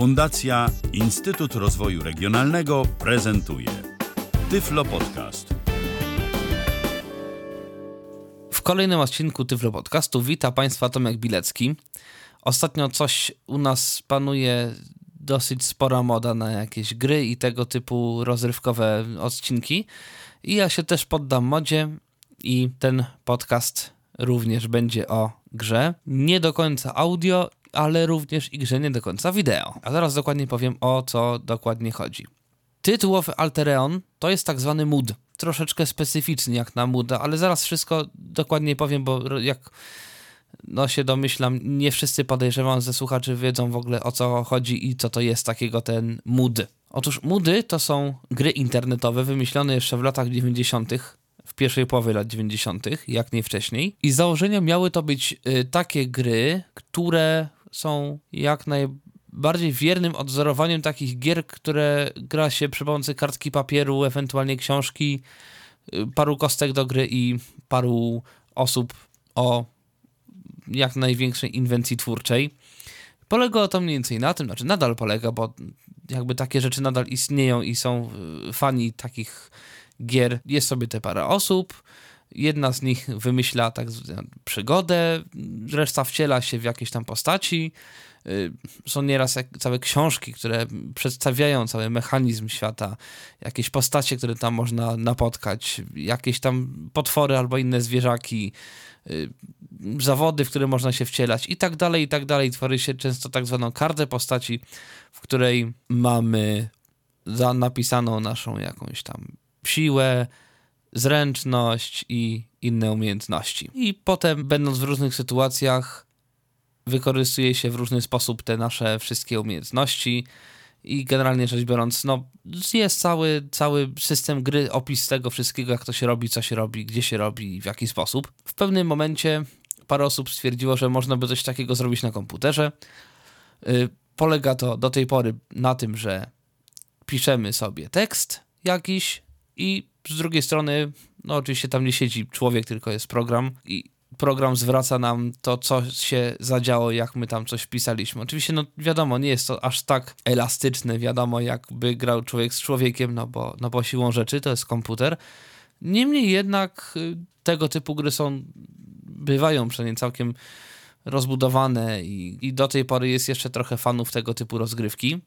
Fundacja Instytut Rozwoju Regionalnego prezentuje Tyflo Podcast. W kolejnym odcinku Tyflo Podcastu wita Państwa Tomek Bilecki. Ostatnio coś u nas panuje dosyć spora moda na jakieś gry i tego typu rozrywkowe odcinki. I ja się też poddam modzie i ten podcast również będzie o grze. Nie do końca audio, ale również i grze nie do końca wideo. A zaraz dokładnie powiem o co dokładnie chodzi. Tytułowy Altereon to jest tak zwany mood. Troszeczkę specyficzny jak na mooda, ale zaraz wszystko dokładnie powiem, bo jak no się domyślam, nie wszyscy podejrzewam ze słuchaczy wiedzą w ogóle o co chodzi i co to jest takiego ten mood. Otóż moody to są gry internetowe wymyślone jeszcze w latach 90 w pierwszej połowie lat 90., jak nie wcześniej. I założenia miały to być y, takie gry, które są jak najbardziej wiernym odzorowaniem takich gier, które gra się przy pomocy kartki papieru, ewentualnie książki, y, paru kostek do gry i paru osób o jak największej inwencji twórczej. Polegało to mniej więcej na tym, znaczy nadal polega, bo jakby takie rzeczy nadal istnieją i są y, fani takich gier. Jest sobie te parę osób, jedna z nich wymyśla tak przygodę, reszta wciela się w jakieś tam postaci. Y, są nieraz całe książki, które przedstawiają cały mechanizm świata, jakieś postacie, które tam można napotkać, jakieś tam potwory albo inne zwierzaki, y, zawody, w które można się wcielać i tak dalej, i tak dalej. Tworzy się często tak zwaną kartę postaci, w której mamy za napisaną naszą jakąś tam siłę, zręczność i inne umiejętności. I potem, będąc w różnych sytuacjach, wykorzystuje się w różny sposób te nasze wszystkie umiejętności. I generalnie rzecz biorąc, no, jest cały, cały system gry, opis tego wszystkiego, jak to się robi, co się robi, gdzie się robi i w jaki sposób. W pewnym momencie parę osób stwierdziło, że można by coś takiego zrobić na komputerze. Yy, polega to do tej pory na tym, że piszemy sobie tekst jakiś i z drugiej strony, no oczywiście tam nie siedzi człowiek, tylko jest program i program zwraca nam to, co się zadziało, jak my tam coś wpisaliśmy. Oczywiście, no wiadomo, nie jest to aż tak elastyczne, wiadomo, jakby grał człowiek z człowiekiem, no bo, no bo siłą rzeczy to jest komputer. Niemniej jednak y, tego typu gry są, bywają przynajmniej całkiem rozbudowane i, i do tej pory jest jeszcze trochę fanów tego typu rozgrywki.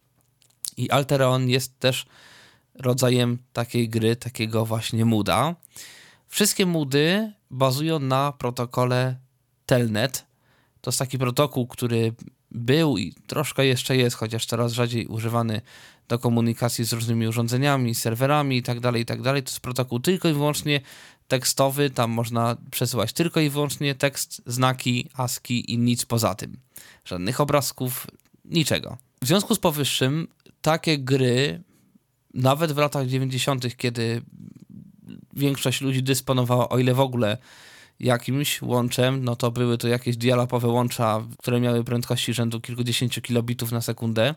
I Alteron jest też rodzajem takiej gry, takiego właśnie mooda. Wszystkie moody bazują na protokole Telnet. To jest taki protokół, który był i troszkę jeszcze jest, chociaż coraz rzadziej używany do komunikacji z różnymi urządzeniami, serwerami itd., tak itd. Tak to jest protokół tylko i wyłącznie tekstowy, tam można przesyłać tylko i wyłącznie tekst, znaki, ASCII i nic poza tym. Żadnych obrazków, niczego. W związku z powyższym takie gry nawet w latach 90., kiedy większość ludzi dysponowała, o ile w ogóle jakimś łączem, no to były to jakieś dialapowe łącza, które miały prędkości rzędu kilkudziesięciu kilobitów na sekundę.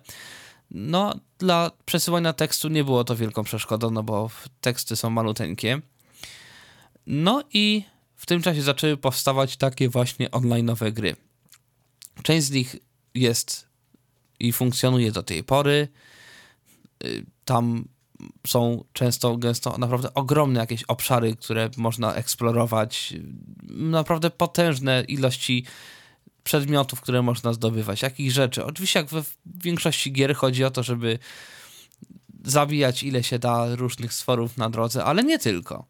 No, dla przesyłania tekstu nie było to wielką przeszkodą, no bo teksty są maluteńkie. No i w tym czasie zaczęły powstawać takie właśnie online'owe gry. Część z nich jest i funkcjonuje do tej pory. Tam są często, gęsto naprawdę ogromne jakieś obszary, które można eksplorować, naprawdę potężne ilości przedmiotów, które można zdobywać, jakich rzeczy. Oczywiście jak we większości gier chodzi o to, żeby zabijać ile się da różnych stworów na drodze, ale nie tylko.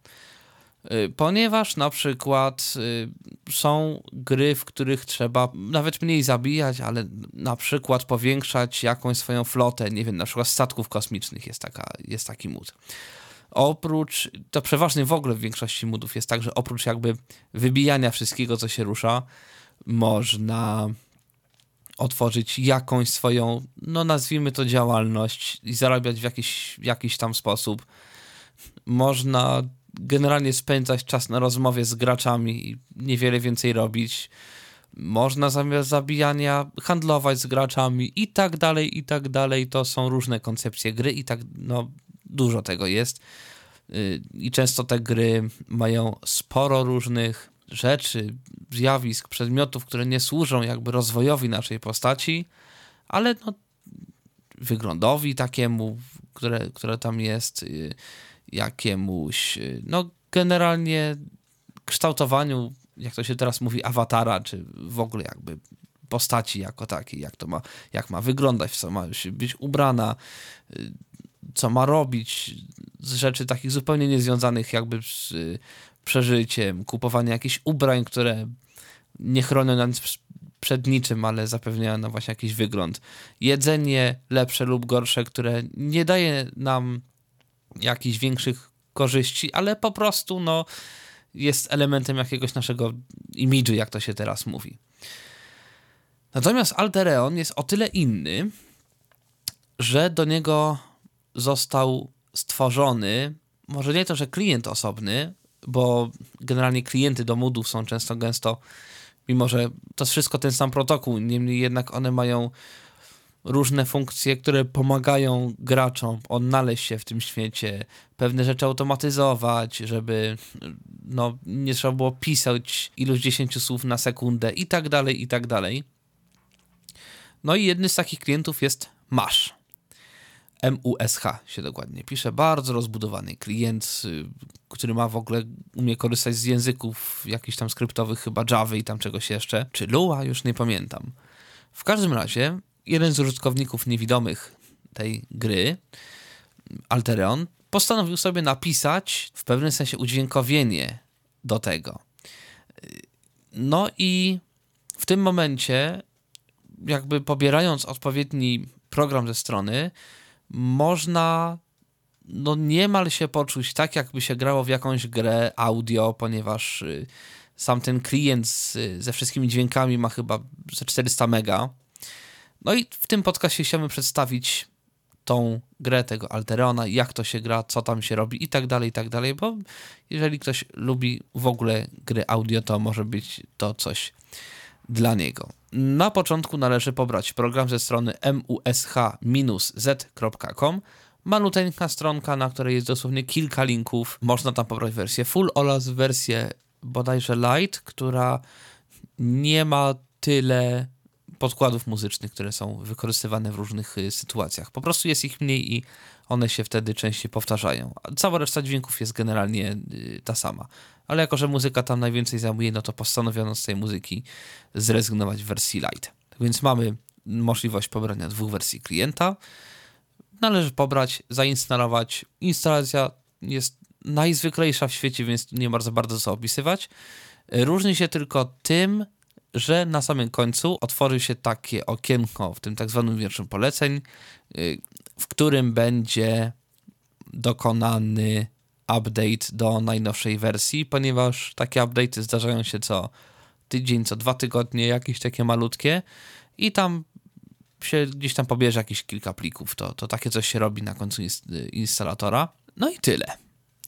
Y, ponieważ na przykład y, są gry, w których trzeba nawet mniej zabijać, ale na przykład powiększać jakąś swoją flotę, nie wiem, na przykład statków kosmicznych jest, taka, jest taki mód. Oprócz, to przeważnie w ogóle w większości modów jest tak, że oprócz jakby wybijania wszystkiego, co się rusza, można otworzyć jakąś swoją, no nazwijmy to działalność i zarabiać w jakiś, jakiś tam sposób. Można generalnie spędzać czas na rozmowie z graczami i niewiele więcej robić. Można zamiast zabijania handlować z graczami i tak dalej, i tak dalej. To są różne koncepcje gry i tak, no, dużo tego jest. Y, I często te gry mają sporo różnych rzeczy, zjawisk, przedmiotów, które nie służą jakby rozwojowi naszej postaci, ale no, wyglądowi takiemu, które, które tam jest, jakiemuś, no generalnie kształtowaniu, jak to się teraz mówi, awatara, czy w ogóle jakby postaci jako takiej, jak to ma, jak ma wyglądać, co ma być ubrana, co ma robić, z rzeczy takich zupełnie niezwiązanych jakby z przeżyciem, kupowanie jakichś ubrań, które nie chronią nas przed niczym, ale zapewniają nam właśnie jakiś wygląd. Jedzenie lepsze lub gorsze, które nie daje nam jakichś większych korzyści, ale po prostu no, jest elementem jakiegoś naszego imidżu, jak to się teraz mówi. Natomiast Altereon jest o tyle inny, że do niego został stworzony, może nie to, że klient osobny, bo generalnie klienty do modów są często gęsto, mimo że to jest wszystko ten sam protokół, niemniej jednak one mają różne funkcje, które pomagają graczom odnaleźć się w tym świecie, pewne rzeczy automatyzować, żeby no, nie trzeba było pisać ilość 10 słów na sekundę i tak dalej, i tak dalej. No i jednym z takich klientów jest Mash. MUSH się dokładnie pisze. Bardzo rozbudowany klient, y, który ma w ogóle, umie korzystać z języków jakichś tam skryptowych, chyba Java i tam czegoś jeszcze, czy Lua, już nie pamiętam. W każdym razie, jeden z użytkowników niewidomych tej gry, Altereon, postanowił sobie napisać w pewnym sensie udźwiękowienie do tego. No i w tym momencie, jakby pobierając odpowiedni program ze strony, można no niemal się poczuć tak, jakby się grało w jakąś grę audio, ponieważ y, sam ten klient z, ze wszystkimi dźwiękami ma chyba ze 400 mega. No i w tym podcastie chciałbym przedstawić tą grę tego Alterona, jak to się gra, co tam się robi i tak dalej, i tak dalej, bo jeżeli ktoś lubi w ogóle gry audio, to może być to coś dla niego. Na początku należy pobrać program ze strony mush-z.com. Maluteńka stronka, na której jest dosłownie kilka linków. Można tam pobrać wersję full oraz wersję bodajże light, która nie ma tyle podkładów muzycznych, które są wykorzystywane w różnych y, sytuacjach. Po prostu jest ich mniej i one się wtedy częściej powtarzają. Cała reszta dźwięków jest generalnie y, ta sama. Ale jako, że muzyka tam najwięcej zajmuje, no to postanowiono z tej muzyki zrezygnować w wersji light. Więc mamy możliwość pobrania dwóch wersji klienta. Należy pobrać, zainstalować. Instalacja jest najzwyklejsza w świecie, więc nie bardzo bardzo co opisywać. Różni się tylko tym, że na samym końcu otworzy się takie okienko w tym tak zwanym wierszu poleceń, y, w którym będzie dokonany update do najnowszej wersji, ponieważ takie update'y zdarzają się co tydzień, co dwa tygodnie, jakieś takie malutkie i tam się gdzieś tam pobierze jakieś kilka plików. To, to takie coś się robi na końcu instalatora. No i tyle.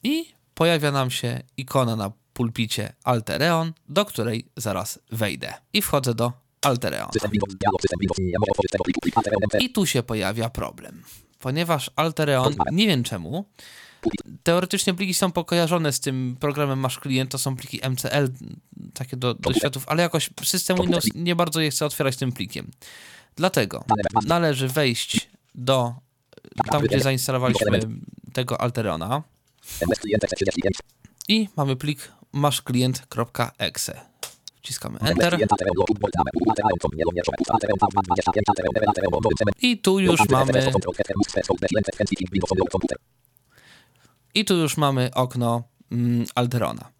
I pojawia nam się ikona na pulpicie Altereon, do której zaraz wejdę. I wchodzę do Altereon. I tu się pojawia problem. Ponieważ Altereon, nie wiem czemu, teoretycznie pliki są pokojarzone z tym programem Masz Klient, to są pliki MCL, takie do, do światów, ale jakoś system Windows nie bardzo je chce otwierać tym plikiem. Dlatego należy wejść do tam, gdzie zainstalowaliśmy tego Alterona i mamy plik maszklient.exe. Wciskamy Enter. I tu już mamy. I tu już mamy okno mm, Alterona.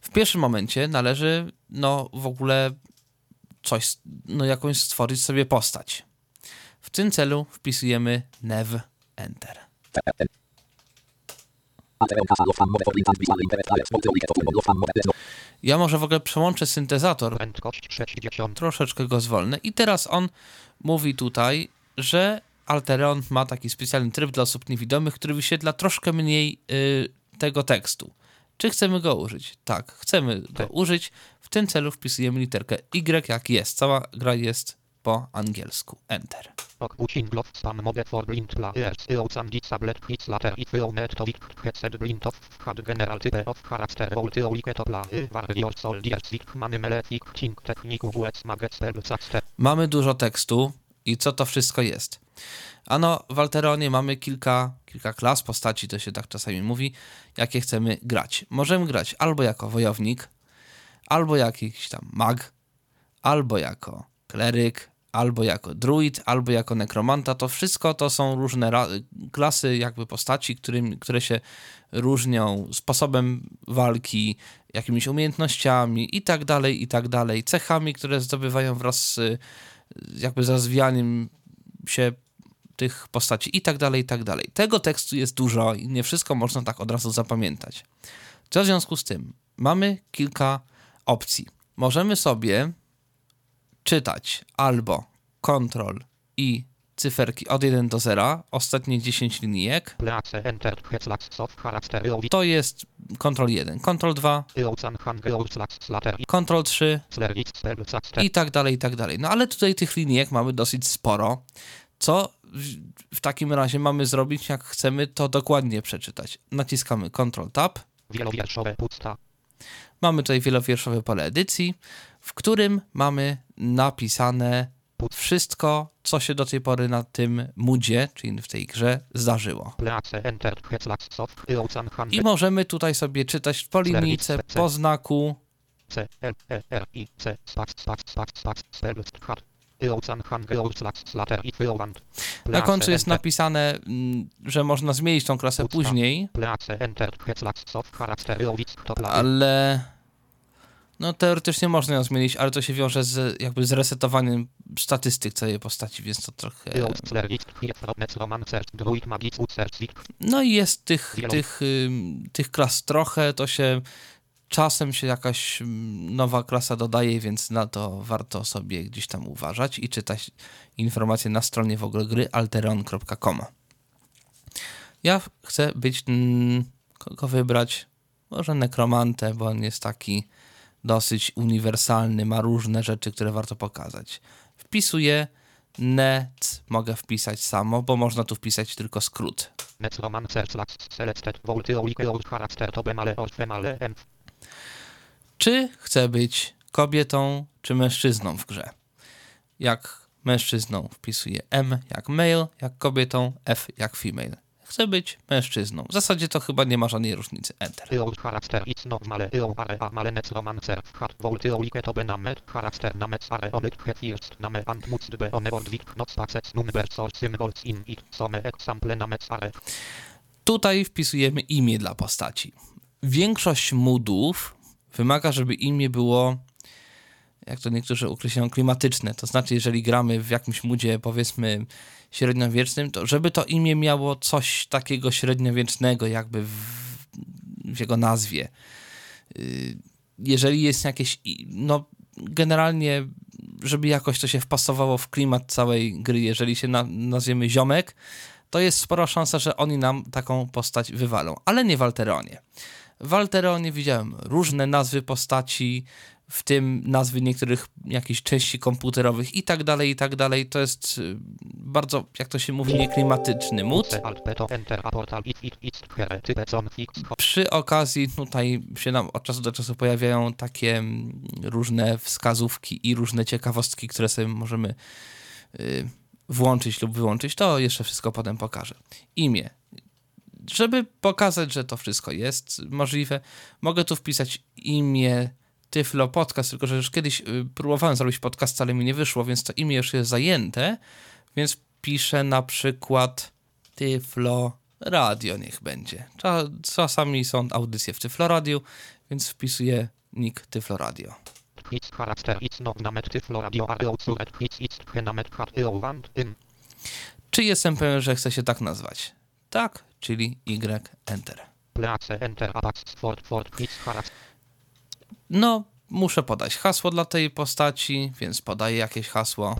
W pierwszym momencie należy, no w ogóle coś, no jakąś stworzyć sobie postać. W tym celu wpisujemy nev enter. Ja może w ogóle przełączę syntezator. Troszeczkę go zwolnę. I teraz on mówi tutaj, że Alteron ma taki specjalny tryb dla osób niewidomych, który wyświetla troszkę mniej y, tego tekstu. Czy chcemy go użyć? Tak, chcemy go tak. użyć. W tym celu wpisujemy literkę Y jak jest. Cała gra jest po angielsku. Enter. Mamy dużo tekstu I co to wszystko jest? Ano, w Alteronie mamy kilka, kilka klas postaci, to się tak czasami mówi, jakie chcemy grać. Możemy grać albo jako wojownik, albo jakiś tam mag, albo jako kleryk, albo jako druid, albo jako nekromanta. To wszystko to są różne klasy jakby postaci, którym, które się różnią sposobem walki, jakimiś umiejętnościami i tak dalej, i tak dalej, cechami, które zdobywają wraz z jakby rozwijaniem się tych postaci i tak dalej, i tak dalej. Tego tekstu jest dużo i nie wszystko można tak od razu zapamiętać. Co w związku z tym? Mamy kilka opcji. Możemy sobie czytać albo Ctrl i cyferki od 1 do 0, ostatnie 10 linijek. To jest Ctrl 1, Ctrl 2, Ctrl 3 i tak dalej, i tak dalej. No ale tutaj tych linijek mamy dosyć sporo. Co w takim razie mamy zrobić, jak chcemy to dokładnie przeczytać? Naciskamy Ctrl Tab. Wielowierszowe pusta. Mamy tutaj wielowierszowe pole edycji, w którym mamy napisane wszystko, co się do tej pory na tym moodzie, czyli w tej grze, zdarzyło. I możemy tutaj sobie czytać po linijce, po znaku. Na końcu jest napisane, mm, że można zmienić tą klasę później, ale no teoretycznie można ją zmienić, ale to się wiąże z jakby z resetowaniem statystyk całej postaci, więc to trochę... No i jest tych, tych, tych klas trochę, to się czasem się jakaś nowa klasa dodaje, więc na to warto sobie gdzieś tam uważać i czytać informacje na stronie w ogóle gry alteron.com. Ja chcę być, kogo wybrać? Może nekromantę, bo on jest taki dosyć uniwersalny, ma różne rzeczy, które warto pokazać. Wpisuję net, mogę wpisać samo, bo można tu wpisać tylko skrót. Czy chcę być kobietą czy mężczyzną w grze? Jak mężczyzną wpisuję M jak male, jak kobietą F jak female chcę być mężczyzną. W zasadzie to chyba nie ma żadnej różnicy. Enter. Tutaj wpisujemy imię dla postaci. Większość moodów wymaga, żeby imię było jak to niektórzy określają, klimatyczne. To znaczy, jeżeli gramy w jakimś moodzie, powiedzmy, średniowiecznym, to żeby to imię miało coś takiego średniowiecznego, jakby w, w jego nazwie. Y, jeżeli jest jakieś, no generalnie, żeby jakoś to się wpasowało w klimat całej gry, jeżeli się na, nazwiemy Ziomek, to jest spora szansa, że oni nam taką postać wywalą, ale nie w Alteronie. W Alteronie widziałem różne nazwy postaci, w tym nazwy niektórych jakichś części komputerowych i tak dalej, i tak dalej. To jest y, bardzo, jak to się mówi, nieklimatyczny mód. Przy okazji tutaj się nam od czasu do czasu pojawiają takie mm, różne wskazówki i różne ciekawostki, które sobie możemy y, włączyć lub wyłączyć. To jeszcze wszystko potem pokażę. Imię. Żeby pokazać, że to wszystko jest możliwe, mogę tu wpisać imię Tyflo Podcast, tylko że już kiedyś y, próbowałem zrobić podcast, ale mi nie wyszło, więc to imię już jest zajęte, więc piszę na przykład Tyflo Radio niech będzie. Czasami są audycje w Tyflo Radio, więc wpisuję nick Tyflo Radio. Czy jestem pewien, że chcę się tak nazwać? Tak, czyli Y Enter. No, muszę podać hasło dla tej postaci, więc podaję jakieś hasło.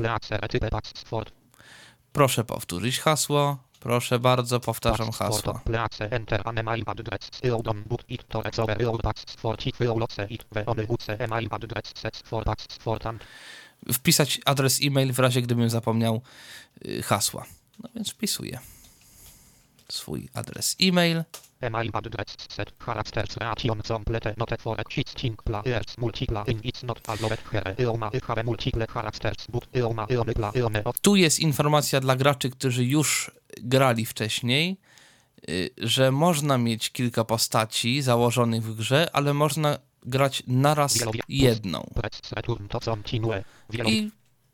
Proszę powtórzyć hasło. Proszę bardzo, powtarzam hasło. Wpisać adres e-mail w razie gdybym zapomniał y, hasła. No więc wpisuję swój adres e-mail. Set characters ration complete note for existing players multiple in it's not allowed here ioma have multiple characters but ioma Tu jest informacja dla graczy, którzy już grali wcześniej, y, że można mieć kilka postaci założonych w grze, ale można grać naraz jedną. I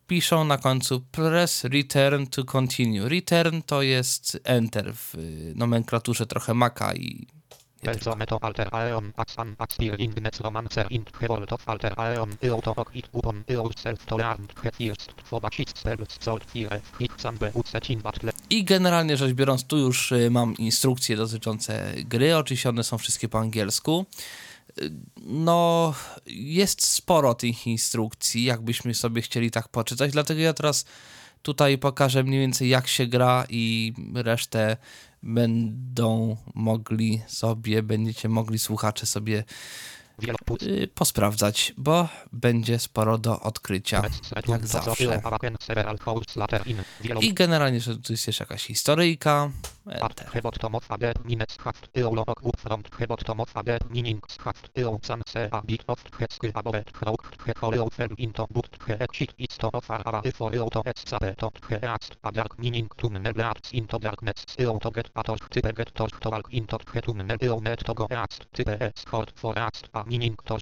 piszą na końcu press return to continue. Return to jest enter w y, nomenklaturze trochę Maca i Belzome to alter aeon axan axpir ingnes romancer int herold of alter aeon eoto ok it upon yourself to learn he first fobacit spells sold fire hit sanbe ucecin battle I generalnie rzecz biorąc, tu już y, mam instrukcje dotyczące gry. Oczywiście one są wszystkie po angielsku. No, jest sporo tych instrukcji, jakbyśmy sobie chcieli tak poczytać, dlatego ja teraz tutaj pokażę mniej więcej jak się gra i resztę będą mogli sobie, będziecie mogli słuchacze sobie posprawdzać, bo będzie sporo do odkrycia, jak zawsze. I generalnie, że tu jest jeszcze jakaś historyjka. Enter. Meaning to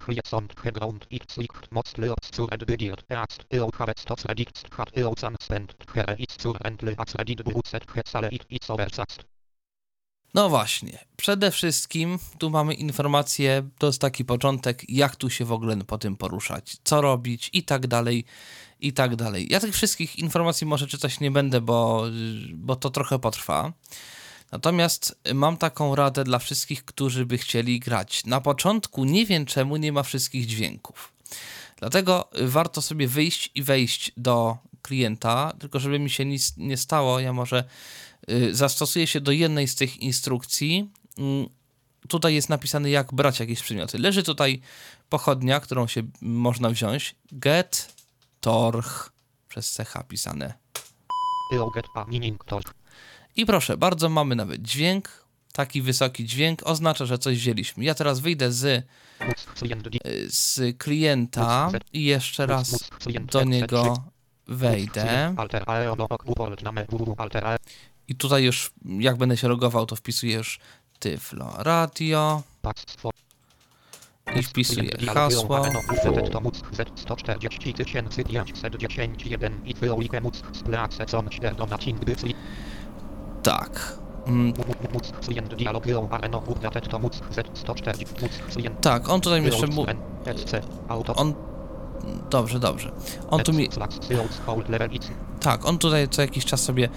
hat eo san spend he is zu endly as redit bucet he sale it is oversast No właśnie, przede wszystkim tu mamy informację, to jest taki początek, jak tu się w ogóle po tym poruszać, co robić i tak dalej, i tak dalej. Ja tych wszystkich informacji może czytać nie będę, bo, bo to trochę potrwa. Natomiast mam taką radę dla wszystkich, którzy by chcieli grać. Na początku nie wiem czemu nie ma wszystkich dźwięków. Dlatego warto sobie wyjść i wejść do klienta, tylko żeby mi się nic nie stało, ja może y, zastosuję się do jednej z tych instrukcji. Mm, Tutaj jest napisane, jak brać jakieś przedmioty. Leży tutaj pochodnia, którą się można wziąć. Get torch przez CH pisane. get I proszę bardzo, mamy nawet dźwięk. Taki wysoki dźwięk oznacza, że coś wzięliśmy. Ja teraz wyjdę z, z klienta i jeszcze raz do niego wejdę. I tutaj już, jak będę się logował, to wpisuję już Tyflo Radio i wpisuję hasło. Tak. Mm, móc klient dialog ją areno urdatet to móc z 140 móc klient tak, on tutaj mi jeszcze On... Dobrze, dobrze. On tu mi... Tak, on tutaj co jakiś czas sobie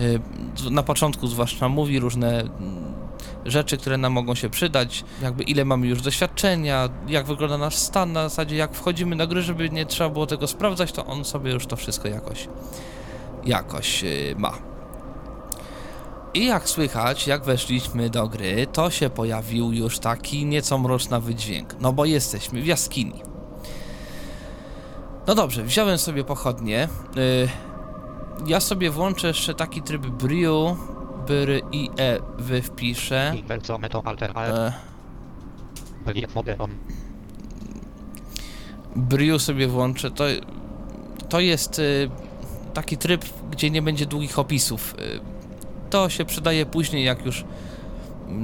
y, na początku zwłaszcza mówi różne mm, rzeczy, które nam mogą się przydać, jakby ile mamy już doświadczenia, jak wygląda nasz stan, na zasadzie jak wchodzimy na gry, żeby nie trzeba było tego sprawdzać, to on sobie już to wszystko jakoś jakoś y, ma. I jak słychać, jak weszliśmy do gry, to się pojawił już taki nieco mroczny wydźwięk, no bo jesteśmy w jaskini. No dobrze, wziąłem sobie pochodnie. Y, ja sobie włączę jeszcze taki tryb Brio, byry i e wy wpiszę. E, Brio sobie włączę. To, to jest y, taki tryb, gdzie nie będzie długich opisów. To się przydaje później, jak już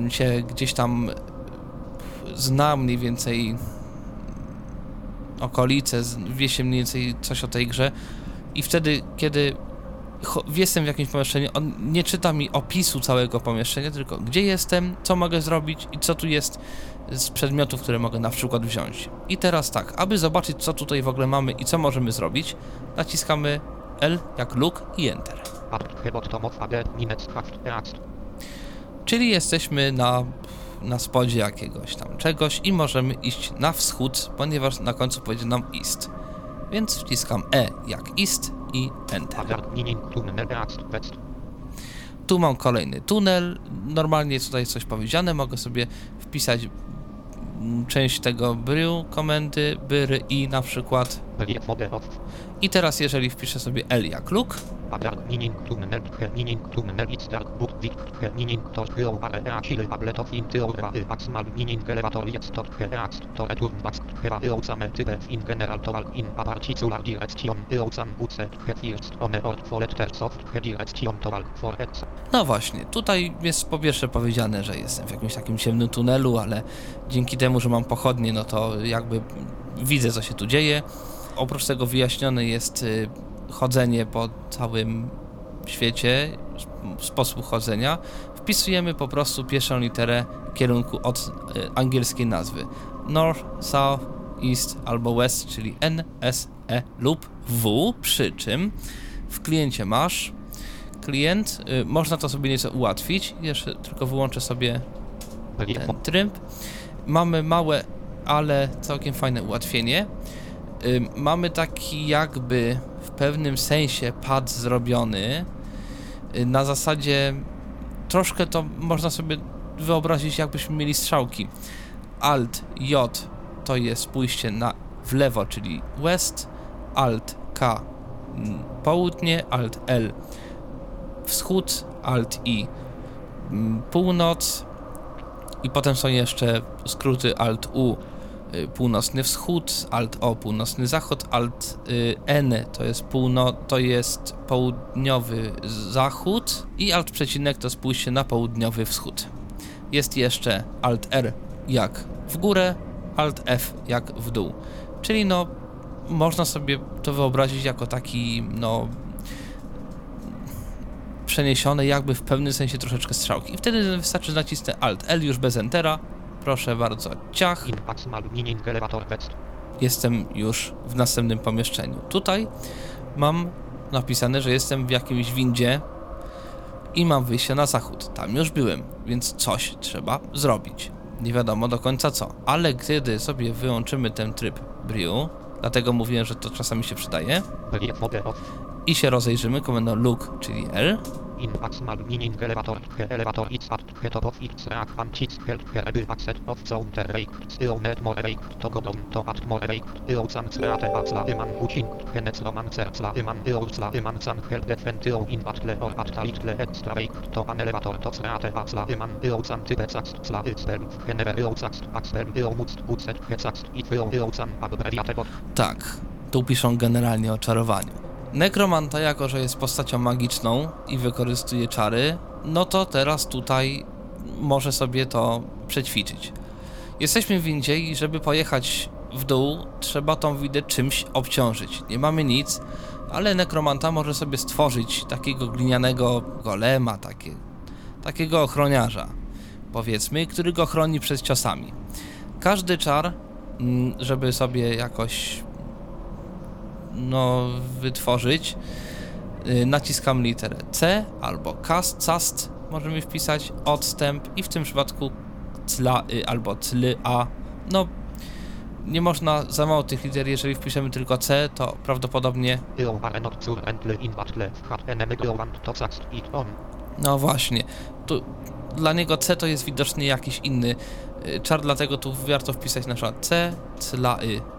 się gdzieś tam zna mniej więcej okolice, wie się mniej więcej coś o tej grze i wtedy, kiedy jestem w jakimś pomieszczeniu, on nie czyta mi opisu całego pomieszczenia, tylko gdzie jestem, co mogę zrobić i co tu jest z przedmiotów, które mogę na przykład wziąć. I teraz tak, aby zobaczyć co tutaj w ogóle mamy i co możemy zrobić, naciskamy L jak look i Enter. Czyli jesteśmy na, na spodzie jakiegoś tam czegoś i możemy iść na wschód, ponieważ na końcu powiedzie nam East. Więc wciskam E jak East i Enter. Tu mam kolejny tunel. Normalnie jest tutaj coś powiedziane. Mogę sobie wpisać część tego bry komendy, byry i na przykład. I teraz jeżeli wpiszę sobie L jak e x. No właśnie, tutaj jest po pierwsze powiedziane, że jestem w jakimś takim ciemnym tunelu, ale dzięki temu, że mam pochodnie, no to jakby widzę, co się tu dzieje. Oprócz tego wyjaśnione jest y, chodzenie po całym świecie, sp- sposób chodzenia. Wpisujemy po prostu pierwszą literę kierunku od y, angielskiej nazwy. North, South, East albo West, czyli N, S, E lub W, przy czym w kliencie masz klient. Y, można to sobie nieco ułatwić. Jeszcze tylko wyłączę sobie Relief ten tryb. Mamy małe, ale całkiem fajne ułatwienie. Mamy taki jakby w pewnym sensie pad zrobiony y, na zasadzie troszkę to można sobie wyobrazić jakbyśmy mieli strzałki. Alt J to jest pójście na w lewo, czyli west, Alt K mm, południe, Alt L wschód, Alt I mm, północ i potem są jeszcze skróty Alt U północny wschód, Alt O północny zachód, Alt y, N to jest półno, to jest południowy zachód i Alt przecinek to spójrzcie na południowy wschód. Jest jeszcze Alt R jak w górę, Alt F jak w dół. Czyli no można sobie to wyobrazić jako taki no przeniesione jakby w pewnym sensie troszeczkę strzałki. I wtedy wystarczy nacisnę Alt L już bez Entera. Proszę bardzo, ciach. Jestem już w następnym pomieszczeniu. Tutaj mam napisane, że jestem w jakimś windzie i mam wyjście na zachód. Tam już byłem, więc coś trzeba zrobić. Nie wiadomo do końca co. Ale kiedy sobie wyłączymy ten tryb Brew, dlatego mówiłem, że to czasami się przydaje, i się rozejrzymy komendą look, czyli L, Maximal meaning elevator, elevator is at of its rack and its of rake, still net more rake, to go down to at more rake, sercla eman eo sla eman san help defend eo in or at extra rake, to an elevator to he never eo sax, axel eo must he it eo san abbreviate. Tak, tu piszą generalnie o czarowaniu. Nekromanta, jako że jest postacią magiczną i wykorzystuje czary, no to teraz tutaj może sobie to przećwiczyć. Jesteśmy w windzie i żeby pojechać w dół, trzeba tą windę czymś obciążyć. Nie mamy nic, ale nekromanta może sobie stworzyć takiego glinianego golema, takie, takiego ochroniarza, powiedzmy, który go chroni przed ciosami. Każdy czar, mm, żeby sobie jakoś no, wytworzyć, y, naciskam literę C albo cast, cast. Możemy wpisać, odstęp i w tym przypadku cla y, albo cly a. No, nie można za mało tych liter, jeżeli wpiszemy tylko C, to prawdopodobnie, no właśnie, tu dla niego C to jest widocznie jakiś inny y, czar, dlatego tu warto wpisać na przykład C, cla y.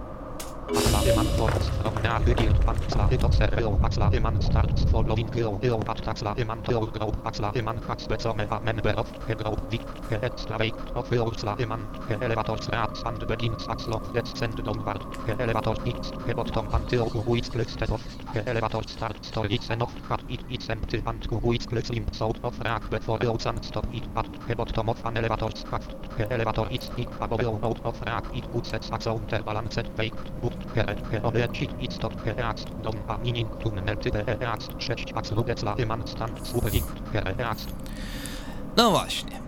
elevator starts and begins axlo descend downward he elevator hits he bottom until who is clicked off he elevator starts to listen off hat it it's empty and who is clicked limp out of rack before eosan stop it at he bottom of an elevator shaft he elevator is hit above eo out of rack it puts a zone the balanced break but he he odlecić i stop he react dom a meaning tunnel type he react 6 ax rudecla eman stand superik he react No właśnie.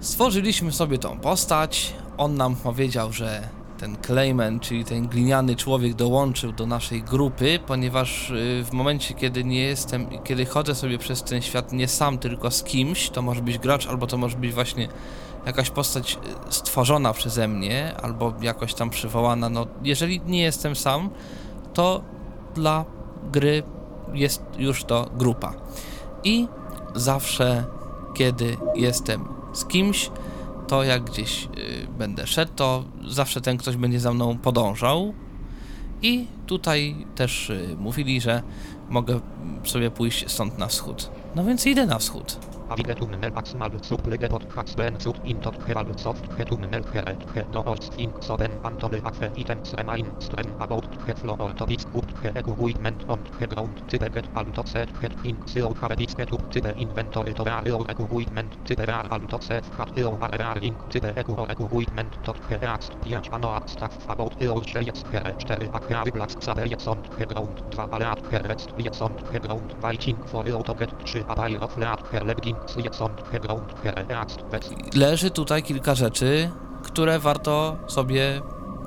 Stworzyliśmy sobie tą postać. On nam powiedział, że ten Clayman, czyli ten gliniany człowiek dołączył do naszej grupy, ponieważ y, w momencie, kiedy nie jestem, kiedy chodzę sobie przez ten świat nie sam, tylko z kimś, to może być gracz, albo to może być właśnie jakaś postać y, stworzona przeze mnie, albo jakoś tam przywołana. No, jeżeli nie jestem sam, to dla gry jest już to grupa. I zawsze, kiedy jestem z kimś, to jak gdzieś y, będę szedł, to zawsze ten ktoś będzie za mną podążał. I tutaj też y, mówili, że mogę sobie pójść stąd na wschód. No więc idę na wschód. Tunnel maximal sub lege pod haxben sub intot heral soft he tunnel here he do ost in soben antole akwe item sremain strem about he floor topics up he equipment on he ground type get alto set he in zero habits get up type inventory to real equipment type real alto set hat eo real link type equo equipment to he ax 5 ano staff about eo jest here 4 akre blacks saber jest on he ground 2 ale at he rest jest on he ground waiting for eo to get 3 abai of leat he legging Leży tutaj kilka rzeczy, które warto sobie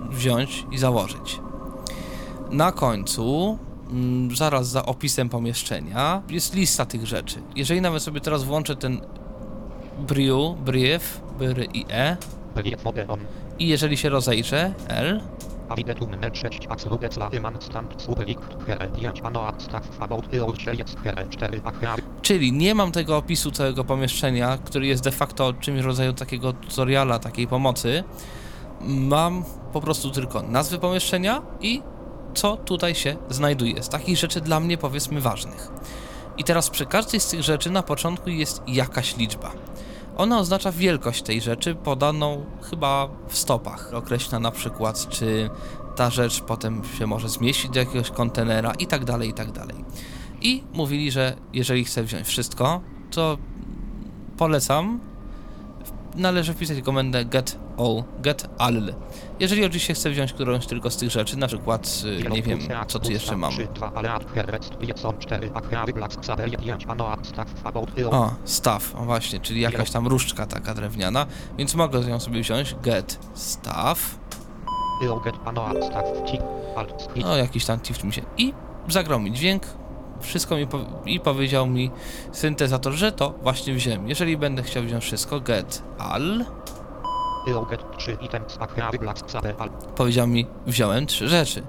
wziąć i założyć. Na końcu, mm, zaraz za opisem pomieszczenia, jest lista tych rzeczy. Jeżeli nawet sobie teraz włączę ten briu, brief, br i e, i jeżeli się rozejrzę, L, Avide tunnel 6 ax rugec la iman stand superik here 5 ano about here 4 akre Czyli nie mam tego opisu całego pomieszczenia, który jest de facto czymś rodzaju takiego tutoriala, takiej pomocy. Mam po prostu tylko nazwę pomieszczenia i co tutaj się znajduje. Z takich rzeczy dla mnie powiedzmy ważnych. I teraz przy każdej z tych rzeczy na początku jest jakaś liczba. Ona oznacza wielkość tej rzeczy podaną chyba w stopach. Określa na przykład, czy ta rzecz potem się może zmieścić do jakiegoś kontenera i tak dalej, i tak dalej. I mówili, że jeżeli chcę wziąć wszystko, to polecam. Należy wpisać komendę get all, get all. Jeżeli oczywiście chcę wziąć którąś tylko z tych rzeczy, na przykład, y, nie wiem, co tu jeszcze mam. 3 2 ale at here rest jest on 4 akre blacks saber 5 ano at staff about eo O, staff, o właśnie, czyli jakaś tam różdżka taka drewniana, więc mogę ją sobie wziąć. Get staff. No, jakiś tam tift mi się. I zagrał mi dźwięk. Wszystko mi po i powiedział mi syntezator, że to właśnie wziąłem. Jeżeli będę chciał wziąć wszystko, get all. eo get 3 items akre blacks saber alt powiedział mi, wziąłem trzy rzeczy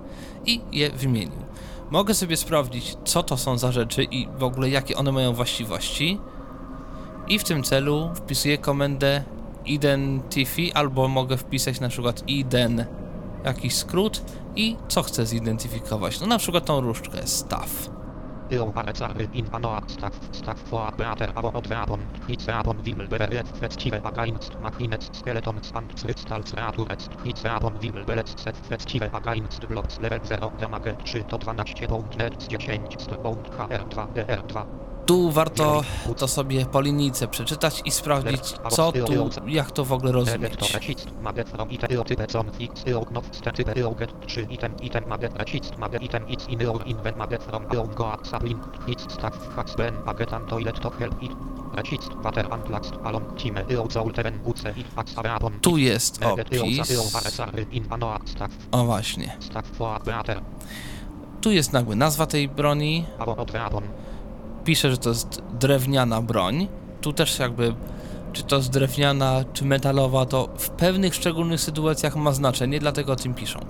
i je wymienił. Mogę sobie sprawdzić, co to są za rzeczy i w ogóle jakie one mają właściwości. I w tym celu wpisuję komendę identify albo mogę wpisać na przykład iden, jakiś skrót i co chcę zidentyfikować. No na przykład tą różdżkę staff. Eo parecary in ano at staff for beater abo od veapon hit veapon wimel beret festive against machinets skeletons and crystals reaturets hit veapon wimel beret set festive against blocks level 0 damage 3 to 12 pound net z 10 z pound hr2 dr2 Tu warto to sobie po linijce przeczytać i sprawdzić, co tu, jak to w ogóle rozumieć. recist mage from item eo type zon x eo knop ste type eo get 3 item item mage recist mage item it's in eo invent mage from eo go at sablin hit staff hacks ben mage tam toilet to help it recist water and lax along time eo zoul teren buce it ax areapon Tu jest opis. O właśnie. Tu jest jakby nazwa tej broni, pisze, że to jest drewniana broń. Tu też jakby, czy to jest drewniana, czy metalowa, to w pewnych szczególnych sytuacjach ma znaczenie, dlatego o tym piszą.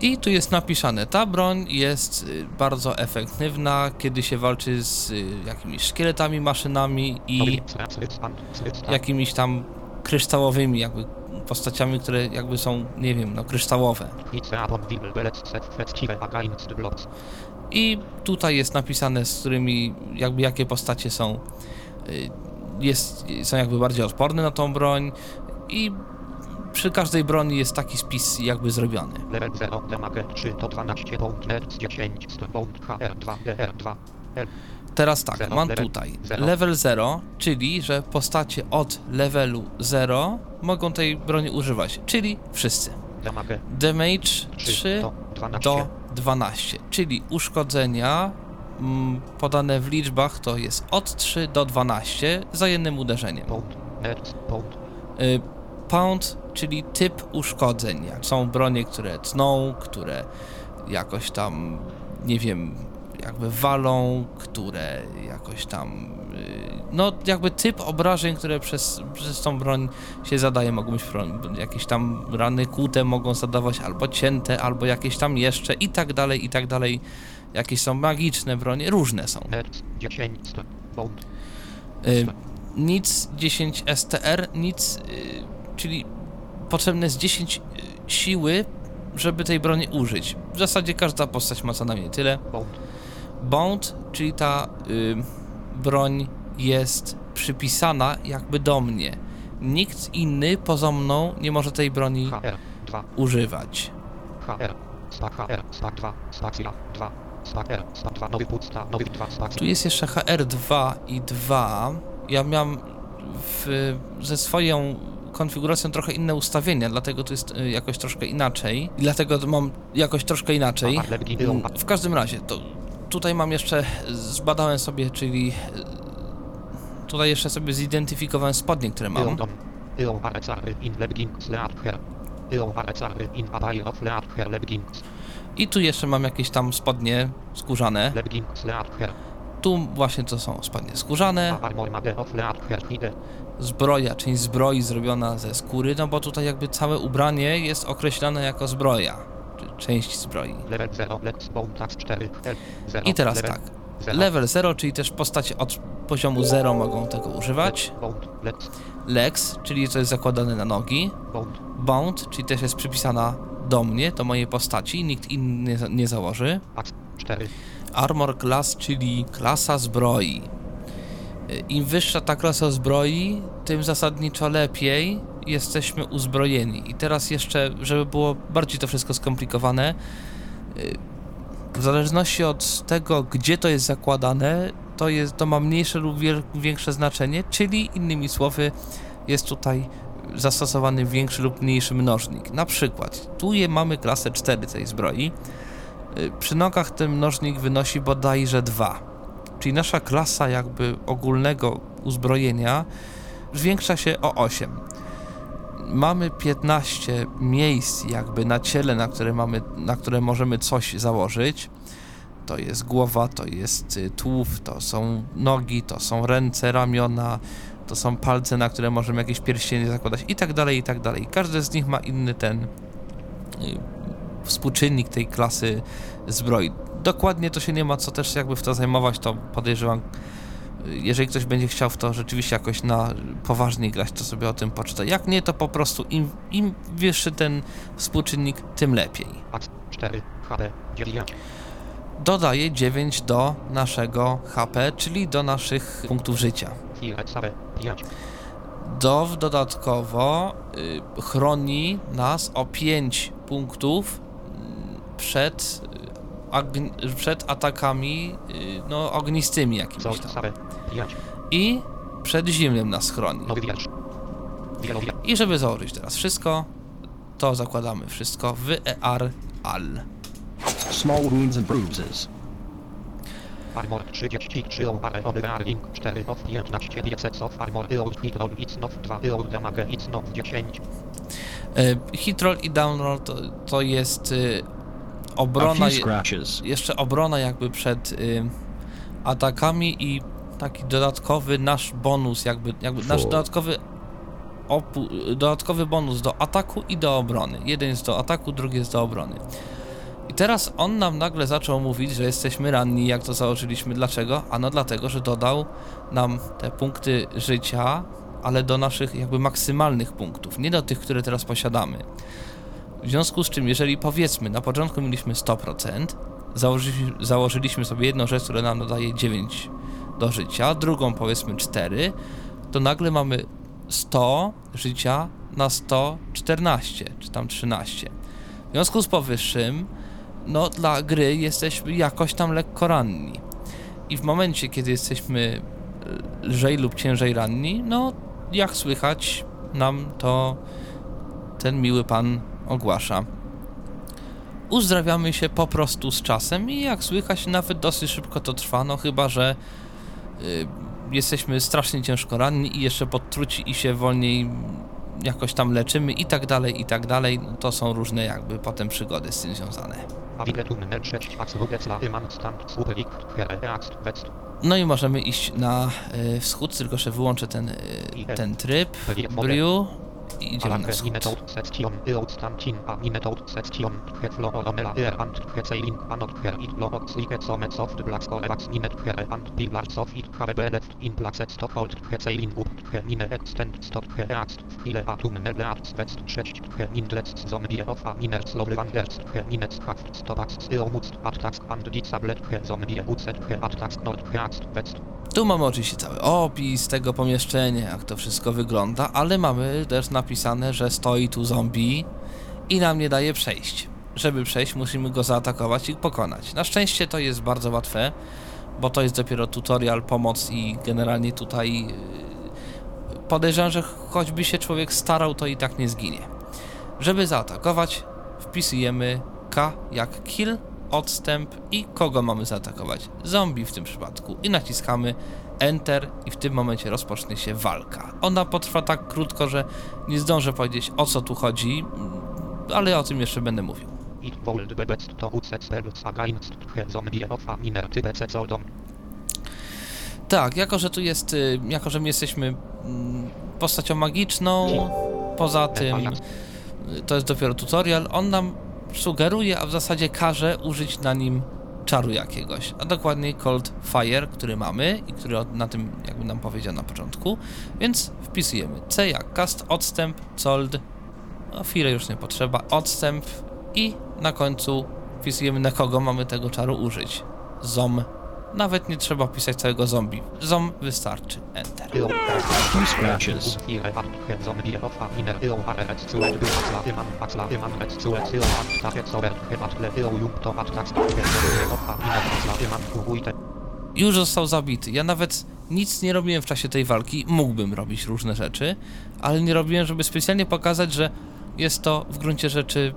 I tu jest napisane, ta broń jest y, bardzo efektywna, kiedy się walczy z y, jakimiś szkieletami, maszynami i jakimiś tam kryształowymi jakby postaciami, które jakby są, nie wiem, no kryształowe. I tutaj jest napisane, z którymi, jakby jakie postacie są, y, jest, są jakby bardziej odporne na tą broń i przy każdej broni jest taki spis jakby zrobiony. Level 0 damage 3 to 12 pound net z 10 z pound HR2 DR2 Teraz tak, Zero, mam level tutaj zero. level 0, czyli że postacie od levelu 0 mogą tej broni używać, czyli wszyscy. damage Damage 3 3 to 12 do 12, czyli uszkodzenia mm, podane w liczbach to jest od 3 do 12 za jednym uderzeniem. pound net pound Y, Pound, czyli typ uszkodzeń. Jak są bronie, które tną, które jakoś tam, nie wiem, jakby walą, które jakoś tam. y, No, jakby typ obrażeń, które przez, przez tą broń się zadaje. Mogą być jakieś tam rany kłute, mogą zadawać albo cięte, albo jakieś tam jeszcze i tak dalej, i tak dalej. Jakieś są magiczne bronie, różne są. net 10 z pound Y, nic 10 STR, nic, y, czyli potrzebne jest 10 y, siły, żeby tej broni użyć. W zasadzie każda postać ma co najmniej tyle. Bond. Czyli ta y, broń jest przypisana jakby do mnie. Nikt inny poza mną nie może tej broni HR 2. używać. HR. Stack HR. Stack 2. Stacja 2. Stack R. Stack 2. Nowy put. Nowy 2. Stacja. Tu jest jeszcze HR2 i 2. Ja miałem w, ze swoją konfiguracją trochę inne ustawienia, dlatego to jest y, jakoś troszkę inaczej. Dlatego mam jakoś troszkę inaczej. W każdym razie, to tutaj mam jeszcze, zbadałem sobie, czyli tutaj jeszcze sobie zidentyfikowałem spodnie, które mam. I tu jeszcze mam jakieś tam spodnie skórzane. Tu właśnie to są spodnie skórzane. Zbroja, część zbroi zrobiona ze skóry, no bo tutaj jakby całe ubranie jest określone jako zbroja, część zbroi. Level 0. Let's Tax 4. L. 0. I teraz tak, 0. level 0, czyli też postacie od poziomu 0 mogą tego używać. Lex, czyli to jest zakładane na nogi. Bound, czyli też jest przypisana do mnie, do mojej postaci, nikt inny nie, za- nie założy. Ax 4. Armor Class, czyli klasa zbroi. Im wyższa ta klasa zbroi, tym zasadniczo lepiej jesteśmy uzbrojeni. I teraz jeszcze, żeby było bardziej to wszystko skomplikowane, w zależności od tego, gdzie to jest zakładane, to, jest, to ma mniejsze lub większe znaczenie, czyli innymi słowy, jest tutaj zastosowany większy lub mniejszy mnożnik. Na przykład, tu je mamy klasę 4 tej zbroi, Przy nogach ten mnożnik wynosi bodajże 2. Czyli nasza klasa jakby ogólnego uzbrojenia zwiększa się o 8. Mamy 15 miejsc jakby na ciele, na które, mamy, na które możemy coś założyć. To jest głowa, to jest y, tułów, to są nogi, to są ręce, ramiona, to są palce, na które możemy jakieś pierścienie zakładać i tak dalej, i tak dalej. Każdy z nich ma inny ten y, współczynnik tej klasy zbroi. Dokładnie to się nie ma co też jakby w to zajmować, to podejrzewam, jeżeli ktoś będzie chciał w to rzeczywiście jakoś na poważniej grać, to sobie o tym poczyta. Jak nie, to po prostu im, im wyższy ten współczynnik, tym lepiej. Ax 4. HD. 9. Dodaje 9 do naszego HP, czyli do naszych punktów życia. Ile Sare. 5. Dov dodatkowo y, chroni nas o 5 punktów przed, przed atakami y, no, ognistymi jakimiś tam. Sare. 5. I przed zimnym nas chroni. Wielowie. I żeby założyć teraz wszystko, to zakładamy wszystko w ER AL. Small wounds and bruises. Armor 33 Are Overarring 4 of 15 Pieces of Armor Eold Hitrol It's not 2 Eold Damage It's not 10 Y, Hitroll i downroll to, to jest y, obrona... jeszcze obrona jakby przed y, atakami i taki dodatkowy nasz bonus, jakby, jakby nasz dodatkowy dodatkowy bonus do ataku i do obrony. Jeden jest do ataku, drugi jest do obrony. I teraz on nam nagle zaczął mówić, że jesteśmy ranni, jak to założyliśmy. Dlaczego? Ano dlatego, że dodał nam te punkty życia, ale do naszych jakby maksymalnych punktów, nie do tych, które teraz posiadamy. W związku z czym, jeżeli powiedzmy, na początku mieliśmy 100%, założyliśmy, założyliśmy sobie jedną rzecz, która nam dodaje 9 do życia, drugą powiedzmy 4, to nagle mamy 100 życia na 114, czy tam 13. W związku z powyższym, no dla gry jesteśmy jakoś tam lekko ranni. I w momencie, kiedy jesteśmy e, lżej lub ciężej ranni, no jak słychać, nam to ten miły pan ogłasza. Uzdrawiamy się po prostu z czasem i jak słychać, nawet dosyć szybko to trwa, no chyba, że y, jesteśmy strasznie ciężko ranni i jeszcze podtruci i się wolniej jakoś tam leczymy i tak dalej, i tak dalej. No, to są różne jakby potem przygody z tym związane. Avile Tunnel 6 Ax Rudecla Eman Stand Super Icht Here Axt West No i możemy iść na y, wschód, tylko że wyłączę ten, y, ten tryb. Brew. Idziemy na Alarkę wschód. Minetout Section Outstantin A Minetout Section Hefloronela and Heceiling Anot Her It Look Sliket Somet Soft Black Scorevax Minet Here and Pillars of It Have Belet In Placet Stockhold Heceiling Up He Mine Extend Stop He Axt Chwile Atum Nebleat Spec 6 He Mindlec Zombie Tu mamy oczywiście cały opis tego pomieszczenia, jak to wszystko wygląda, ale mamy też napisane, że stoi tu zombie i nam nie daje przejść. Żeby przejść, musimy go zaatakować i pokonać. Na szczęście to jest bardzo łatwe, bo to jest dopiero tutorial, pomoc i generalnie tutaj yy, podejrzewam, że choćby się człowiek starał, to i tak nie zginie. Żeby zaatakować, wpisujemy K jak kill, odstęp i kogo mamy zaatakować. Zombie w tym przypadku. I naciskamy Enter i w tym momencie rozpocznie się walka. Ona potrwa tak krótko, że nie zdążę powiedzieć o co tu chodzi, ale o tym jeszcze będę mówił. Tak, jako że tu jest, y, jako że my jesteśmy mm, postacią magiczną, poza tym to jest dopiero tutorial, on nam sugeruje, a w zasadzie każe użyć na nim czaru jakiegoś, a dokładniej Cold Fire, który mamy i który na tym jakby nam powiedział na początku, więc wpisujemy C jak cast, odstęp, cold, no chwilę już nie potrzeba, odstęp i na końcu wpisujemy na kogo mamy tego czaru użyć. Zom. Nawet nie trzeba pisać całego zombie. Zom wystarczy. Enter. Już został zabity. Ja nawet nic nie robiłem w czasie tej walki. Mógłbym robić różne rzeczy, ale nie robiłem, żeby specjalnie pokazać, że jest to w gruncie rzeczy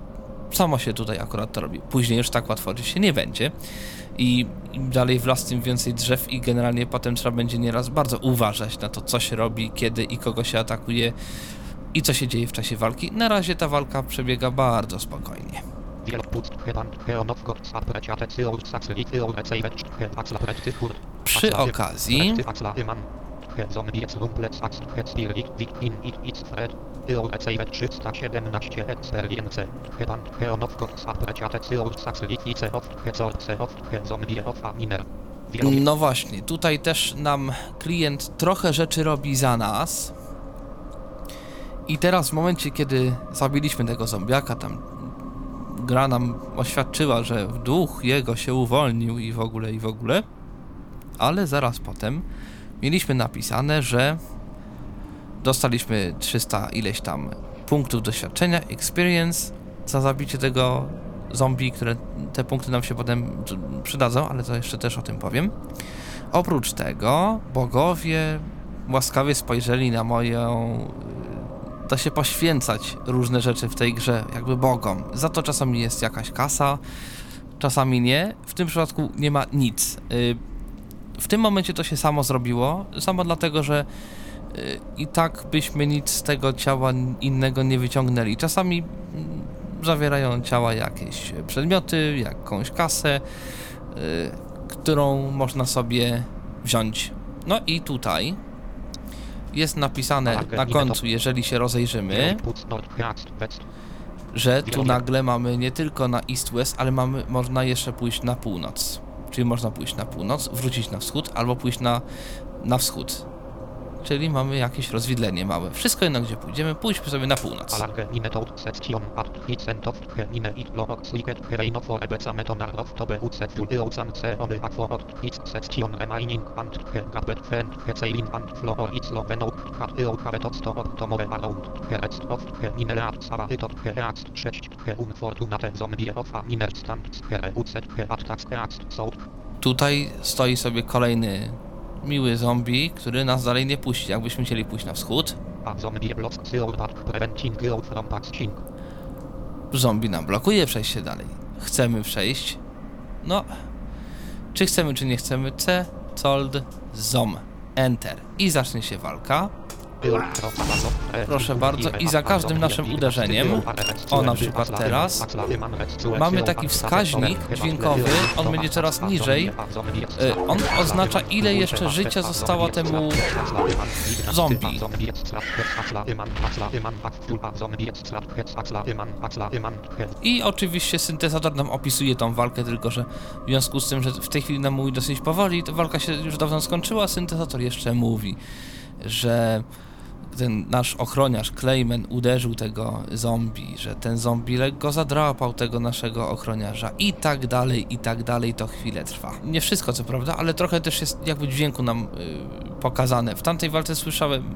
samo się tutaj akurat to robi. Później już tak łatwo się nie będzie. I im dalej w las, tym więcej drzew i generalnie potem trzeba będzie nieraz bardzo uważać na to, co się robi, kiedy i kogo się atakuje i co się dzieje w czasie walki. Na razie ta walka przebiega bardzo spokojnie. Przy okazji Axla Iman He Zombie Rumplec Ax He Stirlik Wikin It It's Fred Cyol Receivet 317 Experience He Band He Onowgot Sapreciate Cyol Saxli Ice Oft He Zorce Oft He Zombie of A Miner Wielopust No właśnie, tutaj też nam klient trochę rzeczy robi za nas. I teraz w momencie, kiedy zabiliśmy tego zombiaka, tam gra nam oświadczyła, że duch jego się uwolnił i w ogóle, i w ogóle. Ale zaraz potem mieliśmy napisane, że dostaliśmy 300 ileś tam punktów doświadczenia, experience za zabicie tego zombie, które te punkty nam się potem przydadzą, ale to jeszcze też o tym powiem. Oprócz tego bogowie łaskawie spojrzeli na moją y, da się poświęcać różne rzeczy w tej grze, jakby bogom. Za to czasami jest jakaś kasa, czasami nie. W tym przypadku nie ma nic. W tym momencie to się samo zrobiło, samo dlatego, że y, i tak byśmy nic z tego ciała innego nie wyciągnęli. Czasami mm, zawierają ciała jakieś przedmioty, jakąś kasę, y, którą można sobie wziąć. No i tutaj jest napisane na końcu, jeżeli się rozejrzymy, West że tu nagle mamy nie tylko na east-west, ale mamy, można jeszcze pójść na północ. Czyli można pójść na północ, wrócić na wschód, albo pójść na, na wschód. Czyli mamy jakieś rozwidlenie małe. Wszystko jedno, gdzie pójdziemy, pójdźmy sobie na północ. Alarge Minetout Section Art Hitzentoft He Mine It Lorok Sliket Hereino for Ebeca Metonar Tobe Ucet Juleucan Ce Ony Aquort Hit Section Remaining and He Gabet Fen He Ceilin and Flor It's Lo Venok Hat Eo Haretot Sto Tomore Around He Rest of He Minerat Sarahytot He Reaxt 6 He Unfortunate Zombie of A Miner Stand He Ucet He Attack Reaxt Soul Tutaj stoi sobie kolejny miły zombie, który nas dalej nie puści. Jakbyśmy chcieli pójść na wschód, zombie nam blokuje przejście dalej. Chcemy przejść. No, czy chcemy, czy nie chcemy, C, cold, zom, enter. I zacznie się walka. Proszę bardzo, i za każdym naszym uderzeniem, o na przykład teraz, mamy taki wskaźnik dźwiękowy, on będzie coraz niżej. Y, On oznacza ile jeszcze życia zostało temu zombie. I oczywiście syntezator nam opisuje tą walkę, tylko że w związku z tym, że w tej chwili nam mówi dosyć powoli, to walka się już dawno skończyła, syntezator jeszcze mówi, że ten nasz ochroniarz Clayman uderzył tego zombie, że ten zombie lekko zadrapał tego naszego ochroniarza i tak dalej, i tak dalej, to chwilę trwa. Nie wszystko co prawda, ale trochę też jest jakby dźwięku nam y, pokazane. W tamtej walce słyszałem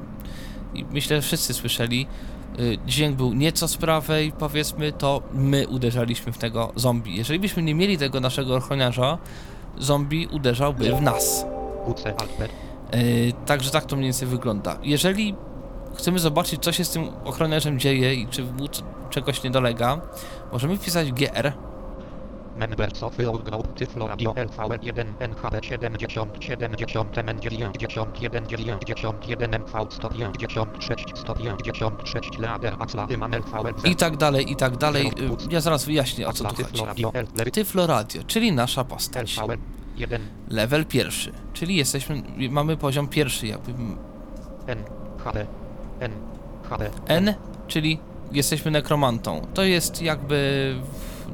i myślę, że wszyscy słyszeli, y, dźwięk był nieco z prawej, powiedzmy, to my uderzaliśmy w tego zombie. Jeżeli byśmy nie mieli tego naszego ochroniarza, zombie uderzałby w nas. Yy, także tak to mniej więcej wygląda. Jeżeli chcemy zobaczyć, co się z tym ochroniarzem dzieje i czy mu czegoś nie dolega, możemy wpisać GR Members of Group Tyflo Radio LVL1 NHD 70 70 MN 91 91 MV 156 156 Leader Axla Iman LVL i tak dalej, i tak dalej. Yy, Ja zaraz wyjaśnię, o co tu chodzi. Tyflo Radio czyli nasza postać. LVL 1 Level pierwszy, czyli jesteśmy, mamy poziom pierwszy, jakby N HD N HD N, czyli jesteśmy nekromantą. To jest jakby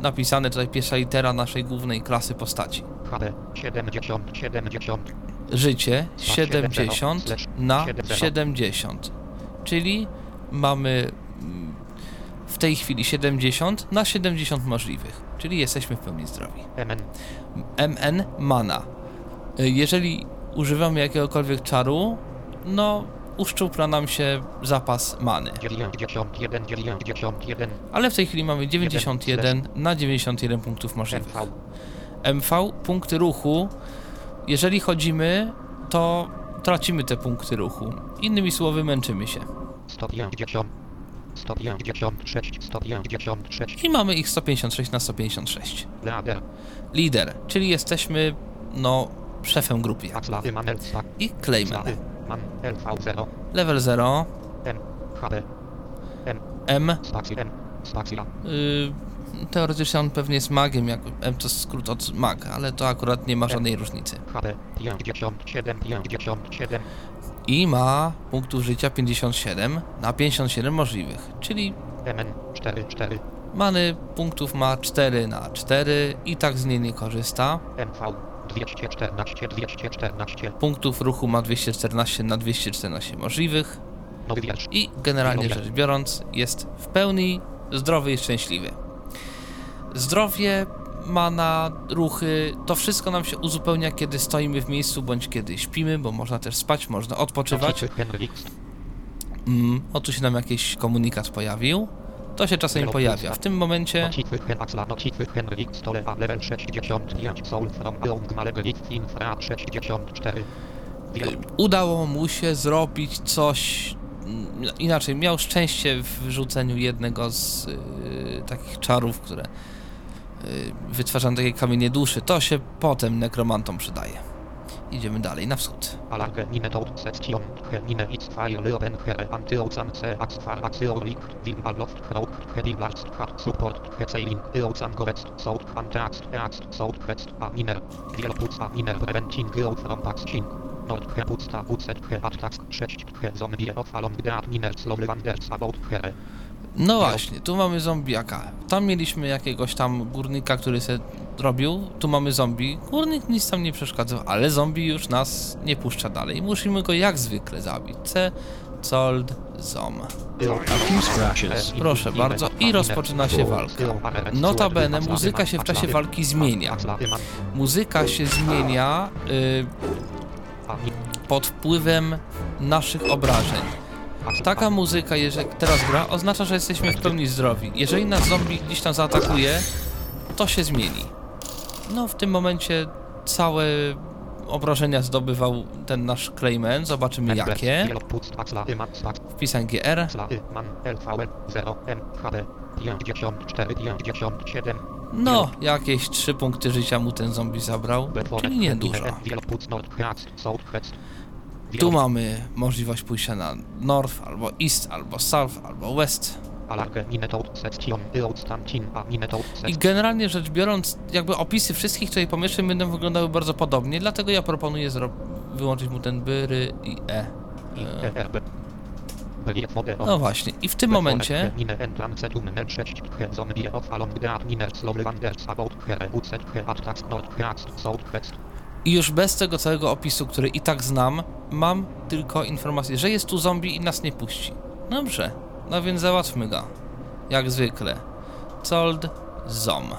napisane tutaj pierwsza litera naszej głównej klasy postaci. HD 70 70 Życie 70 na 70. 70, czyli mamy w tej chwili 70 na 70 możliwych, czyli jesteśmy w pełni zdrowi. MN MN mana. Y, Jeżeli używamy jakiegokolwiek czaru, no uszczupla nam się zapas many. 91 91 Ale w tej chwili mamy 91 na 91 punktów możliwych. MV punkty ruchu. Jeżeli chodzimy, to tracimy te punkty ruchu. Innymi słowy, męczymy się. 150 156 156 I mamy ich 156 na 156. Leader Lider, czyli jesteśmy, no, szefem grupy. I Clayman. Man LV0 Level 0, M HD M. M Spacja Yy, teoretycznie on pewnie jest magiem, jak M to skrót od mag, ale to akurat nie ma żadnej różnicy. HD 57 57 I ma punktów życia 57 na 57 możliwych, czyli MN 44 Many punktów ma 4 na 4 i tak z niej nie korzysta. MV 214 214 Punktów ruchu ma 214 na 214 możliwych wiersz i generalnie rzecz biorąc jest w pełni zdrowy i szczęśliwy. Zdrowie, mana, ruchy, to wszystko nam się uzupełnia, kiedy stoimy w miejscu bądź kiedy śpimy, bo można też spać, można odpoczywać. Mm, o tu się nam jakiś komunikat pojawił. To się czasem pojawia. W tym momencie Nocitwy Henaxla Nocitwy Henryks Tolewa level 65 Soul from Long Malegrith Infra 64 Wiel udało mu się zrobić coś mm, inaczej. Miał szczęście w rzuceniu jednego z y, takich czarów, które y, wytwarzają takie kamienie duszy. To się potem nekromantom przydaje. Idziemy dalej, na wschód. Alarge Mine Tot Sestion Mine It's Fire Leuben Here Antiocan Se Axfar Axeolik Wilbaloft Hrauk Hedilars Hat Support Heceiling Eocan Gorest Sout Anteax Eax Sout Quest A Miner Wielpuc A Miner Preventing Eot from Paxing Nord Hepusta Ucet He Attax 6 He Zombie of Along Deat Miners Lowlanders About Here No właśnie, tu mamy zombiaka. Tam mieliśmy jakiegoś tam górnika, który se robił. Tu mamy zombie. Górnik nic tam nie przeszkadzał, ale zombie już nas nie puszcza dalej. Musimy go jak zwykle zabić. C. Cold Zom. Proszę bardzo, i rozpoczyna się walka. Notabene muzyka się w czasie walki zmienia. Muzyka się zmienia y, pod wpływem naszych obrażeń. Taka muzyka, jeżeli teraz gra, oznacza, że jesteśmy w pełni zdrowi. Jeżeli nas zombie gdzieś tam zaatakuje, to się zmieni. No, w tym momencie całe obrażenia zdobywał ten nasz Clayman. Zobaczymy jakie. Wpisałem GR. No, jakieś 3 punkty życia mu ten zombie zabrał, czyli niedużo. Tu mamy możliwość pójścia na North, albo East, albo South, albo West. I generalnie rzecz biorąc, jakby opisy wszystkich tutaj pomieszczeń będą wyglądały bardzo podobnie, dlatego ja proponuję wyłączyć mu ten byry i e. mode No właśnie, i w tym momencie Mine Entlancetum Mer 6 He Zombie of Along the Adminers Low Wanders About Here Utset He Attacks North Heast South West i już bez tego całego opisu, który i tak znam, mam tylko informację, że jest tu zombie i nas nie puści. Dobrze, no więc załatwmy go. Jak zwykle. Cold Zom.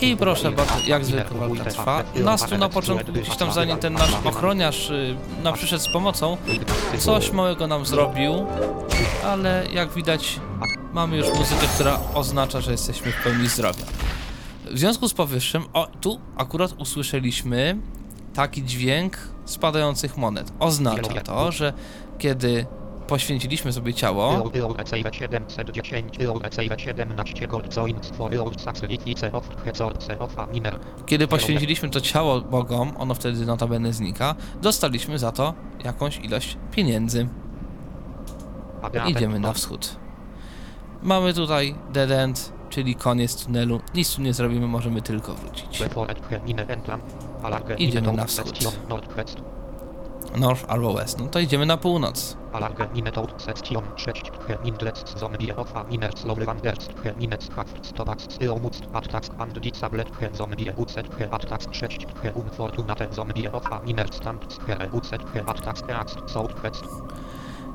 I proszę bardzo, jak zwykle walka trwa. Nas tu na początku, gdzieś tam zanim ten nasz ochroniarz y, nam przyszedł z pomocą, coś małego nam zrobił, ale jak widać mamy już muzykę, która oznacza, że jesteśmy w pełni zdrowia. W związku z powyższym, o, tu akurat usłyszeliśmy taki dźwięk spadających monet. Oznacza to, że kiedy poświęciliśmy sobie ciało, Save 710 Save 17 Gold Coins for Your Facility of Hesorce of a Miner kiedy poświęciliśmy to ciało bogom, ono wtedy notabene znika, dostaliśmy za to jakąś ilość pieniędzy. Idziemy na wschód. Mamy tutaj dead end, czyli koniec tunelu. Nic tu nie zrobimy, możemy tylko wrócić. Idziemy na wschód. North albo west. No to idziemy na północ. Alarge Minnetot Section 6 He Mindlets Zombie of a Miners Low Wanders He Minets Haft Stobax Eomust Attacks and Disablet He Zombie Utset He Attacks 6 He Unfortunate Zombie of a Miners Stands He Utset He Attacks East Southwest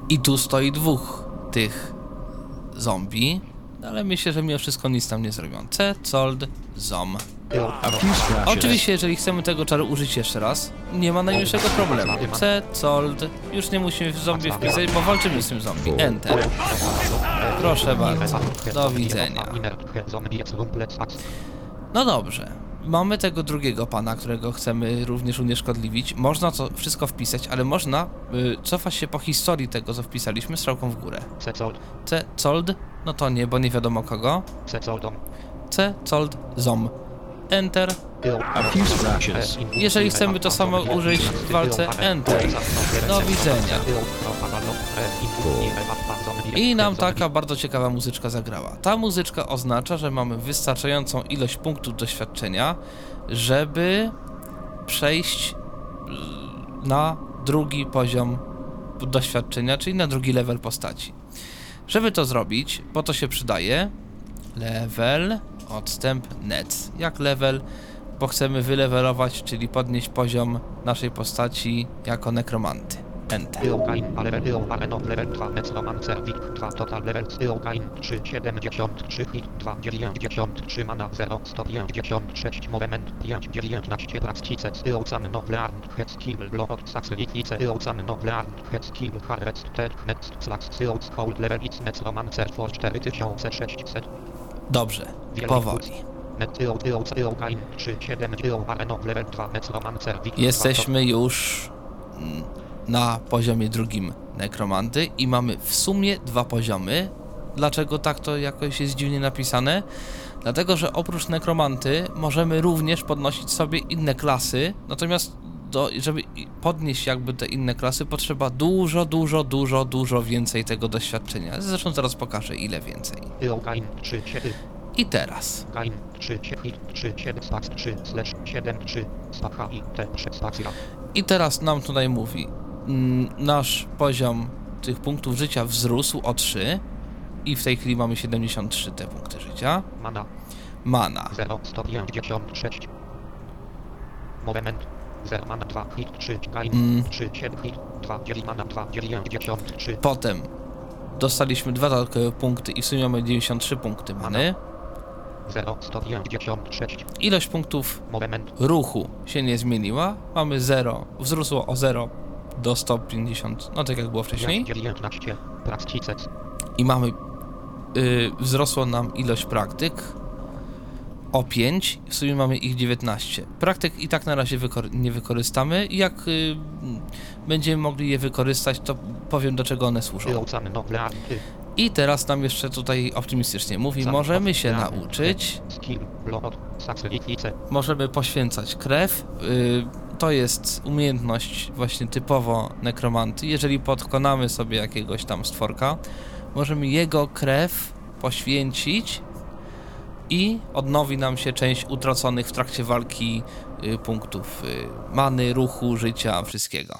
I tu stoi dwóch tych zombie, ale myślę, że mimo wszystko nic tam nie zrobią. C, Cold, Zom. Oczywiście, jeżeli chcemy tego czaru użyć jeszcze raz, nie ma najmniejszego problemu. C, Cold, już nie musimy w zombie wpisać, bo walczymy z tym zombie. Enter. Proszę bardzo. Do widzenia. No dobrze. Mamy tego drugiego pana, którego chcemy również unieszkodliwić. Można to wszystko wpisać, ale można y, cofać się po historii tego, co wpisaliśmy, strzałką w górę. C, Cold, no to nie, bo nie wiadomo kogo. C, Cold, Zom. Enter. A few scratches. Jeżeli chcemy to samo użyć w walce, Enter. Do widzenia. I nam taka bardzo ciekawa muzyczka zagrała. Ta muzyczka oznacza, że mamy wystarczającą ilość punktów doświadczenia, żeby przejść y, na drugi poziom doświadczenia, czyli na drugi level postaci. Żeby to zrobić, po to się przydaje level, odstęp, net. Jak level, bo chcemy wylevelować, czyli podnieść poziom naszej postaci jako nekromanty. Enter. level 2 Necromancer Wik 2 Total Level Eogain 3 73 Hit 2 93 Mana 0 156 Movement 5 19 Pracice Eocan no Learn Head Skill Blood Facilitice Eocan no Learn Head Skill Harvest Tech Net Slash Eoc Cold Level It's Necromancer for 4600 Dobrze, powoli. Net Eo Eoc Eogain 3 7 Eogareno Level 2 Necromancer Wik 2 Jesteśmy już na poziomie drugim nekromanty i mamy w sumie dwa poziomy. Dlaczego tak to jakoś jest dziwnie napisane? Dlatego, że oprócz nekromanty możemy również podnosić sobie inne klasy, natomiast do, żeby podnieść jakby te inne klasy potrzeba dużo, dużo, dużo, dużo więcej tego doświadczenia. Zresztą zaraz pokażę ile więcej. Eogain 3 7 I teraz Gain 3 7 3 7 slash 3 slash 7 3 stacha i t 3 stacja I teraz nam tutaj mówi, nasz poziom tych punktów życia wzrósł o 3 i w tej chwili mamy 73 te punkty życia. mana. Mana. 0 156 Moment. 0 mana 2 hit 3 gain Mm. 3 7 hit 2 dzieli mana 2 93 Potem dostaliśmy dwa dodatkowe punkty i w sumie mamy 93 punkty many. 0 156 Ilość punktów Moment. ruchu się nie zmieniła. Mamy 0, wzrosło o 0 do 150, no tak jak było wcześniej. 19 Praxicec I mamy, yy, wzrosło nam ilość praktyk o 5, w sumie mamy ich 19. Praktyk i tak na razie nie wykorzystamy. Jak y, będziemy mogli je wykorzystać, to powiem do czego one służą. I teraz nam jeszcze tutaj optymistycznie mówi, możemy się nauczyć, możemy poświęcać krew, y, to jest umiejętność właśnie typowo nekromanty. Jeżeli podkonamy sobie jakiegoś tam stworka, możemy jego krew poświęcić i odnowi nam się część utraconych w trakcie walki y, punktów y, many, ruchu, życia, wszystkiego.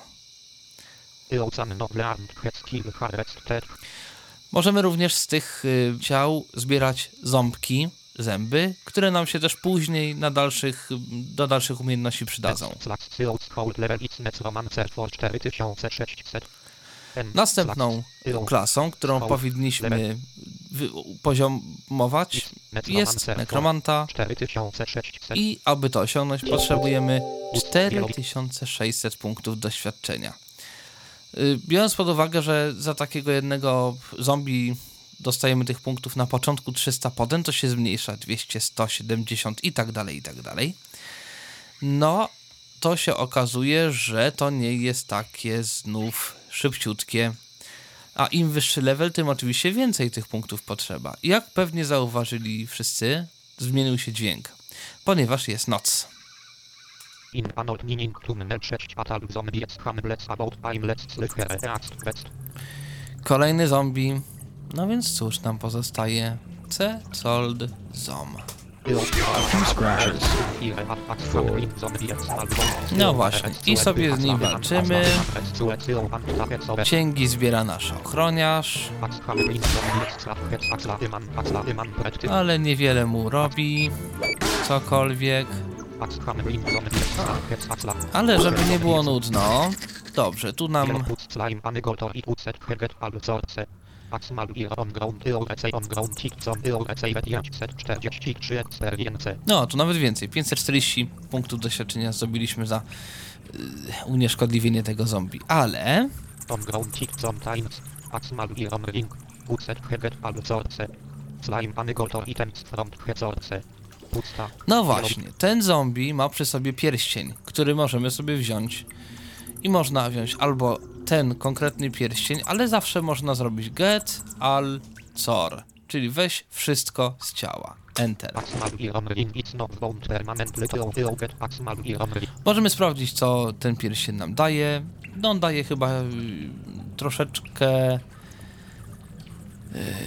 Możemy również z tych y, ciał zbierać ząbki, zęby, które nam się też później na dalszych, do dalszych umiejętności przydadzą. Slash Seals Hold Level It's Net Romancer for 4600. N Następną klasą, którą powinniśmy poziomować, jest nekromanta 4600. i aby to osiągnąć potrzebujemy 4600 punktów doświadczenia. Y, Biorąc pod uwagę, że za takiego jednego zombie dostajemy tych punktów na początku 300, potem to się zmniejsza 200, 170 i tak dalej, i tak dalej. No, to się okazuje, że to nie jest takie znów szybciutkie. A im wyższy level, tym oczywiście więcej tych punktów potrzeba. Jak pewnie zauważyli wszyscy, zmienił się dźwięk, ponieważ jest noc. In Anol Mining Tunnel 6 Atal Zombies Hamlets About. Kolejny zombie. No więc cóż nam pozostaje? C. Cold Zom. No właśnie, i sobie z nim walczymy. Księgi zbiera nasz ochroniarz, ale niewiele mu robi. Cokolwiek. Ale żeby nie było nudno, dobrze, tu nam No, tu nawet więcej. 540 punktów doświadczenia zdobyliśmy za yy, unieszkodliwienie tego zombie. Ale no właśnie, ten zombie ma przy sobie pierścień, który możemy sobie wziąć. I można wziąć albo ten konkretny pierścień, ale zawsze można zrobić get al cor, czyli weź wszystko z ciała. Enter. Możemy sprawdzić, co ten pierścień nam daje. No, on daje chyba y, troszeczkę. y,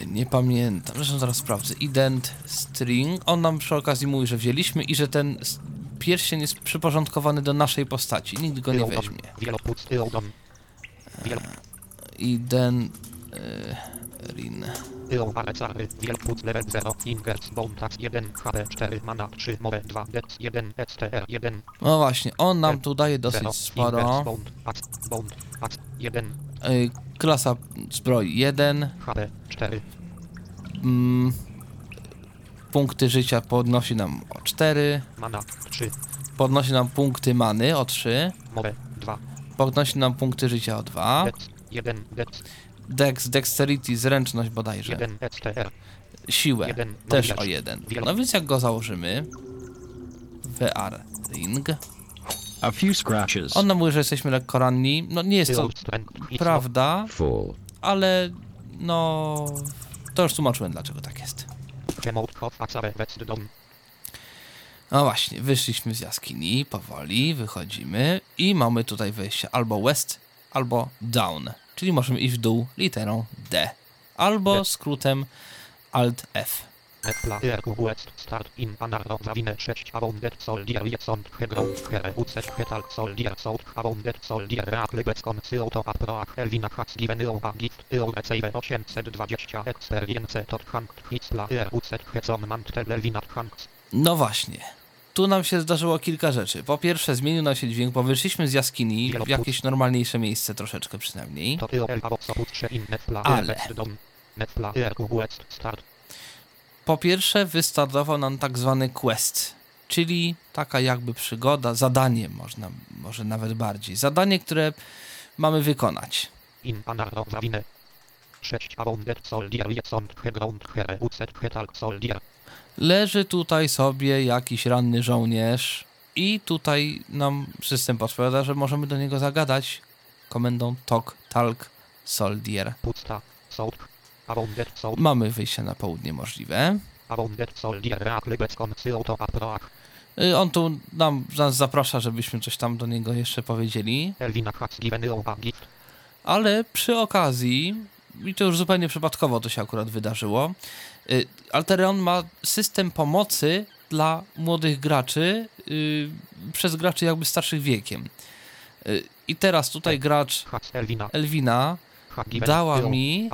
nie pamiętam. Zresztą zaraz sprawdzę. Ident string. On nam przy okazji mówi, że wzięliśmy i że ten pierścień jest przyporządkowany do naszej postaci. Nikt go nie weźmie. Ident. Rin. Tył Alecary, Wielput level 0, Ingers, Bontax 1, HP 4, Mana 3, More 2, Dex 1, STR 1, No właśnie, on nam tu daje 0, dosyć sporo. Bond, Ax, Bond, Ax 1, Y, klasa zbroi 1. HP 4, Mm, punkty życia podnosi nam o 4. Mana 3, Podnosi nam punkty many o 3. More 2, Podnosi nam punkty życia o 2. Dex 1, Dex Dex, dexterity, zręczność bodajże. 1, STR Siłę jeden, też no o widać. 1. Wielo- No więc jak go założymy. VR ring. A few scratches. On nam mówi, że jesteśmy lekko ranni. No nie jest to prawda, ale no... To już tłumaczyłem dlaczego tak jest. No właśnie, wyszliśmy z jaskini, powoli, wychodzimy i mamy tutaj wejście albo west, albo down, czyli możemy iść w dół literą D, albo skrótem Alt F. ERQ, West, Start, In, Anarro, Zawinę 6, Aboundet, Soldier, Jetsond, Heground, Here, Ucet, Hetal, Soldier, Sold, Aboundet, Soldier, Reakly, Becon, Syoto, Aproach, Elvina, Hax, Given, Iowa, Gift, Io, Receive, 820, Experience, Tot, Hank, Hitzla, ERUCet, Hecon, Mantel, Elvina, Hanks, No właśnie, tu nam się zdarzyło kilka rzeczy. Po pierwsze zmienił nam się dźwięk, bo wyszliśmy z jaskini w jakieś normalniejsze miejsce troszeczkę przynajmniej. Ale. West Dom, Netpla, ERQ, West, Start, Po pierwsze wystartował nam tak zwany quest, czyli taka jakby przygoda, zadanie można, może nawet bardziej. Zadanie, które mamy wykonać. In, Zawinę 6, Aboundet, Soldier, Jetsond, Heground, Here, Ucet, Hetal, Soldier, Leży tutaj sobie jakiś ranny żołnierz i tutaj nam system podpowiada, że możemy do niego zagadać komendą tok, talk, soldier. Pusta, Sold, Mamy wyjście na południe możliwe. Y, On tu nam, nas zaprasza, żebyśmy coś tam do niego jeszcze powiedzieli. Ale przy okazji, i to już zupełnie przypadkowo to się akurat wydarzyło, y, Altereon ma system pomocy dla młodych graczy y, przez graczy jakby starszych wiekiem. I teraz tutaj gracz Has Elvina Elwina dała mi.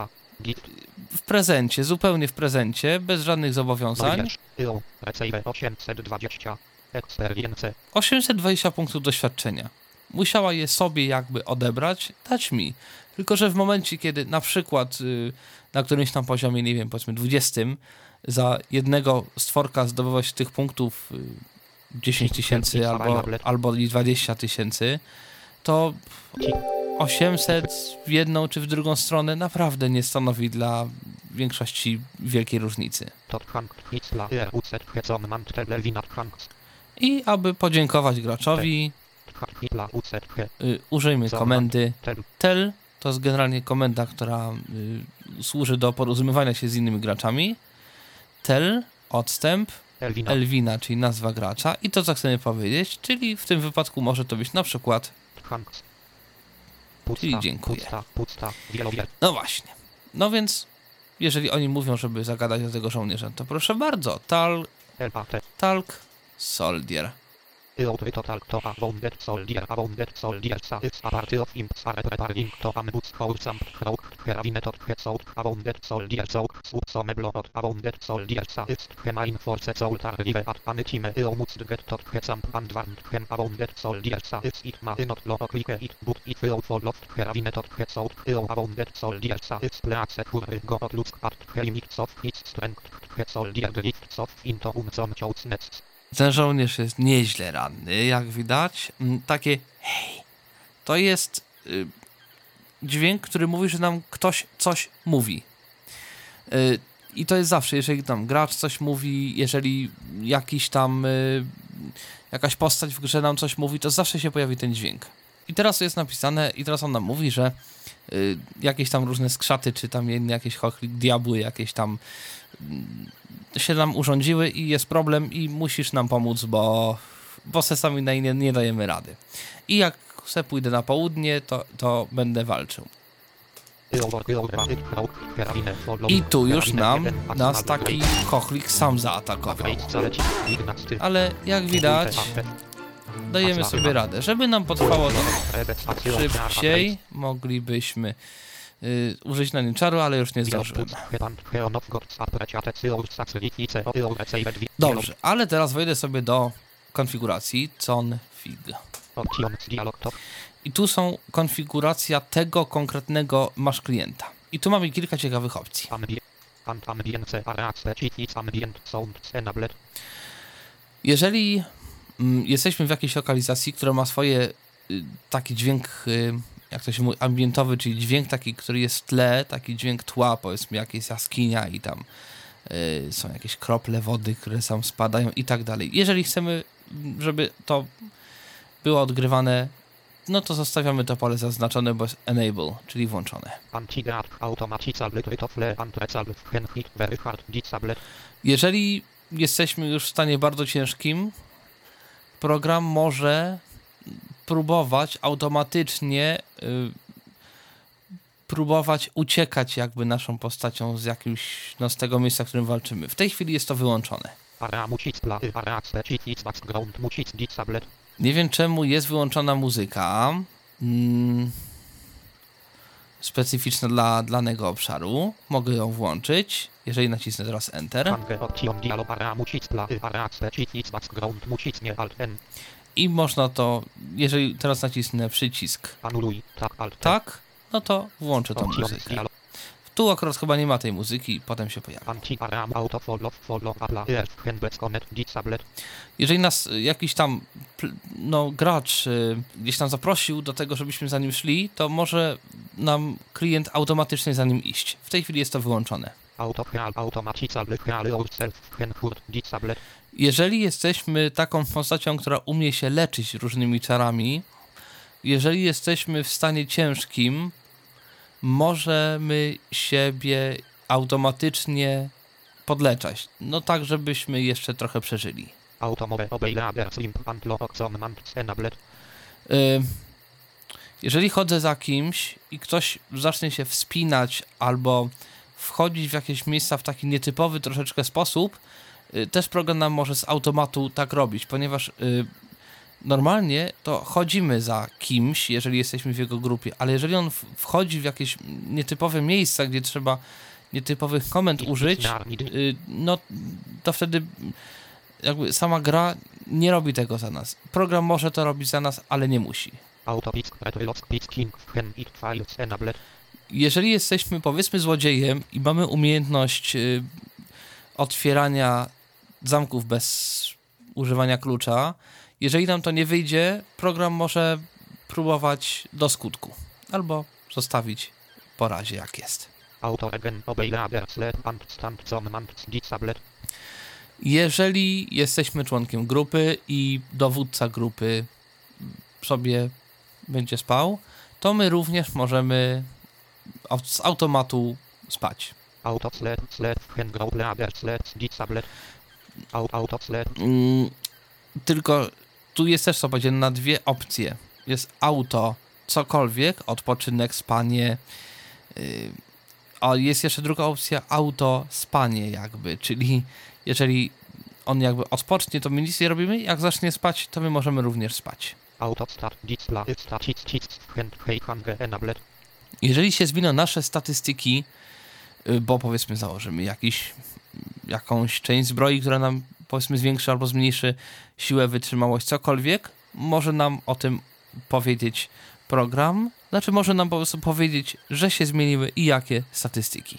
W prezencie, zupełnie w prezencie, bez żadnych zobowiązań, Knowledge. You receive 820 experience. 820 punktów doświadczenia. Musiała je sobie jakby odebrać, dać mi. Tylko, że w momencie, kiedy na przykład y, na którymś tam poziomie, nie wiem, powiedzmy 20, za jednego stworka zdobywać tych punktów y, 10 tysięcy albo, albo i 20 tysięcy, to 800 w jedną czy w drugą stronę naprawdę nie stanowi dla większości wielkiej różnicy. Hanks. I aby podziękować graczowi, he y, użyjmy komendy tel. To jest generalnie komenda, która y, służy do porozumiewania się z innymi graczami. Tel, odstęp, Elvina. Elwina, czyli nazwa gracza i to, co chcemy powiedzieć, czyli w tym wypadku może to być na przykład, Hanks. Czyli dziękuję. No właśnie. No więc, jeżeli oni mówią, żeby zagadać do tego żołnierza, to proszę bardzo, tal, Elpate. talk, soldier. Eutry total to a wounded soldier a wounded soldier sa is a party of imps are preparing to ambush wholesome croak heravine tot he sout a wounded soldier sup some blot a wounded soldier sa is he main force soult are live at anitime eomuts get tot he samp and warned hem a wounded soldier sa is it ma not lo clique it but it will for lost heravine tot he sout eo a wounded soldier sa is place hurry go at lusk at he limits of its strength he soldier drifts of into umson nets Ten żołnierz jest nieźle ranny, jak widać. Mm, Takie hej, to jest y, dźwięk, który mówi, że nam ktoś coś mówi. Y, I to jest zawsze, jeżeli tam gracz coś mówi, jeżeli jakiś tam y, jakaś postać w grze nam coś mówi, to zawsze się pojawi ten dźwięk. I teraz jest napisane, i teraz on nam mówi, że y, jakieś tam różne skrzaty, czy tam jakieś diabły, jakieś tam się nam urządziły i jest problem i musisz nam pomóc, bo, bo se sami nie, nie dajemy rady. I jak se pójdę na południe, to, to będę walczył. I tu już nam nas taki chochlik sam zaatakował. Ale jak widać, dajemy sobie radę. Żeby nam potrwało to szybciej, moglibyśmy y, użyć na nim czaru, ale już nie zdążyłem. Dobrze, ale teraz wejdę sobie do konfiguracji config. I tu są konfiguracja tego konkretnego masz klienta. I tu mamy kilka ciekawych opcji. Jeżeli mm, jesteśmy w jakiejś lokalizacji, która ma swoje y, taki dźwięk, y, jak to się mówi, ambientowy, czyli dźwięk taki, który jest w tle, taki dźwięk tła, powiedzmy jakieś jaskinia i tam y, są jakieś krople wody, które tam spadają i tak dalej. Jeżeli chcemy, żeby to było odgrywane, no to zostawiamy to pole zaznaczone, bo jest enable, czyli włączone. Jeżeli jesteśmy już w stanie bardzo ciężkim, program może próbować automatycznie y, próbować uciekać jakby naszą postacią z jakimś, no z tego miejsca, w którym walczymy. W tej chwili jest to wyłączone. Nie wiem czemu jest wyłączona muzyka. Mm, specyficzna dla danego obszaru. Mogę ją włączyć, jeżeli nacisnę teraz Enter. I można to, jeżeli teraz nacisnę przycisk tak, no to włączę tą muzykę. Tu akurat chyba nie ma tej muzyki, potem się pojawi. Jeżeli nas jakiś tam no, gracz y, gdzieś tam zaprosił do tego, żebyśmy za nim szli, to może nam klient automatycznie za nim iść. W tej chwili jest to wyłączone. Jeżeli jesteśmy taką postacią, która umie się leczyć różnymi czarami, jeżeli jesteśmy w stanie ciężkim, możemy siebie automatycznie podleczać. No tak, żebyśmy jeszcze trochę przeżyli. Jeżeli chodzę za kimś i ktoś zacznie się wspinać albo wchodzić w jakieś miejsca w taki nietypowy troszeczkę sposób, też program nam może z automatu tak robić, ponieważ y, normalnie to chodzimy za kimś, jeżeli jesteśmy w jego grupie, ale jeżeli on wchodzi w jakieś nietypowe miejsca, gdzie trzeba nietypowych komend użyć, y, no to wtedy jakby sama gra nie robi tego za nas. Program może to robić za nas, ale nie musi. Jeżeli jesteśmy powiedzmy złodziejem i mamy umiejętność y, otwierania zamków bez używania klucza, jeżeli nam to nie wyjdzie, program może próbować do skutku albo zostawić po razie jak jest. Jeżeli jesteśmy członkiem grupy i dowódca grupy sobie będzie spał, to my również możemy z automatu spać. Mm, tylko tu jest też co powiedzieć na dwie opcje. Jest auto, cokolwiek, odpoczynek, spanie. Yy, a jest jeszcze druga opcja, auto, spanie jakby, czyli jeżeli on jakby odpocznie, to my nic nie robimy, jak zacznie spać, to my możemy również spać. Auto start display. Jeżeli się zwinął nasze statystyki, y, bo powiedzmy założymy jakiś, jakąś część zbroi, która nam powiedzmy zwiększy albo zmniejszy siłę, wytrzymałość, cokolwiek, może nam o tym powiedzieć program, znaczy może nam po prostu powiedzieć, że się zmieniły i jakie statystyki.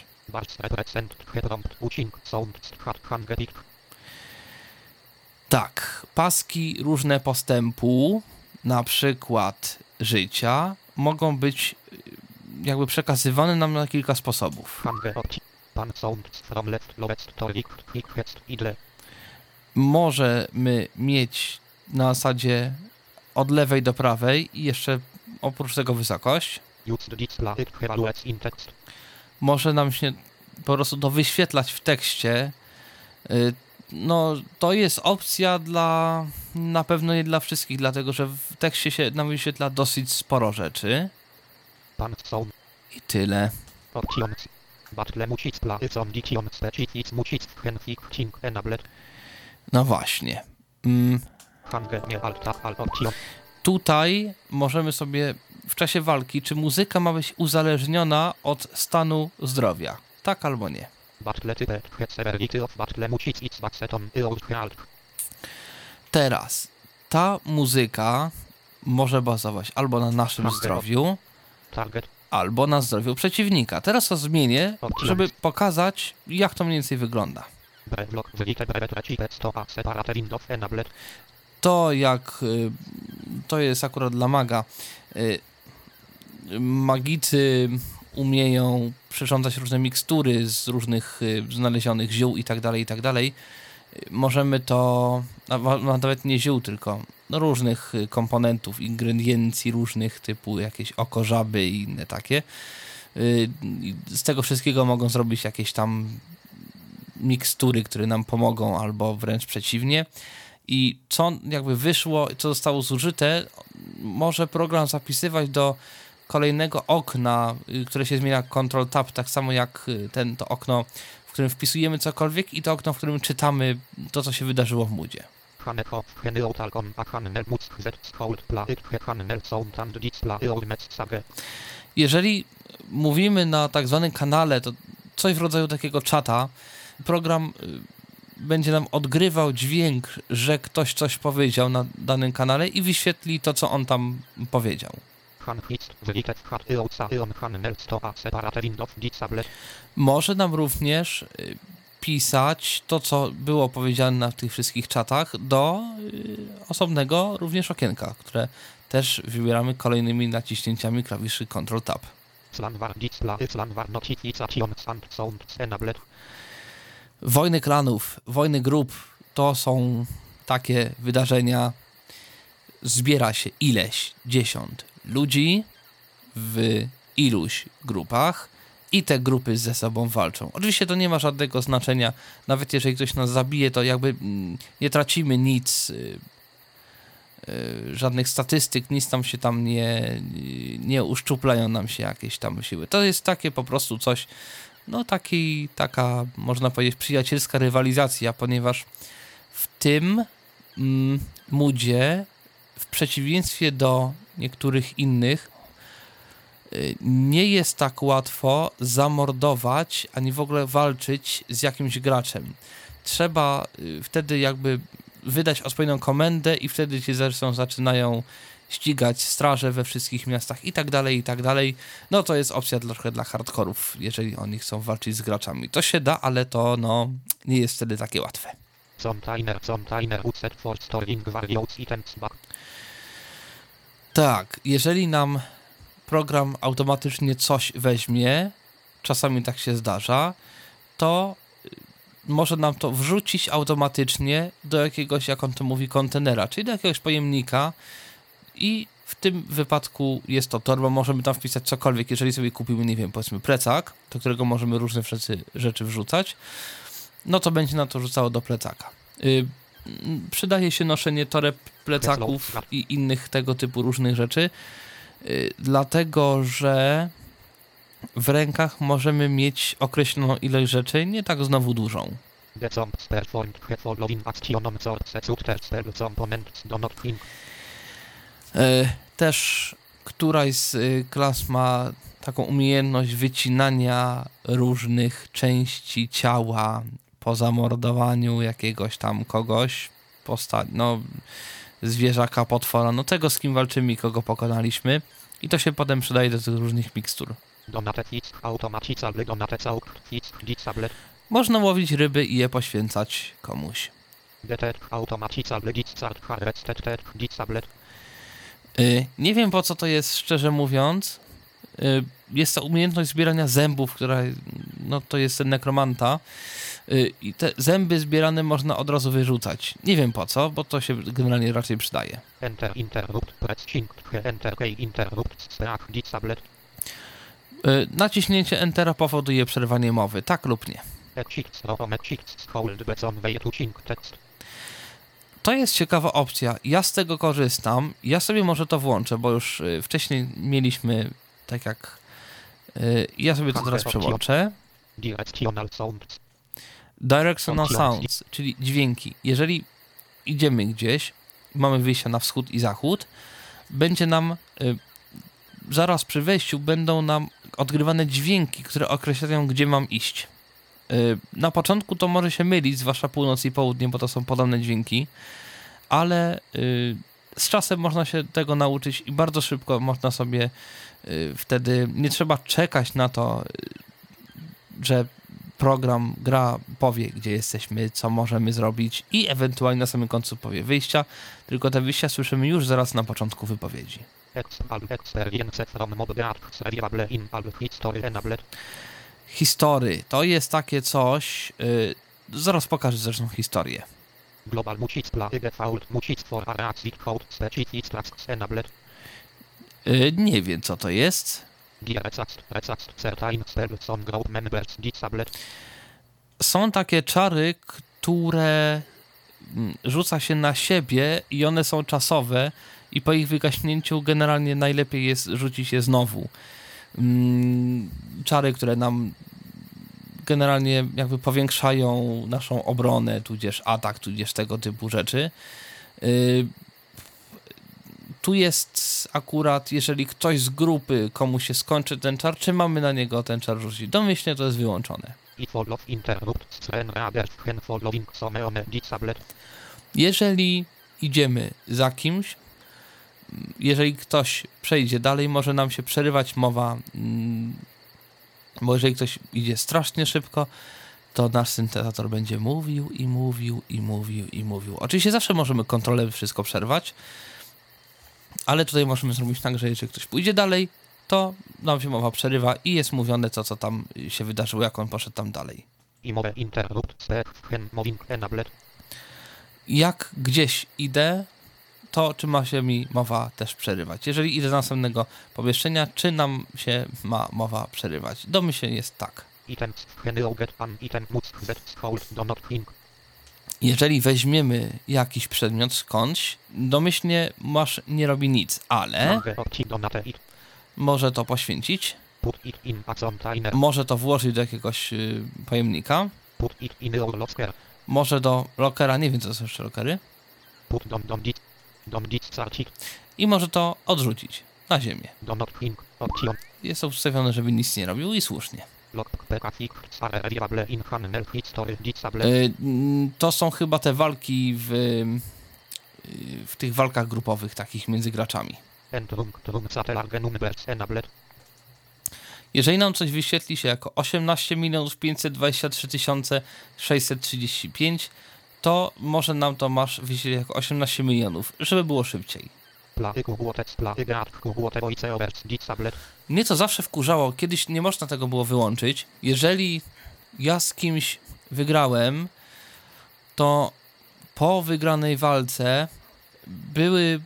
Tak, paski różne postępu, na przykład życia, mogą być y, jakby przekazywane nam na kilka sposobów. Pan sound from left lowest to right click hest idle. możemy mieć na zasadzie od lewej do prawej i jeszcze oprócz tego wysokość. Może nam się po prostu to wyświetlać w tekście. Y, No, to jest opcja dla na pewno nie dla wszystkich, dlatego że w tekście się nam wyświetla dosyć sporo rzeczy. I tyle. options. No właśnie. Mm, tutaj możemy sobie w czasie walki, czy muzyka ma być uzależniona od stanu zdrowia. Tak albo nie. Teraz ta muzyka może bazować albo na naszym zdrowiu. Albo na zdrowiu przeciwnika. Teraz to zmienię, żeby pokazać, jak to mniej więcej wygląda. To jak y, to jest akurat dla maga. Y, Magicy umieją przyrządzać różne mikstury z różnych y, znalezionych ziół i tak dalej, i tak dalej. Możemy to, nawet nie ziół, tylko no, różnych y, komponentów, ingrediencji różnych, typu jakieś oko żaby i inne takie. Y, Z tego wszystkiego mogą zrobić jakieś tam mikstury, które nam pomogą, albo wręcz przeciwnie. I co jakby wyszło, co zostało zużyte, może program zapisywać do kolejnego okna, y, które się zmienia Ctrl Tab, tak samo jak ten, to okno, w którym wpisujemy cokolwiek i to okno, w którym czytamy to, co się wydarzyło w moodzie. Hanel Sound and Display Sage. Jeżeli mówimy na tak zwanym kanale, to coś w rodzaju takiego czata, program y, będzie nam odgrywał dźwięk, że ktoś coś powiedział na danym kanale i wyświetli to, co on tam powiedział. Może nam również y, pisać to, co było powiedziane na tych wszystkich czatach, do y, osobnego również okienka, które też wybieramy kolejnymi naciśnięciami klawiszy Ctrl Tab. Slanwar Display, Slanwar Notification and Sound Enabled. Wojny klanów, wojny grup to są takie wydarzenia. Zbiera się ileś dziesiąt ludzi w iluś grupach i te grupy ze sobą walczą. Oczywiście to nie ma żadnego znaczenia, nawet jeżeli ktoś nas zabije, to jakby mm, nie tracimy nic, y, y, żadnych statystyk, nic tam się tam nie, nie uszczuplają nam się jakieś tam siły. To jest takie po prostu coś, no taki, taka, można powiedzieć, przyjacielska rywalizacja, ponieważ w tym mm, w przeciwieństwie do niektórych innych, nie jest tak łatwo zamordować, ani w ogóle walczyć z jakimś graczem. Trzeba y, wtedy jakby wydać odpowiednią komendę i wtedy ci zresztą zaczynają ścigać straże we wszystkich miastach i tak dalej, i tak dalej. No to jest opcja trochę dla hardkorów, jeżeli oni chcą walczyć z graczami. To się da, ale to no nie jest wtedy takie łatwe. Container, container, set for storing various items back. Tak, jeżeli nam program automatycznie coś weźmie, czasami tak się zdarza, to może nam to wrzucić automatycznie do jakiegoś, jak on to mówi, kontenera, czyli do jakiegoś pojemnika i w tym wypadku jest to torba, możemy tam wpisać cokolwiek, jeżeli sobie kupimy, nie wiem, powiedzmy plecak, do którego możemy różne rzeczy, rzeczy wrzucać, no to będzie na to rzucało do plecaka. Y, m, przydaje się noszenie toreb, plecaków i innych tego typu różnych rzeczy, dlatego że w rękach możemy mieć określoną ilość rzeczy, nie tak znowu dużą. E, Też któraś z y, klas ma taką umiejętność wycinania różnych części ciała po zamordowaniu jakiegoś tam kogoś, posta- no, zwierzaka, potwora, no tego z kim walczymy i kogo pokonaliśmy. I to się potem przydaje do tych różnych mikstur. Można łowić ryby i je poświęcać komuś. Nie wiem po co to jest, szczerze mówiąc. Y, Jest to umiejętność zbierania zębów, która, no to jest ten nekromanta. Y, I te zęby zbierane można od razu wyrzucać. Nie wiem po co, bo to się generalnie raczej przydaje. Enter interrupt pressing enter key interrupt strach disable. Y, Naciśnięcie Entera powoduje przerwanie mowy, tak lub nie. To jest ciekawa opcja. Ja z tego korzystam. Ja sobie może to włączę, bo już y, wcześniej mieliśmy tak jak. Ja sobie to teraz przełączę. Directional sounds. Directional Sounds. czyli dźwięki. Jeżeli idziemy gdzieś, mamy wyjścia na wschód i zachód, będzie nam y, zaraz przy wejściu będą nam odgrywane dźwięki, które określają, gdzie mam iść. Y, na początku to może się mylić, zwłaszcza północ i południe, bo to są podobne dźwięki, ale y, z czasem można się tego nauczyć i bardzo szybko można sobie wtedy, nie trzeba czekać na to, że program, gra powie, gdzie jesteśmy, co możemy zrobić i ewentualnie na samym końcu powie wyjścia, tylko te wyjścia słyszymy już zaraz na początku wypowiedzi. History to jest takie coś, y, zaraz pokażę zresztą historię. Global. Y, nie wiem co to jest. Są takie czary, które mm, rzuca się na siebie i one są czasowe i po ich wygaśnięciu generalnie najlepiej jest rzucić je znowu. Mm, Czary, które nam generalnie jakby powiększają naszą obronę, tudzież atak, tudzież tego typu rzeczy. Tu jest akurat, jeżeli ktoś z grupy, komu się skończy ten czar, czy mamy na niego ten czar rzucić? Domyślnie to jest wyłączone. Jeżeli idziemy za kimś, jeżeli ktoś przejdzie dalej, może nam się przerywać mowa, mm, bo jeżeli ktoś idzie strasznie szybko, to nasz syntezator będzie mówił i mówił i mówił i mówił. Oczywiście zawsze możemy kontrolę wszystko przerwać, ale tutaj możemy zrobić tak, że jeżeli ktoś pójdzie dalej, to nam się mowa przerywa i jest mówione to, co tam się wydarzyło, jak on poszedł tam dalej. Jak gdzieś idę, to czy ma się mi mowa też przerywać. Jeżeli idę do następnego pomieszczenia, czy nam się ma mowa przerywać. Domyślnie jest tak. Items, hello get an item, must set, hold, do not. Jeżeli weźmiemy jakiś przedmiot skądś, domyślnie masz nie robi nic, ale może to poświęcić, może to włożyć do jakiegoś y, pojemnika, może do lockera, nie wiem co są jeszcze lockery, i może to odrzucić na ziemię. Jest to ustawione, żeby nic nie robił i słusznie. Y, mm, To są chyba te walki w, y, w tych walkach grupowych, takich między graczami. Jeżeli nam coś wyświetli się jako 18 milionów 523 635, to może nam to masz wyświetlić jako 18 milionów, żeby było szybciej. Mnie to zawsze wkurzało, kiedyś nie można tego było wyłączyć. Jeżeli ja z kimś wygrałem, to po wygranej walce były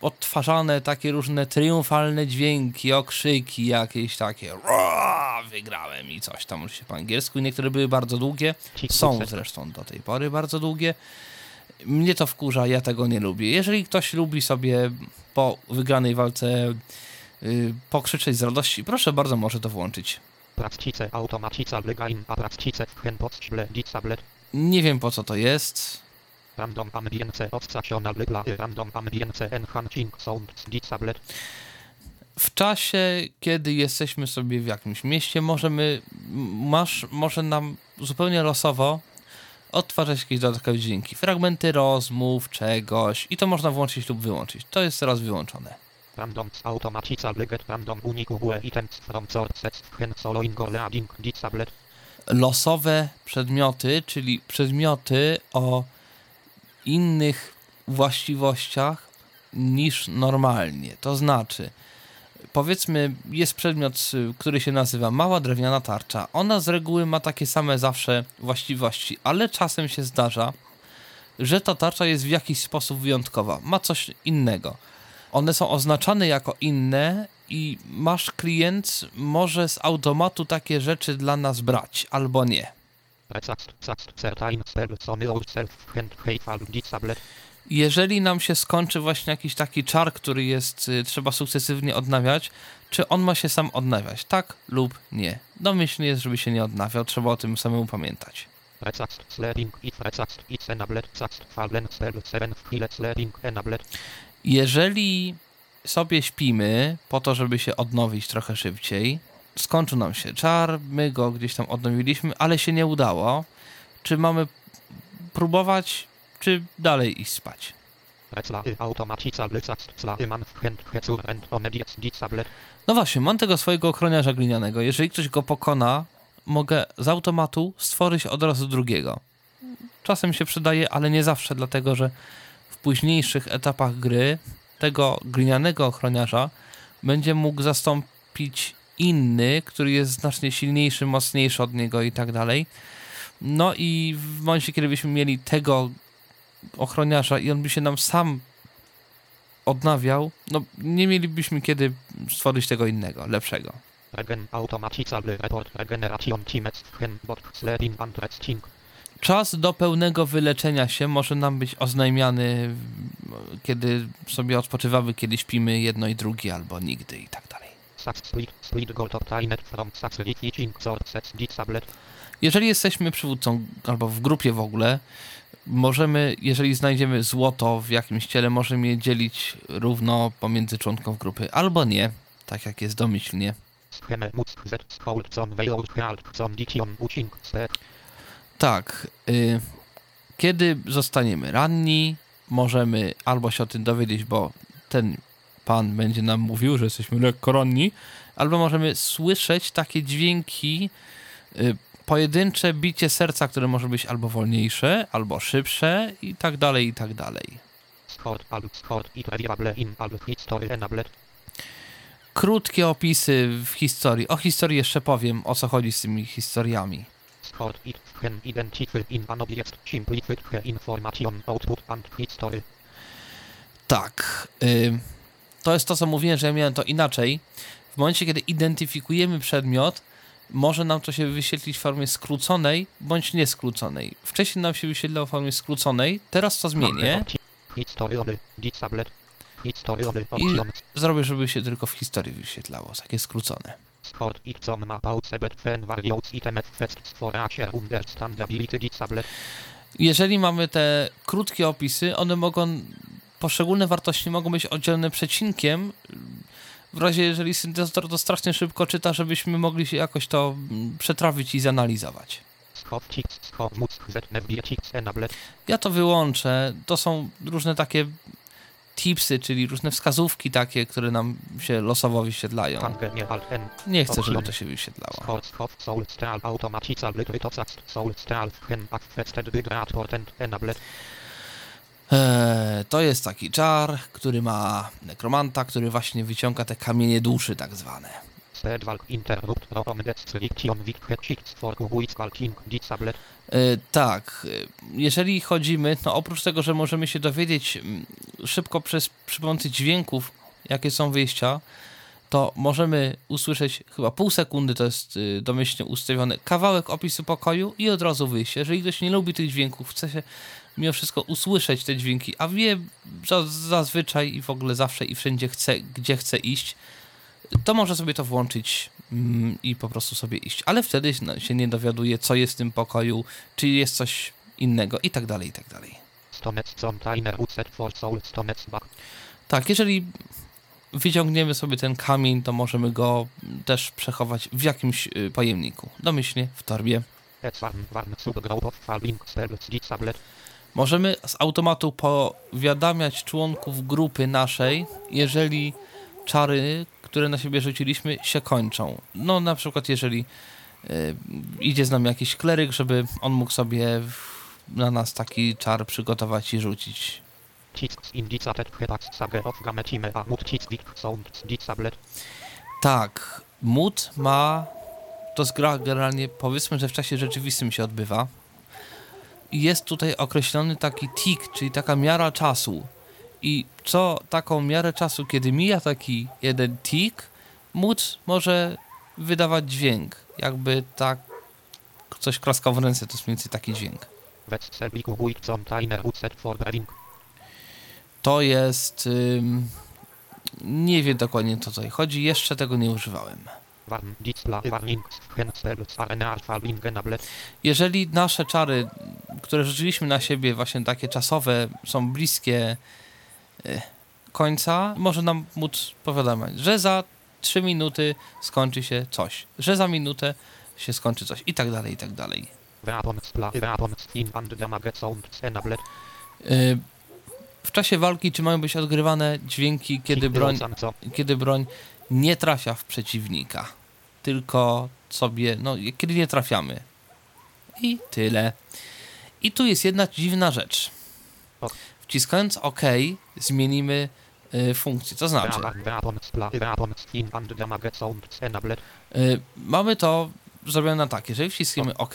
odtwarzane takie różne triumfalne dźwięki, okrzyki jakieś takie "Roar, wygrałem i coś tam się po angielsku. Niektóre były bardzo długie, są zresztą do tej pory bardzo długie. Mnie to wkurza, ja tego nie lubię. Jeżeli ktoś lubi sobie po wygranej walce y, pokrzyczeć z radości, proszę bardzo, może to włączyć. Practice automatica a practice Nie wiem po co to jest. random ambience obstational legla, random ambience enhancing sounds, disable, W czasie, kiedy jesteśmy sobie w jakimś mieście, możemy, masz, może nam zupełnie losowo odtwarzać jakieś dodatkowe dźwięki. Fragmenty rozmów, czegoś i to można włączyć lub wyłączyć. To jest teraz wyłączone. automatica random unique items from sources, hen soloing or losowe przedmioty, czyli przedmioty o innych właściwościach niż normalnie. To znaczy, powiedzmy, jest przedmiot, y, który się nazywa mała drewniana tarcza. Ona z reguły ma takie same zawsze właściwości, ale czasem się zdarza, że ta tarcza jest w jakiś sposób wyjątkowa, ma coś innego. One są oznaczane jako inne i masz klient może z automatu takie rzeczy dla nas brać, albo nie. Jeżeli nam się skończy właśnie jakiś taki czar, który jest, y, trzeba sukcesywnie odnawiać, czy on ma się sam odnawiać, tak lub nie. Domyślnie jest, żeby się nie odnawiał, trzeba o tym samemu pamiętać. Jeżeli sobie śpimy po to, żeby się odnowić trochę szybciej, skończył nam się czar, my go gdzieś tam odnowiliśmy, ale się nie udało, czy mamy próbować, czy dalej iść spać? No właśnie, mam tego swojego ochroniarza glinianego. Jeżeli ktoś go pokona, mogę z automatu stworzyć od razu drugiego. Czasem się przydaje, ale nie zawsze, dlatego że w późniejszych etapach gry tego glinianego ochroniarza będzie mógł zastąpić inny, który jest znacznie silniejszy, mocniejszy od niego i tak dalej. No i w momencie, kiedy byśmy mieli tego ochroniarza i on by się nam sam odnawiał, no nie mielibyśmy kiedy stworzyć tego innego, lepszego. Czas do pełnego wyleczenia się może nam być oznajmiany, kiedy sobie odpoczywamy, kiedy śpimy jedno i drugie, albo nigdy i tak dalej. Jeżeli jesteśmy przywódcą, albo w grupie w ogóle, możemy, jeżeli znajdziemy złoto w jakimś ciele, możemy je dzielić równo pomiędzy członków grupy, albo nie, tak jak jest domyślnie. Tak, y, kiedy zostaniemy ranni, możemy albo się o tym dowiedzieć, bo ten pan będzie nam mówił, że jesteśmy lekko ranni, albo możemy słyszeć takie dźwięki, y, pojedyncze bicie serca, które może być albo wolniejsze, albo szybsze i tak dalej, i tak dalej. Krótkie opisy w historii. O historii jeszcze powiem, o co chodzi z tymi historiami. Tak. Y, to jest to, co mówiłem, że ja miałem to inaczej. W momencie, kiedy identyfikujemy przedmiot, może nam to się wyświetlić w formie skróconej bądź nieskróconej. Wcześniej nam się wyświetlało w formie skróconej, teraz to zmienię. I zrobię, żeby się tylko w historii wyświetlało, takie skrócone. Skort ich com ma paucebet fen various itemet fest for acher understandability disablet. Jeżeli mamy te krótkie opisy, one mogą, poszczególne wartości mogą być oddzielone przecinkiem, w razie jeżeli syntezator to strasznie szybko czyta, żebyśmy mogli się jakoś to mm, przetrawić i zanalizować. Enablet. Ja to wyłączę. To są różne takie tipsy, czyli różne wskazówki takie, które nam się losowo wyświetlają. Nie chcę, żeby to się wyświetlało. Eee, to jest taki czar, który ma nekromanta, który właśnie wyciąga te kamienie duszy tak zwane. E, tak, e, jeżeli chodzimy, no oprócz tego, że możemy się dowiedzieć mm, szybko przez, przy pomocy dźwięków, jakie są wyjścia, to możemy usłyszeć chyba pół sekundy, to jest y, domyślnie ustawione, kawałek opisu pokoju i od razu wyjście. Jeżeli ktoś nie lubi tych dźwięków, chce się mimo wszystko usłyszeć te dźwięki, a wie za, zazwyczaj i w ogóle zawsze i wszędzie chce, gdzie chce iść, to może sobie to włączyć mm, i po prostu sobie iść. Ale wtedy no, się nie dowiaduje, co jest w tym pokoju, czy jest coś innego i tak dalej, i tak dalej. Tak, jeżeli wyciągniemy sobie ten kamień, to możemy go też przechować w jakimś y, pojemniku. Domyślnie w torbie. Możemy z automatu powiadamiać członków grupy naszej, jeżeli czary, które na siebie rzuciliśmy, się kończą. No na przykład jeżeli y, idzie z nami jakiś kleryk, żeby on mógł sobie na nas taki czar przygotować i rzucić. Mut. Tak, mód ma. To jest gra generalnie, powiedzmy, że w czasie rzeczywistym się odbywa. Jest tutaj określony taki tik, czyli taka miara czasu. I co taką miarę czasu, kiedy mija taki jeden tik, mód może wydawać dźwięk. Jakby tak coś klaskał w ręce, to jest mniej więcej taki dźwięk. To jest. Ym, nie wiem dokładnie o co tutaj chodzi, jeszcze tego nie używałem. Jeżeli nasze czary, które rzuciliśmy na siebie, właśnie takie czasowe, są bliskie e, końca, może nam móc powiadamiać, że za 3 minuty skończy się coś, że za minutę się skończy coś i tak dalej, i tak dalej. E, W czasie walki czy mają być odgrywane dźwięki, kiedy broń, kiedy broń nie trafia w przeciwnika, tylko sobie, no, kiedy nie trafiamy. I tyle. I tu jest jedna dziwna rzecz. Wciskając OK, zmienimy y, funkcję. To znaczy, y, mamy to zrobione tak. Jeżeli wciskamy OK,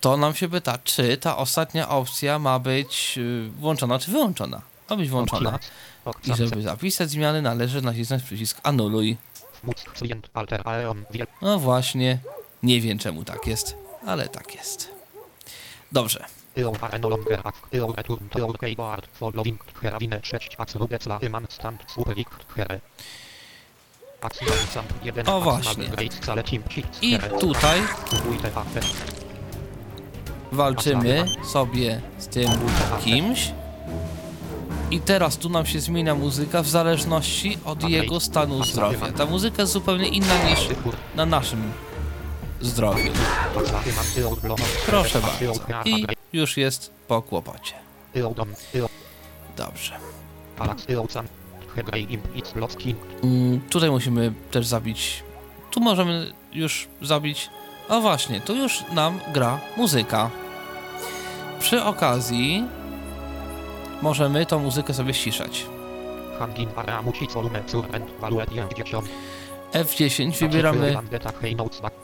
to nam się pyta, czy ta ostatnia opcja ma być y, włączona, czy wyłączona. Ma być włączona. I żeby zapisać zmiany, należy nacisnąć przycisk anuluj. No właśnie, nie wiem czemu tak jest, ale tak jest. Dobrze. Ion are longer ak. Ion return to your keyboard following heravine 6 ax rubecla iman stand superik here. Action sam 1 O, właśnie. I tutaj walczymy sobie z tym kimś. I teraz tu nam się zmienia muzyka w zależności od jego stanu zdrowia. Ta muzyka jest zupełnie inna niż na naszym zdrowiu. Proszę bardzo. I już jest po kłopocie. Dobrze. Mm, tutaj musimy też zabić. Tu możemy już zabić. O właśnie, tu już nam gra muzyka. Przy okazji możemy tą muzykę sobie ściszać. Hangin para muci volume current valuet 50. F10 wybieramy Bandeta hej notes back.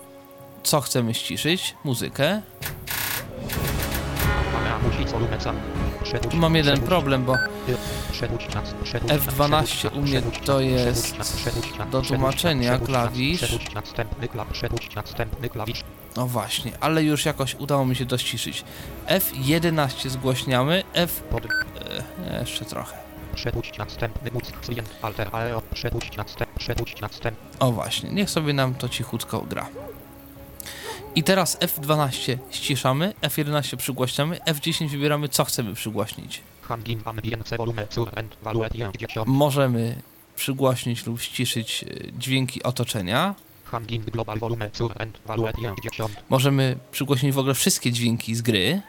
co chcemy ściszyć, muzykę. Mam jeden problem, bo Przepuść czas, przepuść czas, F12 przepuść u mnie to jest do tłumaczenia klawisz. No właśnie, ale już jakoś udało mi się dościszyć. F11 zgłośniamy, F... Pod, E, jeszcze trochę. przepuść następny móc, klient, alter, aeo, przepuść następny, przepuść następny. O właśnie, niech sobie nam to cichutko gra. I teraz F12 ściszamy, F11 przygłaśniamy, F10 wybieramy co chcemy przygłaśnić. Hanging ambience volume sur and value 10. Możemy przygłaśnić lub ściszyć e, dźwięki otoczenia. Hanging global volume sur and value 10. Możemy przygłośnić w ogóle wszystkie dźwięki z gry,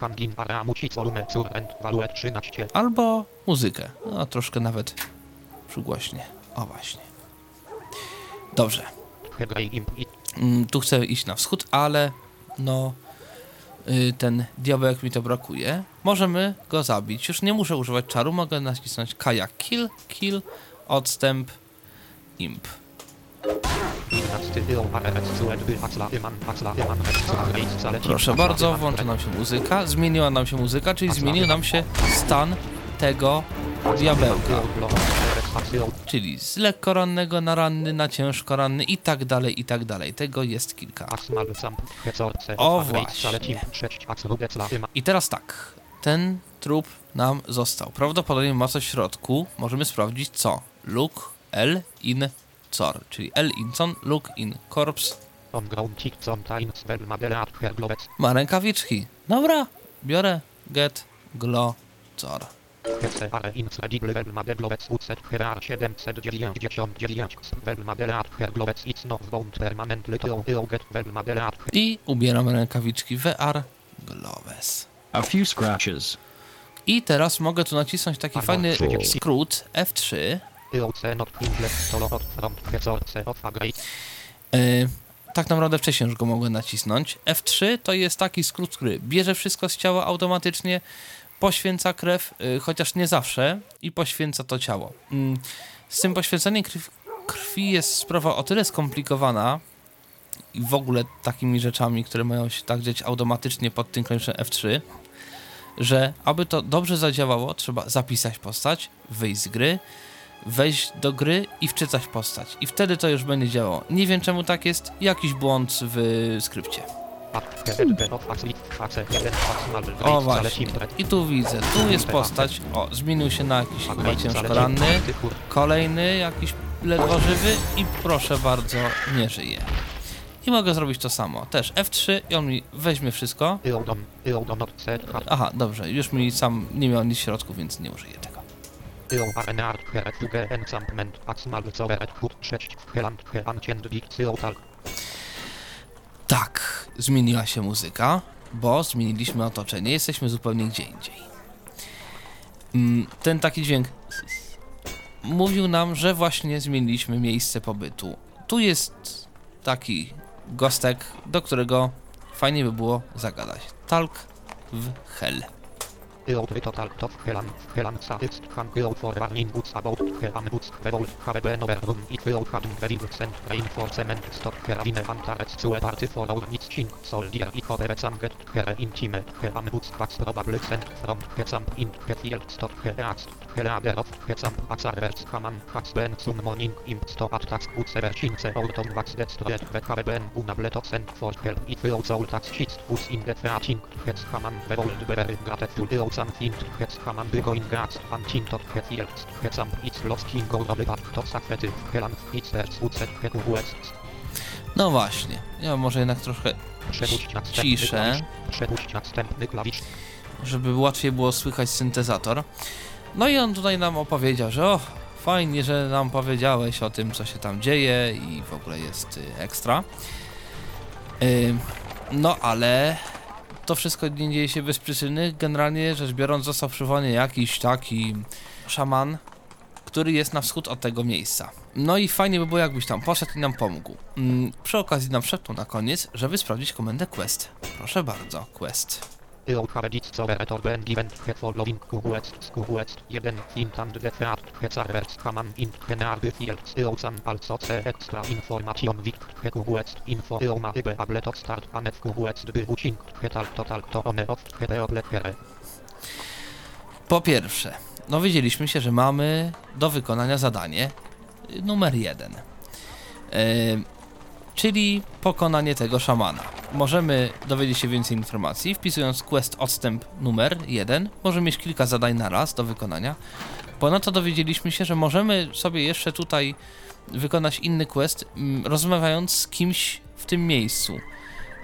Hanging area music volume sur and value 13. albo muzykę. No troszkę nawet przygłośnie. O właśnie. Dobrze. Mm, tu chcę iść na wschód, ale no y, ten diabełek mi to brakuje. Możemy go zabić. Już nie muszę używać czaru, mogę nacisnąć kaja kill, kill, odstęp, imp. 15 tył ARS sued by acla iman acla iman acla reis zaleci. Proszę bardzo, re- nam się muzyka. Zmieniła nam się muzyka, czyli zmienił nam się stan tego diabełka. Czyli z lekko rannego na ranny, na ciężko ranny i tak dalej, i tak dalej. Tego jest kilka. O, właśnie. zaleci. 6 acla decla iman I teraz tak, ten trup nam został. Prawdopodobnie ma coś w środku. Możemy sprawdzić co. Look L in cor, czyli L in con, look in globec Ma rękawiczki. Dobra, biorę get glo cor. Hece are incredible well made globec ucet herar 799 well maderat her globec it's bound permanently to you get well maderat I ubieram rękawiczki VR Gloves. A few scratches. I teraz mogę tu nacisnąć taki Albo fajny skrót F3. you c not inlet solo od front hecorce of a great Yy, tak naprawdę wcześniej już go mogłem nacisnąć. F3 to jest taki skrót, który bierze wszystko z ciała automatycznie, poświęca krew, yy, chociaż nie zawsze, i poświęca to ciało. Yy, z tym poświęceniem krwi jest sprawa o tyle skomplikowana i w ogóle takimi rzeczami, które mają się tak dziać automatycznie pod tym klawiszem F3, że aby to dobrze zadziałało, trzeba zapisać postać, wyjść z gry, wejść do gry i wczytać postać. I wtedy to już będzie działało. Nie wiem czemu tak jest, jakiś błąd w skrypcie. O właśnie. I tu widzę, tu jest postać. O, zmienił się na jakiś chyba ciężko ranny. Kolejny jakiś ledwo żywy i proszę bardzo, nie żyje. I mogę zrobić to samo. Też F3 i on mi weźmie wszystko. Aha, dobrze, już mi sam nie miał nic w środku, więc nie użyję tego. Tak, zmieniła się muzyka, bo zmieniliśmy otoczenie, jesteśmy zupełnie gdzie indziej. Mm, Ten taki dźwięk mówił nam, że właśnie zmieniliśmy miejsce pobytu. Tu jest taki gostek, do którego fajnie by było zagadać. Talk w hell. total top helan, warning boots have been over room it will very good send reinforcement stop heravine antares to a party for our needs ching soldier i for some get here intime helan boots quax probably sent from hesam in he field stop he asked he ladder of hesam atzarers haman some morning imp stop attacks boots ever chince auton wax destroyed but have been unable to send for help it will all tax shit boots in the reaching hes haman bevold bever grateful ill something hes haman going gas hunting tot he fields hesam it's west No właśnie, ja może jednak troszkę Ciszę. żeby łatwiej było słychać syntezator. No i on tutaj nam opowiedział, że o, fajnie, że nam powiedziałeś o tym, co się tam dzieje i w ogóle jest y, ekstra. No ale to wszystko nie dzieje się bez przyczyny. Generalnie rzecz biorąc został przywołany jakiś taki szaman, który jest na wschód od tego miejsca. No i fajnie by było jakbyś tam poszedł i nam pomógł. Ym, przy okazji nam szepnął na koniec, żeby sprawdzić komendę quest. Proszę bardzo, quest. Ill Haredit Soveretor Ben Given He Following Kuhuest Skuhuest 1 Int and the Servers Fields Also Extra Information Info Ibe Start By Total To One of Po pierwsze, dowiedzieliśmy się, że mamy do wykonania zadanie numer jeden. Yy, czyli pokonanie tego szamana. Możemy dowiedzieć się więcej informacji, wpisując quest odstęp numer 1. Możemy mieć kilka zadań na raz do wykonania. Ponadto dowiedzieliśmy się, że możemy sobie jeszcze tutaj wykonać inny quest, mm, rozmawiając z kimś w tym miejscu.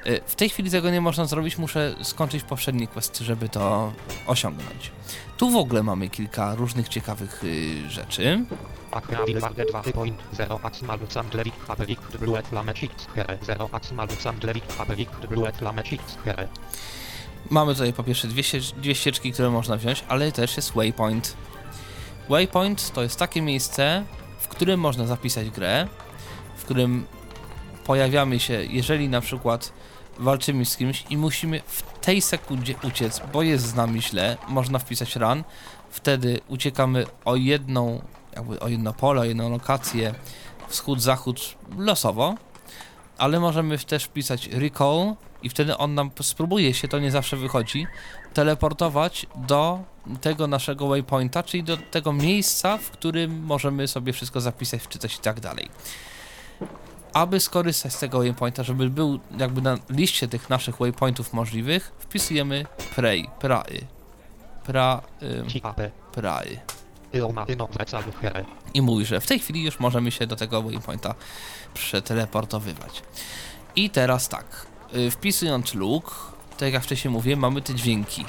Y, W tej chwili tego nie można zrobić, muszę skończyć poprzedni quest, żeby to osiągnąć. Tu w ogóle mamy kilka różnych ciekawych y, rzeczy. Aquaville Warde 2.0 Maximal Sandlevik Habelik Blue Flame Cheats Here 0 Maximal Sandlevik Habelik Blue Flame Cheats Here Mamy tutaj po pierwsze dwie, dwie ścieżki, które można wziąć, ale też jest waypoint. Waypoint to jest takie miejsce, w którym można zapisać grę, w którym pojawiamy się, jeżeli na przykład walczymy z kimś i musimy w tej sekundzie uciec, bo jest z nami źle, można wpisać run, wtedy uciekamy o jedną, jakby o jedno pole, o jedną lokację, wschód, zachód, losowo, ale możemy też wpisać recall i wtedy on nam spróbuje się, to nie zawsze wychodzi, teleportować do tego naszego waypointa, czyli do tego miejsca, w którym możemy sobie wszystko zapisać, wczytać i tak dalej. Aby skorzystać z tego waypointa, żeby był jakby na liście tych naszych waypointów możliwych, wpisujemy pray, pray, pra, Ciape pray. I mówi, że w tej chwili już możemy się do tego waypointa przeteleportowywać. I teraz tak, y, wpisując look, tak jak wcześniej mówiłem, mamy te dźwięki.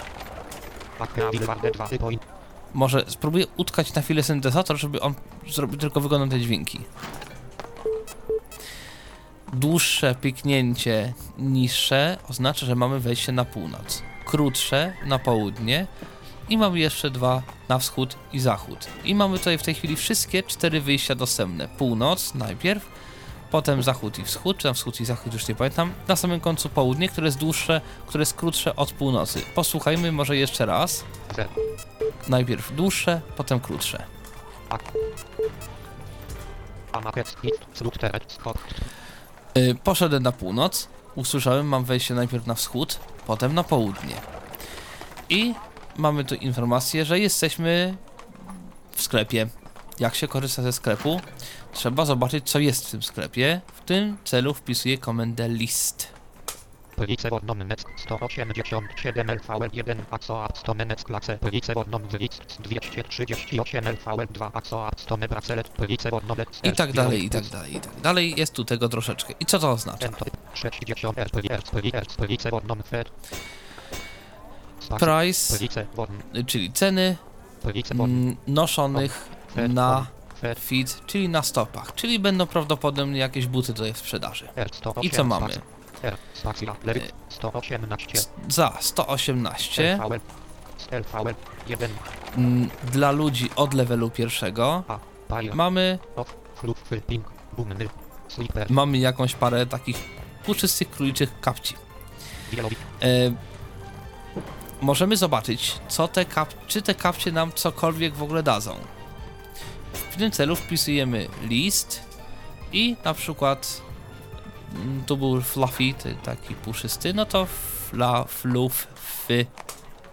2.0 Może spróbuję utkać na chwilę syntezator, żeby on zrobił tylko wykonał te dźwięki. Dłuższe piknięcie, niższe oznacza, że mamy wejście na północ. Krótsze na południe i mamy jeszcze dwa na wschód i zachód. I mamy tutaj w tej chwili wszystkie cztery wyjścia dostępne. Północ najpierw, potem zachód i wschód, czy tam wschód i zachód, już nie pamiętam. Na samym końcu południe, które jest dłuższe, które jest krótsze od północy. Posłuchajmy może jeszcze raz. 0 Najpierw dłuższe, potem krótsze. Poszedłem na północ, usłyszałem, mam wejście najpierw na wschód, potem na południe. I mamy tu informację, że jesteśmy w sklepie. Jak się korzysta ze sklepu? Trzeba zobaczyć, co jest w tym sklepie. W tym celu wpisuję komendę list. Plice Wodnon Neck 187 LVL1 AXOA 100 Menec Klace Plice Wodnon List 238 LVL2 AXOA 100 Bracelet Plice Wodnon I tak dalej, i tak dalej, i tak dalej. Jest tu tego troszeczkę. I co to oznacza? Ento 60 RPL Plice Wodnon Fed Price, czyli ceny mm, noszonych na feed, czyli na stopach. Czyli będą prawdopodobnie jakieś buty tutaj w sprzedaży. R108 I co mamy? R Spacja Lewy 118 Za 118 LVL LVL 1 mm, dla ludzi od levelu pierwszego. A mamy, Off Bumny Sleeper mamy jakąś parę takich puczystych króliczych kapci. E, możemy zobaczyć, co te kap czy te kapcie nam cokolwiek w ogóle dadzą. W tym celu wpisujemy list i na przykład tu był fluffy, taki puszysty, no to fla, fluff, fy,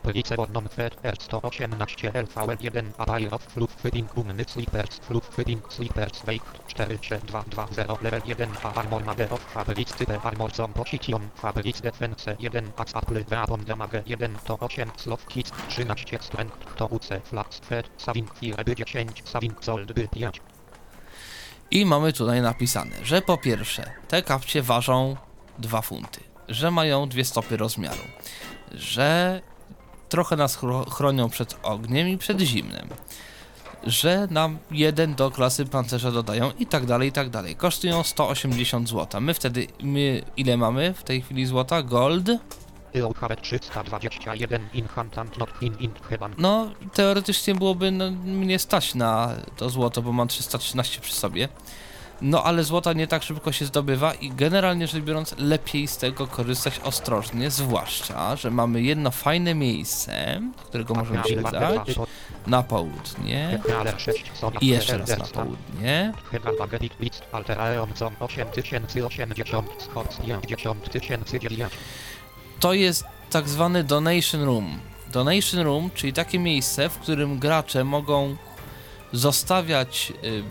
Plice Wodnon Fed R118 LVL 1 Apile of Fluffy Pink Bumny Sleepers Fluffy Pink Sleepers Wake 43220 Level 1 A Armor Mage of Fabric Type Armor Zone Position Fabric Defense 1 Ax Apple Weapon Damage 1 to 8 Slow Kits 13 Strength to UC Flax Fed Saving Fire by 10 Saving Sold by 5 I mamy tutaj napisane, że po pierwsze, te kapcie ważą 2 funty, że mają dwie stopy rozmiaru, że trochę nas chro- chronią przed ogniem i przed zimnem, że nam jeden do klasy pancerza dodają i tak dalej, i tak dalej. Kosztują 180 zł. My wtedy, my ile mamy w tej chwili złota? Gold? Ilocare 321 Inhantant Not in in Heban No, teoretycznie byłoby no, mnie stać na to złoto, bo mam 313 przy sobie. No, ale złota nie tak szybko się zdobywa i generalnie rzecz biorąc, lepiej z tego korzystać ostrożnie, zwłaszcza, że mamy jedno fajne miejsce, do którego możemy się dać, na południe. Ale 6 Sonic i jeszcze raz na południe. Heban Bagetic Blitz Alteraeon Zone 8080 Scots 90009 To jest tak zwany donation room. Donation Room, czyli takie miejsce, w którym gracze mogą zostawiać y,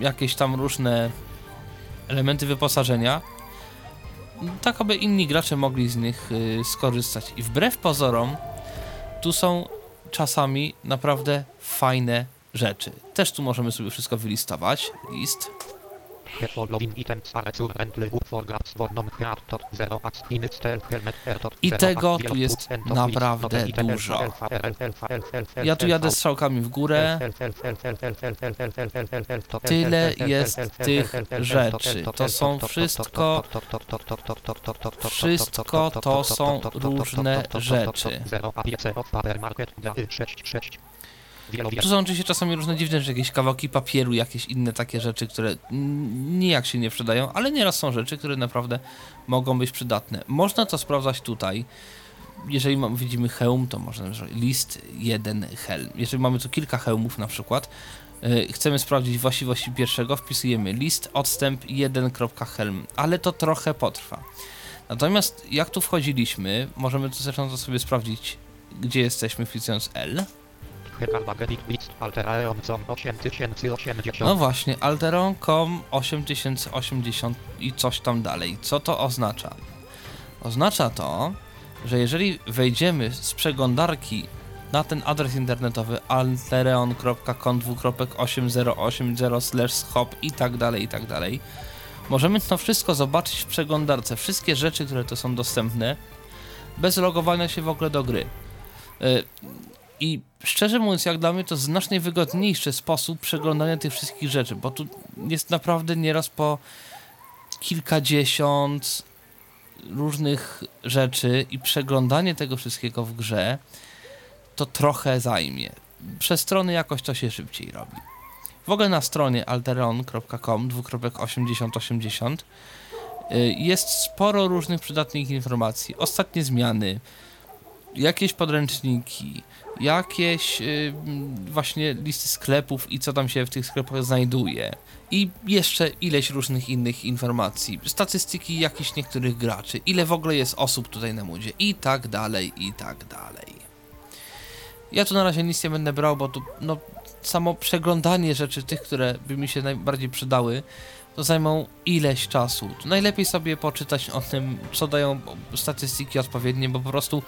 jakieś tam różne elementy wyposażenia, tak aby inni gracze mogli z nich y, skorzystać. I wbrew pozorom, tu są czasami naprawdę fajne rzeczy. Też tu możemy sobie wszystko wylistować. List. I tego tu jest naprawdę dużo. Ja tu jadę strzałkami w górę. Tyle jest tych rzeczy. To są wszystko. Wszystko to są różne rzeczy. Tu są oczywiście czasami różne dziwne rzeczy, jakieś kawałki papieru, jakieś inne takie rzeczy, które nijak się nie przydają, ale nieraz są rzeczy, które naprawdę mogą być przydatne. Można to sprawdzać tutaj. Jeżeli widzimy hełm, to można list jeden helm. Jeżeli mamy tu kilka hełmów na przykład, yy, chcemy sprawdzić właściwości pierwszego, wpisujemy list odstęp 1.helm, ale to trochę potrwa. Natomiast jak tu wchodziliśmy, możemy to zresztą sobie sprawdzić, gdzie jesteśmy wpisując L. No właśnie, Alteron.com 8080 i coś tam dalej. Co to oznacza? Oznacza to, że jeżeli wejdziemy z przeglądarki na ten adres internetowy altereon.com 2.8080 hop i tak dalej, i tak dalej, możemy to wszystko zobaczyć w przeglądarce, wszystkie rzeczy, które to są dostępne, bez logowania się w ogóle do gry. Y, I szczerze mówiąc, jak dla mnie to znacznie wygodniejszy sposób przeglądania tych wszystkich rzeczy, bo tu jest naprawdę nieraz po kilkadziesiąt różnych rzeczy i przeglądanie tego wszystkiego w grze to trochę zajmie. Przez strony jakoś to się szybciej robi. W ogóle na stronie alteron.com 2.8080 jest sporo różnych przydatnych informacji. Ostatnie zmiany, jakieś podręczniki, jakieś yy, właśnie listy sklepów i co tam się w tych sklepach znajduje. I jeszcze ileś różnych innych informacji, statystyki jakichś niektórych graczy, ile w ogóle jest osób tutaj na mudzie i tak dalej, i tak dalej. Ja tu na razie nic nie będę brał, bo tu no, samo przeglądanie rzeczy, tych, które by mi się najbardziej przydały, to zajmą ileś czasu. Najlepiej sobie poczytać o tym, co dają statystyki odpowiednie, bo po prostu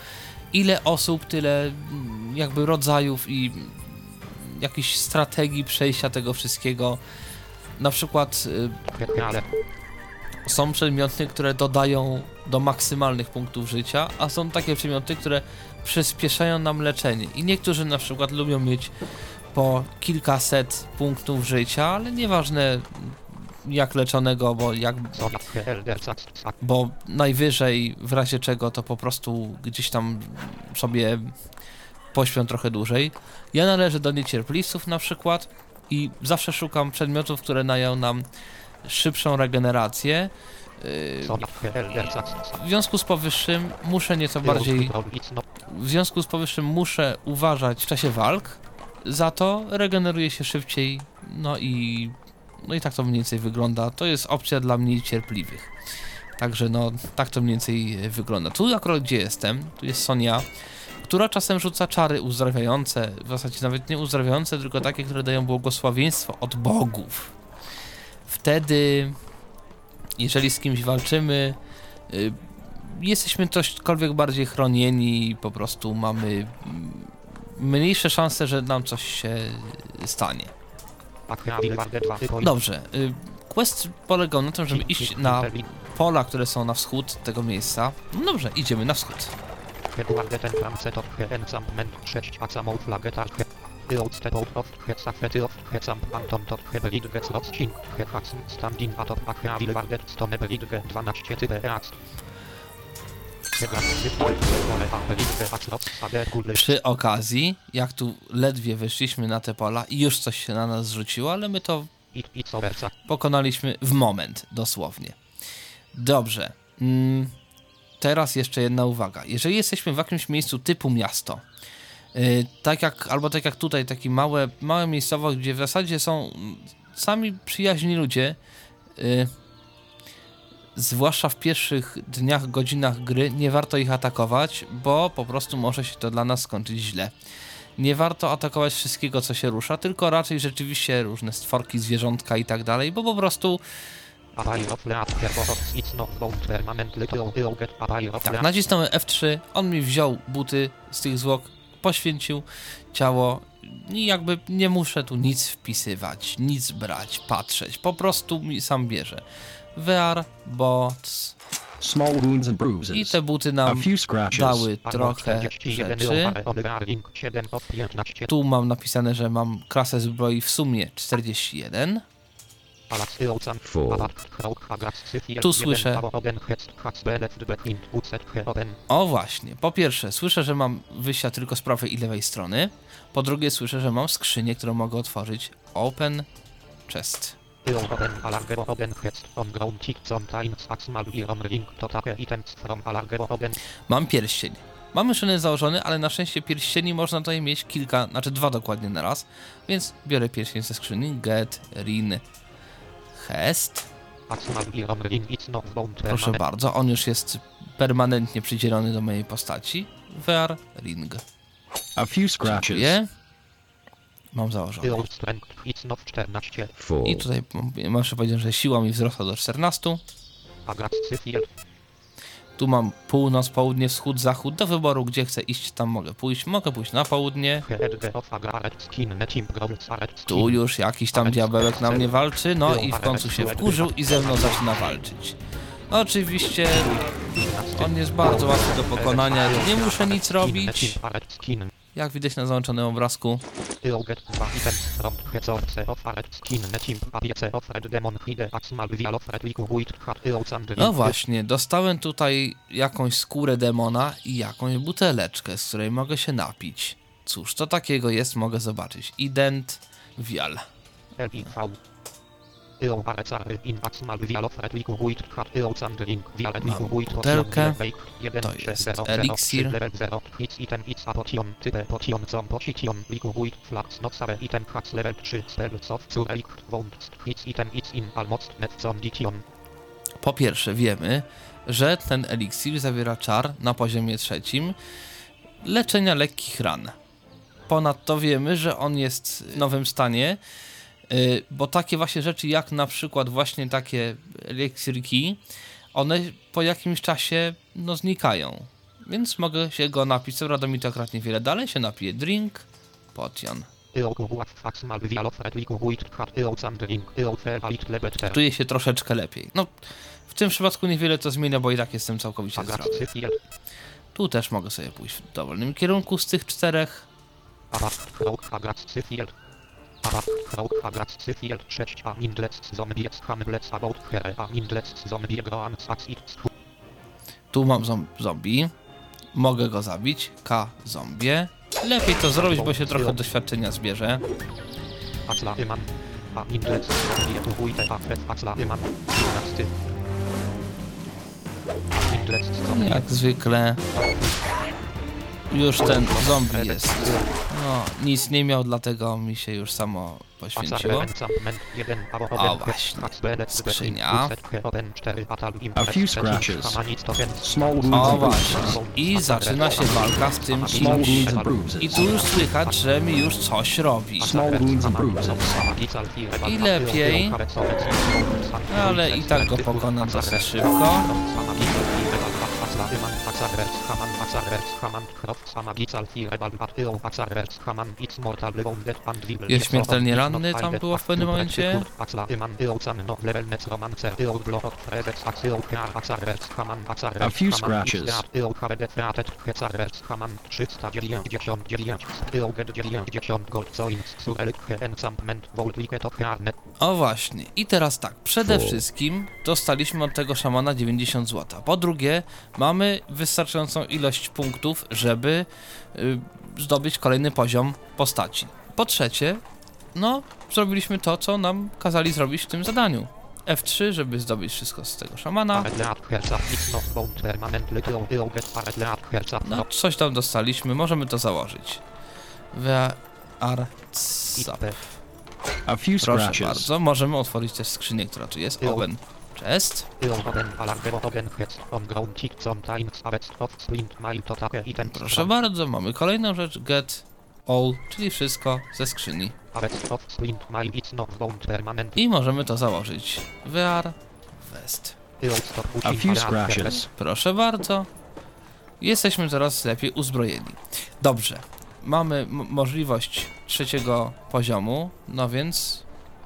ile osób, tyle jakby rodzajów i jakichś strategii przejścia tego wszystkiego. Na przykład y, są przedmioty, które dodają do maksymalnych punktów życia, a są takie przedmioty, które przyspieszają nam leczenie. I niektórzy na przykład lubią mieć po kilkaset punktów życia, ale nieważne jak leczonego, bo jak bo najwyżej w razie czego to po prostu gdzieś tam sobie pośpią trochę dłużej. Ja należę do niecierpliwców na przykład i zawsze szukam przedmiotów, które dają nam szybszą regenerację. W związku z powyższym muszę nieco bardziej w związku z powyższym muszę uważać w czasie walk, za to regeneruje się szybciej, no i no i tak to mniej więcej wygląda. To jest opcja dla mniej cierpliwych. Także no, tak to mniej więcej wygląda. Tu akurat gdzie jestem, tu jest Sonia, która czasem rzuca czary uzdrawiające, w zasadzie nawet nie uzdrawiające, tylko takie, które dają błogosławieństwo od bogów. Wtedy, jeżeli z kimś walczymy, y, jesteśmy cośkolwiek bardziej chronieni, po prostu mamy mniejsze szanse, że nam coś się stanie. Dobrze. Y, quest polegał na tym, żeby iść na pola, które są na wschód tego miejsca. No dobrze, idziemy na wschód. Przy okazji, jak tu ledwie wyszliśmy na te pola i już coś się na nas zrzuciło, ale my to pokonaliśmy w moment, dosłownie. Dobrze. Mm, teraz jeszcze jedna uwaga. Jeżeli jesteśmy w jakimś miejscu typu miasto, yy, tak jak, albo tak jak tutaj, takie małe, małe miejscowość, gdzie w zasadzie są sami przyjaźni ludzie, yy, zwłaszcza w pierwszych dniach, godzinach gry, nie warto ich atakować, bo po prostu może się to dla nas skończyć źle. Nie warto atakować wszystkiego, co się rusza, tylko raczej rzeczywiście różne stworki, zwierzątka i tak dalej, bo po prostu tak, nacisnąłem F3, on mi wziął buty z tych zwłok, poświęcił ciało i jakby nie muszę tu nic wpisywać, nic brać, patrzeć, po prostu mi sam bierze. VR, bots Small wounds and i te buty A nam few scratches. dały trochę rzeczy. Tu mam napisane, że mam klasę zbroi w sumie 41. Tu słyszę. O właśnie, po pierwsze słyszę, że mam wyjścia tylko z prawej i lewej strony. Po drugie słyszę, że mam skrzynię, którą mogę otworzyć. Open chest. Mam pierścień. Mamy szyny założony, ale na szczęście pierścieni można tutaj mieć kilka, znaczy dwa dokładnie na raz. Więc biorę pierścień ze skrzyni. Get, rin, hest. Proszę bardzo, on już jest permanentnie przydzielony do mojej postaci. VR, ring. A few scratches. Dziękuję. Mam założony. Four. I tutaj mam- muszę powiedzieć, że siła mi wzrosła do 14. Tu mam północ, południe, wschód, zachód. Do wyboru, gdzie chcę iść, tam mogę pójść. Mogę pójść na południe. Tu już jakiś tam diabełek na mnie walczy. No i w końcu się wkurzył i ze mną zaczyna walczyć. Oczywiście on jest bardzo łatwy do pokonania. Nie muszę nic robić. Jak widać na załączonym obrazku. No właśnie, dostałem tutaj jakąś skórę demona i jakąś buteleczkę, z której mogę się napić. Cóż, to takiego jest, mogę zobaczyć. Ident Vial. Butelkę. To jest eliksir. Po pierwsze, wiemy, że ten eliksir zawiera czar na poziomie trzecim leczenia lekkich ran. Ponadto wiemy, że on jest w nowym stanie, bo takie właśnie rzeczy jak na przykład właśnie takie eliksirki, one po jakimś czasie no znikają. Więc mogę się go napić, co prawda mi to akurat niewiele dalej się napije. Drink, potion. Czuję się troszeczkę lepiej. No, w tym przypadku niewiele to zmienia, bo i tak jestem całkowicie zdrowy. Tu też mogę sobie pójść w dowolnym kierunku z tych czterech. Tu mam zom- zombie. Mogę go zabić. K zombie. Lepiej to zrobić, bo się trochę doświadczenia zbierze. Jak zwykle. Już ten zombie jest. No, nic nie miał, dlatego mi się już samo poświęciło. A właśnie, skrzynia. A few scratches. O właśnie. I zaczyna się walka z tym kimś. I tu już słychać, że mi już coś robi. I lepiej, ale i tak go pokonam dosyć szybko. Jest śmiertelnie ranny tam było w pewnym momencie. A few scratches. O właśnie, i teraz tak, przede Fu. wszystkim dostaliśmy od tego szamana 90 zł. Po drugie, mamy wystarczającą ilość punktów, żeby y, zdobyć kolejny poziom postaci. Po trzecie, no, zrobiliśmy to, co nam kazali zrobić w tym zadaniu. F3, żeby zdobyć wszystko z tego szamana. No, coś tam dostaliśmy, możemy to założyć. VR Zap. A few Proszę bardzo, możemy otworzyć też skrzynię, która tu jest. Open Item Proszę bardzo, mamy kolejną rzecz. Get all, czyli wszystko ze skrzyni. I możemy to założyć. VR Vest. Stop A few scratches. Proszę bardzo. Jesteśmy coraz lepiej uzbrojeni. Dobrze. Mamy możliwość trzeciego poziomu, no więc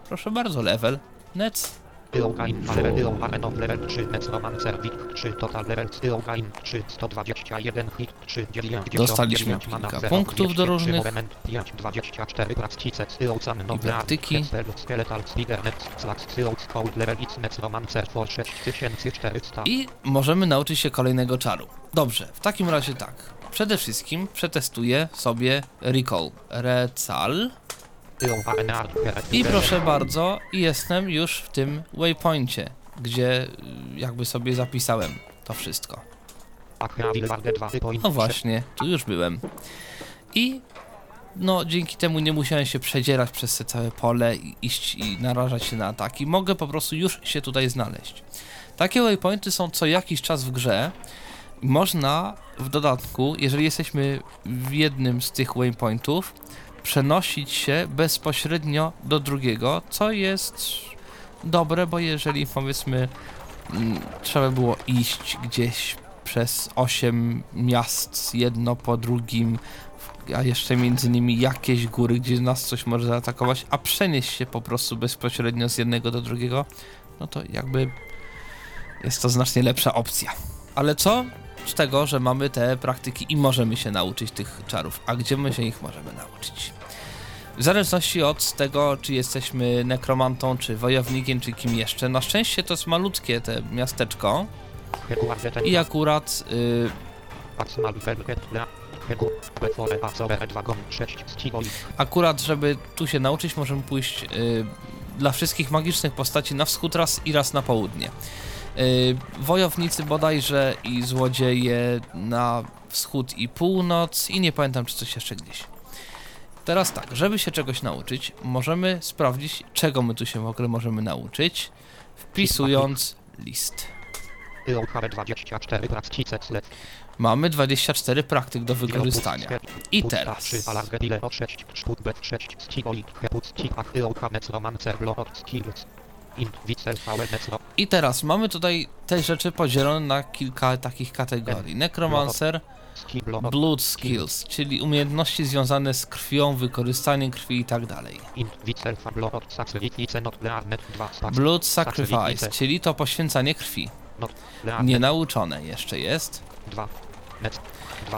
proszę bardzo, level. Net. Level Level 3 Necromancer Wik 3 Total Level Eogain 3 121 Hit 3 90 Dostaliśmy kilka punktów do różnych. 5 24 Practice Eocan I Noble praktyki. Skeletal Spider Net Slash Eoc Cold Level It's Necromancer for 6400 I możemy nauczyć się kolejnego czaru. Dobrze, w takim razie tak. Przede wszystkim przetestuję sobie Recall. Recal. I proszę bardzo, jestem już w tym waypoincie, gdzie y, jakby sobie zapisałem to wszystko. Akravil Warde 2 Point No właśnie, tu już byłem. I no dzięki temu nie musiałem się przedzierać przez te całe pole i iść i narażać się na ataki. Mogę po prostu już się tutaj znaleźć. Takie waypointy są co jakiś czas w grze. Można w dodatku, jeżeli jesteśmy w jednym z tych waypointów, przenosić się bezpośrednio do drugiego, co jest dobre, bo jeżeli powiedzmy mm, trzeba było iść gdzieś przez 8 miast, jedno po drugim, a jeszcze między nimi jakieś góry, gdzie nas coś może zaatakować, a przenieść się po prostu bezpośrednio z jednego do drugiego, no to jakby jest to znacznie lepsza opcja. Ale co z tego, że mamy te praktyki i możemy się nauczyć tych czarów, a gdzie my się ich możemy nauczyć? W zależności od tego, czy jesteśmy nekromantą, czy wojownikiem, czy kim jeszcze. Na szczęście to jest malutkie te miasteczko i akurat y, Akurat, żeby tu się nauczyć, możemy pójść y, dla wszystkich magicznych postaci na wschód raz i raz na południe. Y, wojownicy bodajże i złodzieje na wschód i północ i nie pamiętam, czy coś jeszcze gdzieś. Teraz tak, żeby się czegoś nauczyć, możemy sprawdzić, czego my tu się w ogóle możemy nauczyć, wpisując list. Mamy 24 praktyk do wykorzystania. I teraz. I teraz mamy tutaj te rzeczy podzielone na kilka takich kategorii. Necromancer, Blood Skills, czyli umiejętności związane z krwią, wykorzystaniem krwi i tak dalej. Blood Sacrifice, czyli to poświęcanie krwi. Nienauczone jeszcze jest.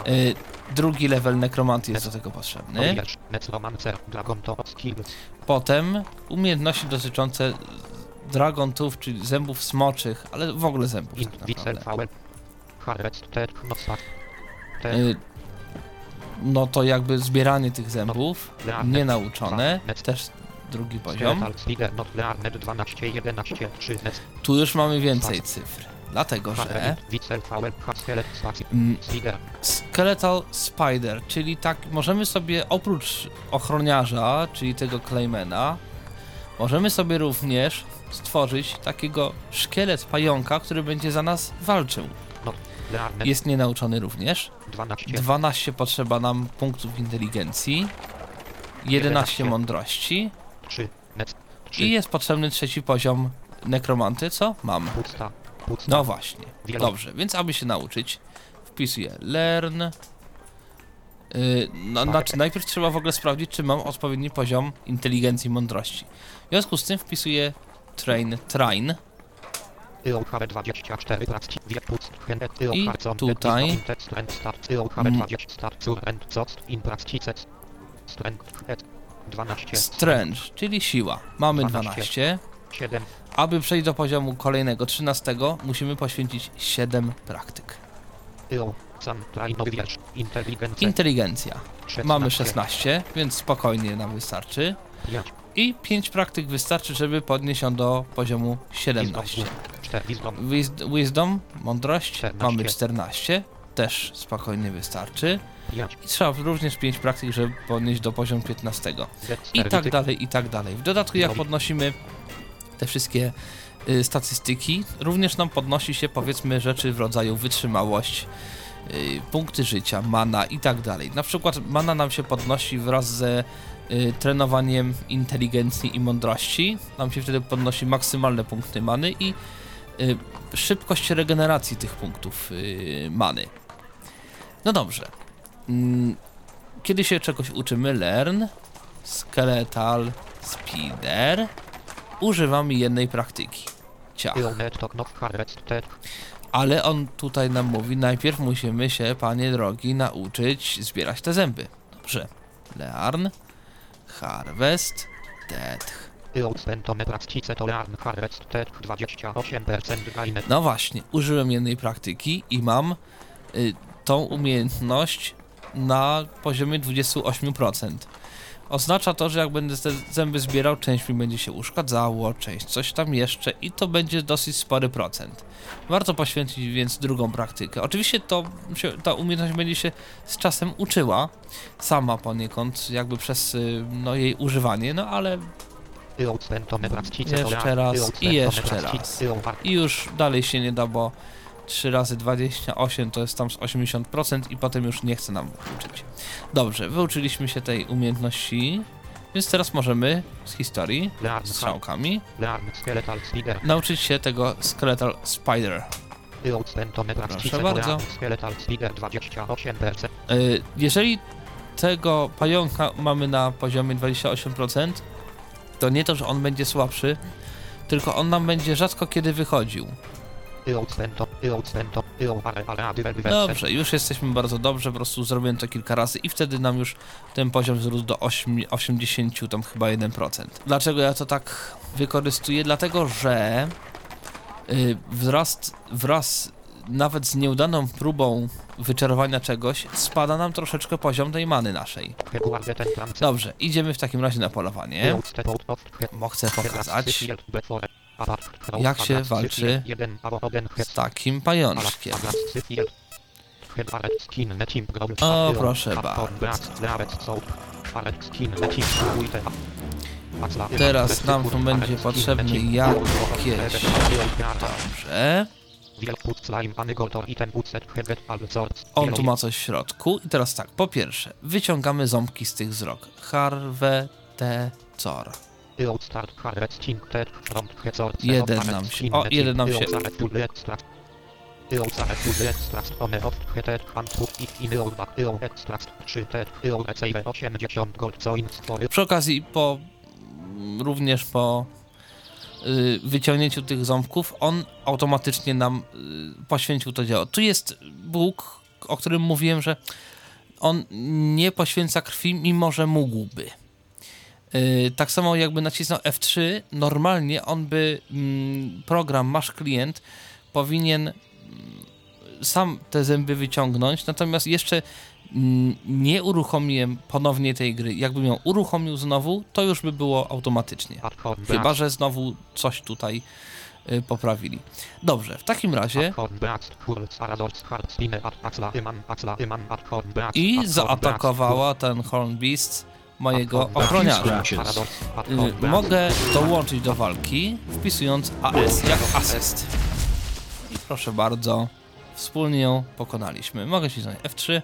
Y, drugi level nekromanty jest do tego potrzebny. Potem umiejętności dotyczące dragontów, czyli zębów smoczych, ale w ogóle zębów tak naprawdę. Y, no to jakby zbieranie tych zębów, nienauczone, też drugi poziom. Skeletal, Spider, Not, Learnet, 12, 11, 3, Net. Tu już mamy więcej cyfr, dlatego że mm. Skeletal Spider, czyli tak, możemy sobie oprócz ochroniarza, czyli tego Claymana, możemy sobie również stworzyć takiego szkielet pająka, który będzie za nas walczył. Learnet, Jest nienauczony również. 12, 12 potrzeba nam punktów inteligencji, 11 11. mądrości 3, Net. 3, i jest potrzebny trzeci poziom nekromanty, co? Mam. Pusta, Pusta. No właśnie. Dobrze, więc aby się nauczyć, wpisuję learn. Yy, no, znaczy, najpierw trzeba w ogóle sprawdzić, czy mam odpowiedni poziom inteligencji i mądrości. W związku z tym wpisuję train, train. Eochare 24 Pracki, Wiek, Pust, Hennet, I tutaj- Mm. 20, Start, Surrend, Cost, In Practicec. Strength, Het, 12, Strange, czyli siła. Mamy 12. 12. 7, Aby przejść do poziomu kolejnego, 13, musimy poświęcić 7 praktyk. Inteligencja, Inteligencja. 16, Mamy 16, więc spokojnie nam wystarczy. 5, I 5 praktyk wystarczy, żeby podnieść ją do poziomu 17. 4, Wisdom, Wis- Wisdom, mądrość, 14. mamy 14, też spokojnie wystarczy. 5, I trzeba również 5 praktyk, żeby podnieść do poziomu 15. I tak dalej, i tak dalej. W dodatku jak podnosimy te wszystkie y, statystyki. Również nam podnosi się powiedzmy rzeczy w rodzaju wytrzymałość, y, punkty życia, mana i tak dalej. Na przykład mana nam się podnosi wraz ze y, trenowaniem inteligencji i mądrości. Nam się wtedy podnosi maksymalne punkty many i y, szybkość regeneracji tych punktów y, many. No dobrze. Mm, Kiedy się czegoś uczymy, learn, skeletal, speeder, używamy jednej praktyki. Ciach. Ale on tutaj nam mówi, najpierw musimy się, panie drogi, nauczyć zbierać te zęby. Dobrze. Learn, harvest, death. Ilspentone prastice to learn harvested 28% gainet. No właśnie, użyłem jednej praktyki i mam y, tą umiejętność na poziomie 28%. Oznacza to, że jak będę te zęby zbierał, część mi będzie się uszkadzało, część coś tam jeszcze i to będzie dosyć spory procent. Warto poświęcić więc drugą praktykę. Oczywiście to się, ta umiejętność będzie się z czasem uczyła, sama poniekąd, jakby przez y, no, jej używanie, no ale Jeszcze raz i jeszcze raz. I już dalej się nie da, bo 3 razy 28 to jest tam z 80% i potem już nie chce nam uczyć. Dobrze, wyuczyliśmy się tej umiejętności, więc teraz możemy z historii, Learn strzałkami, nauczyć się tego Skeletal Spider. Proszę bardzo. learn skeletal speeder 28%. Y, Jeżeli tego pająka mamy na poziomie 28%, to nie to, że on będzie słabszy, tylko on nam będzie rzadko kiedy wychodził. Dobrze, już jesteśmy bardzo dobrze, po prostu zrobiłem to kilka razy i wtedy nam już ten poziom wzrósł do 8, 80, tam chyba 1%. Dlaczego ja to tak wykorzystuję? Dlatego, że y, wzrast, wraz nawet z nieudaną próbą wyczarowania czegoś, spada nam troszeczkę poziom tej many naszej. Dobrze, idziemy w takim razie na polowanie. Bo chcę pokazać, jak się walczy z takim pajączkiem. O, proszę bardzo. Teraz nam tu będzie potrzebny jakieś... Dobrze. On tu ma coś w środku. I teraz tak, po pierwsze, wyciągamy ząbki z tych zrog. Harvetecor. Jeden nam się- o, jeden nam się- Przy okazji, po mm, również po y, wyciągnięciu tych ząbków, on automatycznie nam y, poświęcił to dzieło. Tu jest Bóg, o którym mówiłem, że on nie poświęca krwi, mimo że mógłby. Y, tak samo jakby nacisnął F3, normalnie on by, mm, program, masz klient, powinien mm, sam te zęby wyciągnąć, natomiast jeszcze mm, nie uruchomiłem ponownie tej gry. Jakbym ją uruchomił znowu, to już by było automatycznie. Chyba, że znowu coś tutaj y, poprawili. Dobrze, w takim razie i zaatakowała ten Horn Beast mojego ochroniarza. Y, mogę dołączyć do walki, wpisując AS jak asyst. I proszę bardzo, wspólnie ją pokonaliśmy. Mogę się znaleźć. F3.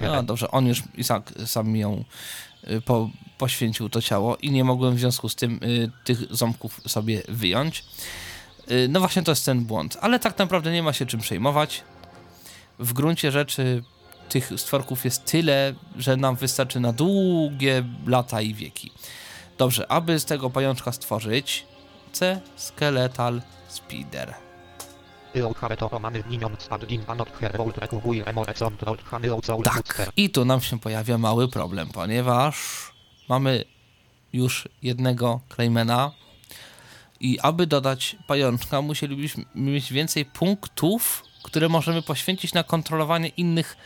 No dobrze, on już i sam, mi ją y, po, poświęcił to ciało i nie mogłem w związku z tym y, tych ząbków sobie wyjąć. Y, no właśnie to jest ten błąd, ale tak naprawdę nie ma się czym przejmować. W gruncie rzeczy tych stworków jest tyle, że nam wystarczy na długie lata i wieki. Dobrze, aby z tego pajączka stworzyć C Skeletal Speeder. Tak, i tu nam się pojawia mały problem, ponieważ mamy już jednego Claymana i aby dodać pajączka, musielibyśmy mieć więcej punktów, które możemy poświęcić na kontrolowanie innych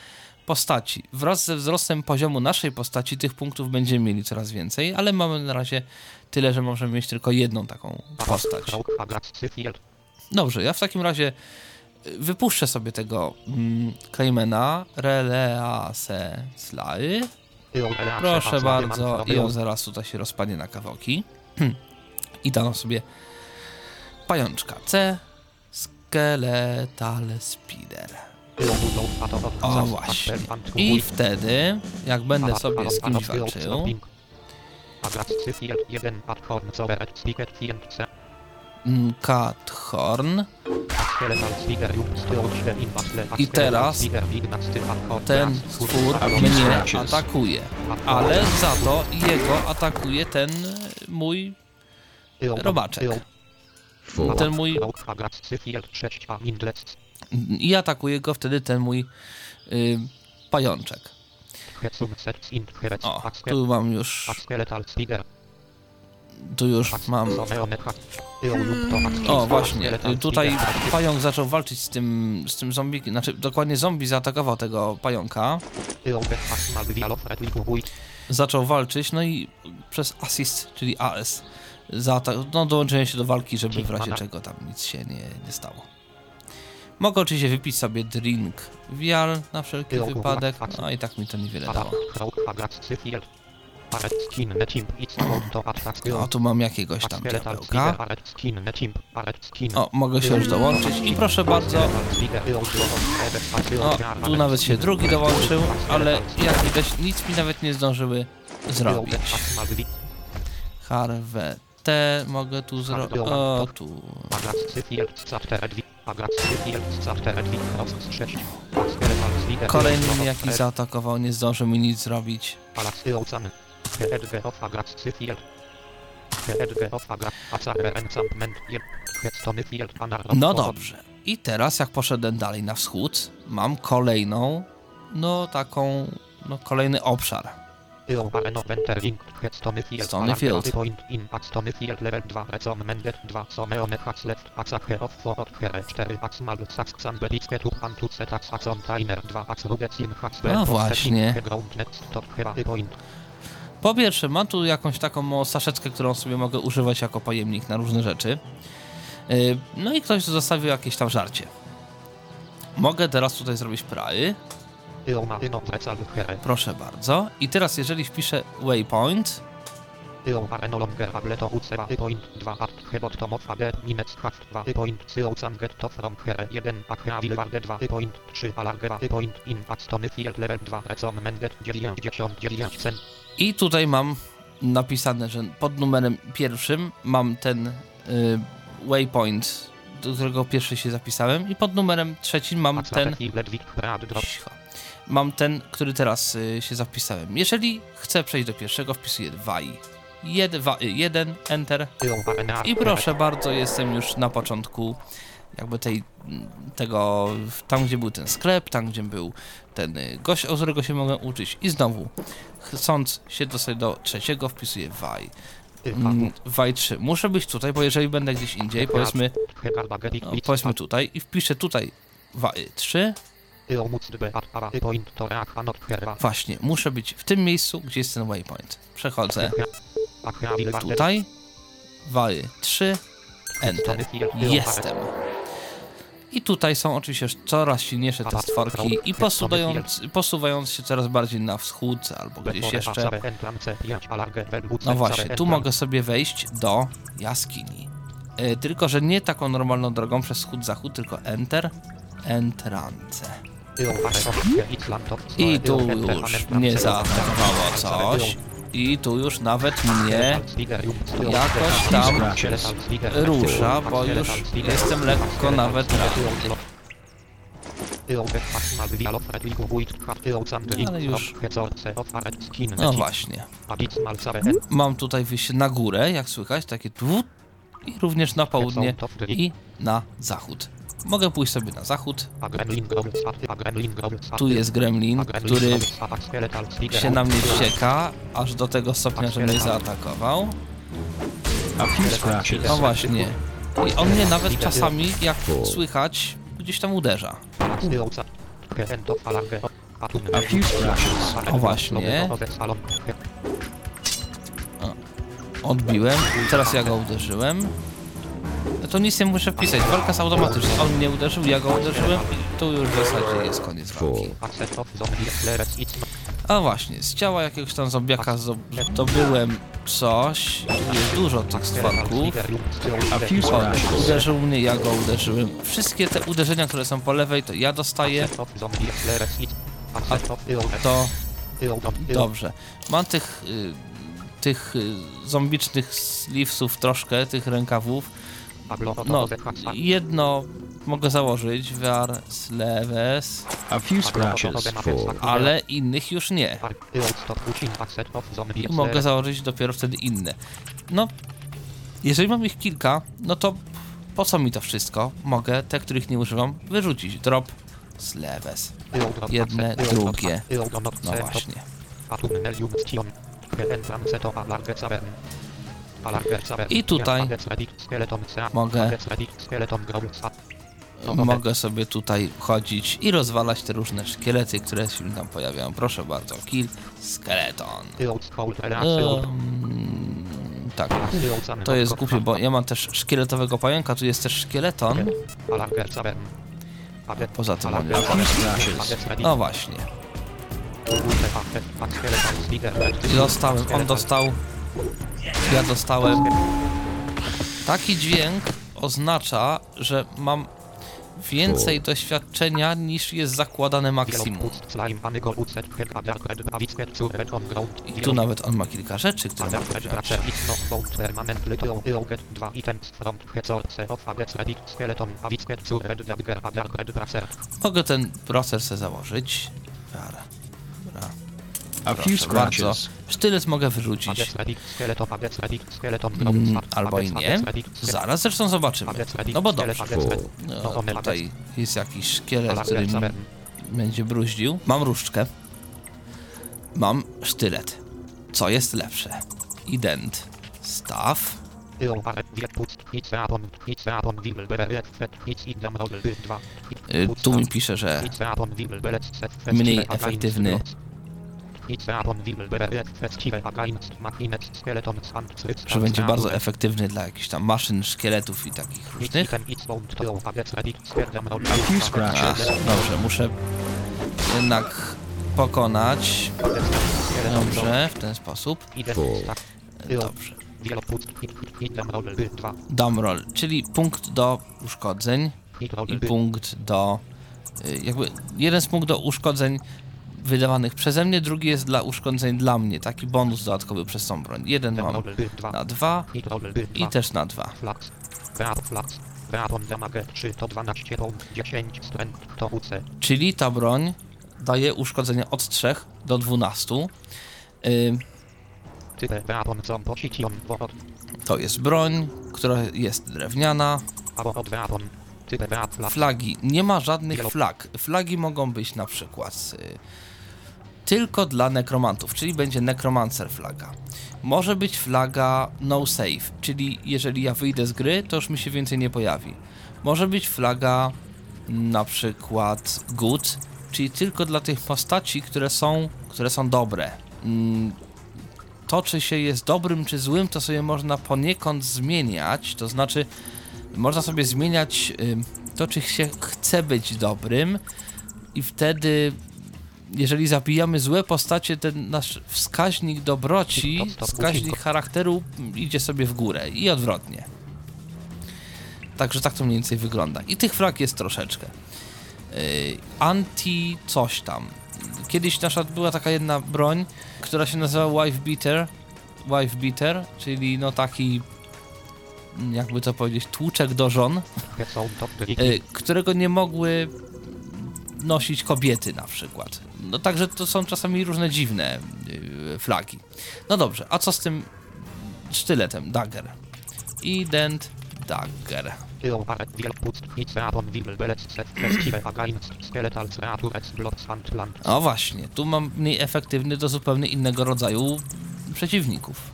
postaci. Wraz ze wzrostem poziomu naszej postaci tych punktów będziemy mieli coraz więcej, ale mamy na razie tyle, że możemy mieć tylko jedną taką postać. Dobrze, ja w takim razie y, wypuszczę sobie tego mm, Claymana, Release Sly. Proszę bardzo, i on zaraz tutaj się rozpadnie na kawałki. I tam sobie pajączka C. Skeletal Spider. O właśnie. I wtedy, jak będę sobie z kimś walczył, mm, Cathorn I teraz ten stwór mnie atakuje, ale za to jego atakuje ten mój robaczek. Ten mój i atakuje go wtedy ten mój y, pajączek. O, tu mam już, tu już mam. O, właśnie, tutaj pająk zaczął walczyć z tym, z tym zombie, znaczy dokładnie zombie zaatakował tego pająka. Zaczął walczyć, no i przez assist, czyli AS, zaatak- no dołączyłem się do walki, żeby w razie czego tam nic się nie, nie stało. Mogę oczywiście wypić sobie drink wial na wszelki wypadek, no i tak mi to niewiele dało. O, tu mam jakiegoś tam diabełka. O, mogę się już dołączyć i proszę bardzo, o, tu nawet się drugi dołączył, ale jak widać nic mi nawet nie zdążyły zrobić. Harwetę mogę tu zrobić, o, tu. Kolejny jakiś zaatakował, nie zdążył mi nic zrobić. No dobrze. I teraz jak poszedłem dalej na wschód, mam kolejną, no taką, no kolejny obszar. Stonyfield. Point in at Stonyfield level 2 Recon Mendet 2 Someone Hacks left Axe of for Here 4 Ax Mal Sax Sanbeliske tu Antu Setax Axon Timer 2 Ax Rugetsin Hacks No właśnie. Ground Next Top Here Point Po pierwsze, mam tu jakąś taką saszeczkę, którą sobie mogę używać jako pojemnik na różne rzeczy. Yy, No i ktoś tu zostawił jakieś tam żarcie. Mogę teraz tutaj zrobić praj. Proszę bardzo. I teraz jeżeli wpiszę waypoint, Ioma Eno Longer Ableto Ucera Point 2 At Hebot Tomof Ade Minec Haft 2 Point Syoucan Get to From Here 1 Akra Wilwarde 2 Point 3 Alargera Point in at Stonyfield level 2 Recon Mendet 90 90 Cen I tutaj mam napisane, że pod numerem pierwszym mam ten y, waypoint, do którego pierwszy się zapisałem, i pod numerem trzecim mam ten. Cicho. Mam ten, który teraz y, się zapisałem. Jeżeli chcę przejść do pierwszego, wpisuję 2 i 1, enter. Ioma Ena I proszę bardzo, jestem już na początku jakby tej, tego, tam gdzie był ten sklep, tam gdzie był ten y, gość, o którego się mogę uczyć. I znowu, chcąc się dostać do trzeciego, wpisuję waj. Waj 3. Muszę być tutaj, bo jeżeli będę gdzieś indziej, powiedzmy, no, powiedzmy tutaj i wpiszę tutaj waj 3, właśnie, muszę być w tym miejscu, gdzie jest ten waypoint. Przechodzę tutaj, waj 3, enter. Jestem. I tutaj są oczywiście coraz silniejsze te stworki i posuwając, posuwając się coraz bardziej na wschód albo gdzieś jeszcze. No właśnie, tu mogę sobie wejść do jaskini. E, tylko, że nie taką normalną drogą przez wschód-zachód, tylko enter, entrance. I tu już mnie zaatakowało coś. I tu już nawet mnie jakoś tam rusza, bo już jestem lekko nawet ranny. Ale już- No właśnie. Mam tutaj wyjście na górę, jak słychać, takie tu i również na południe i na zachód. Mogę pójść sobie na zachód. Tu jest gremlin, który się na mnie wścieka, aż do tego stopnia, że mnie zaatakował. A few scratches. No właśnie. I on mnie nawet czasami, jak słychać, gdzieś tam uderza. A few scratches. O właśnie. Odbiłem, teraz ja go uderzyłem. No To nic nie muszę wpisać, walka jest automatyczna. On mnie uderzył, ja go uderzyłem i tu już w zasadzie jest koniec walki. A właśnie, z ciała jakiegoś tam zombiaka zdobyłem coś. Tu jest dużo tych stworków. A scratches. uderzył mnie, ja go uderzyłem. Wszystkie te uderzenia, które są po lewej, to ja dostaję. To dobrze. Mam tych, y, tych y, zombicznych sleevesów troszkę, tych rękawów. No, jedno mogę założyć, VR sleeves, A few scratches. ale innych już nie. Mogę założyć dopiero wtedy inne. No, jeżeli mam ich kilka, no to po co mi to wszystko? Mogę te, których nie używam, wyrzucić. Drop sleeves. Jedne, drugie. No właśnie. I tutaj mogę Mogę sobie tutaj chodzić i rozwalać te różne szkielety, które się tam pojawiają. Proszę bardzo, kill skeleton. Um, tak, to jest głupie, bo ja mam też szkieletowego pająka, tu jest też szkieleton. Poza tym mam. No właśnie. I dostałem, on dostał, ja dostałem. Taki dźwięk oznacza, że mam więcej doświadczenia niż jest zakładane maksimum. I tu nawet on ma kilka rzeczy, które mogę ten procer sobie założyć. A Proszę bardzo. Sztylet mogę wyrzucić. Mm, albo i nie. Zaraz zresztą zobaczymy. No bo dobrze. No, tutaj jest jakiś szkielet, który będzie bruździł. Mam różdżkę. Mam sztylet. Co jest lepsze? Ident. Staw. Tu mi pisze, że mniej efektywny. Że będzie bardzo efektywny dla jakichś tam maszyn, szkieletów i takich różnych. A few scratches. Dobrze, muszę jednak pokonać. Dobrze, w ten sposób. Dobrze. Dumroll, czyli punkt do uszkodzeń i punkt do. y, Jakby jeden z punktów do uszkodzeń wydawanych przeze mnie, drugi jest dla uszkodzeń dla mnie. Taki bonus dodatkowy przez tą broń. Jeden mam na dwa i też na dwa. Flax. Beat flax. Beaton damage 3 to 12 pound 10 strength to UC. Czyli ta broń daje uszkodzenia od 3 do 12. Y, Type Beaton zom position bo od To jest broń, która jest drewniana. Flagi. Nie ma żadnych flag. Flagi mogą być na przykład y, tylko dla nekromantów, czyli będzie necromancer flaga. Może być flaga no save, czyli jeżeli ja wyjdę z gry, to już mi się więcej nie pojawi. Może być flaga na przykład good, czyli tylko dla tych postaci, które są, które są dobre. Mm, To, czy się jest dobrym czy złym, to sobie można poniekąd zmieniać, to znaczy można sobie zmieniać to, czy się chce być dobrym i wtedy jeżeli zabijamy złe postacie, ten nasz wskaźnik dobroci, wskaźnik charakteru idzie sobie w górę i odwrotnie. Także tak to mniej więcej wygląda. I tych flag jest troszeczkę. Yy, anti coś tam. Kiedyś nasza była taka jedna broń, która się nazywała Wife Beater. Wife Beater, czyli no taki jakby to powiedzieć, tłuczek do żon, Są to y, którego nie mogły nosić kobiety na przykład. No także to są czasami różne dziwne y, flagi. No dobrze, a co z tym sztyletem? Dagger. Ident Dagger. O właśnie, tu mam mniej efektywny do zupełnie innego rodzaju przeciwników.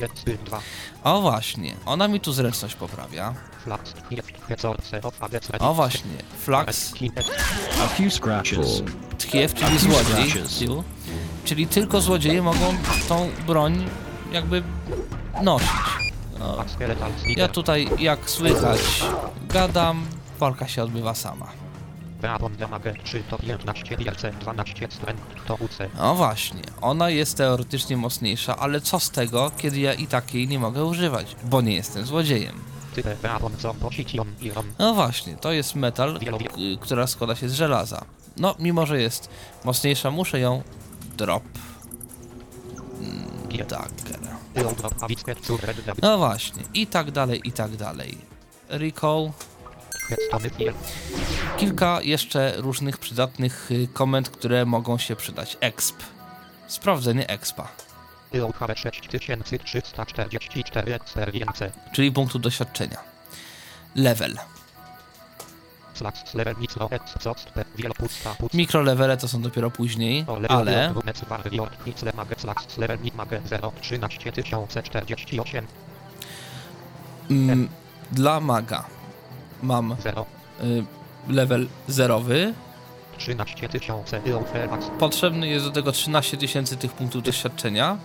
Nic Beaton will belec. Festive against. Machines. Get 2. O właśnie, ona mi tu zręczność poprawia. O właśnie, Flax A few scratches. Tkiew, czyli złodziej. Czyli tylko złodzieje mogą tą broń jakby nosić. O, Skeletal ja tutaj, jak słychać, gadam, walka się odbywa sama. Weapon damage 3 to 15 wielce 12 strength to UC. No właśnie, ona jest teoretycznie mocniejsza, ale co z tego, kiedy ja i takiej nie mogę używać, bo nie jestem złodziejem. No właśnie, to jest metal, y, która składa się z żelaza. No, mimo że jest mocniejsza, muszę ją drop. Red dab. No właśnie, i tak dalej, i tak dalej. Recall. Kilka jeszcze różnych przydatnych y, komend, które mogą się przydać. Exp. Sprawdzenie expa, Tył HB 6344 experience. czyli punktu doświadczenia. Level. Mikrolevele to są dopiero później, ale Rumec warrior nicle mage slash level nit mage 0 13048 mm, dla maga mam 0 y, level zerowy. 13 tysiące Potrzebny jest do tego 13 tysięcy tych punktów doświadczenia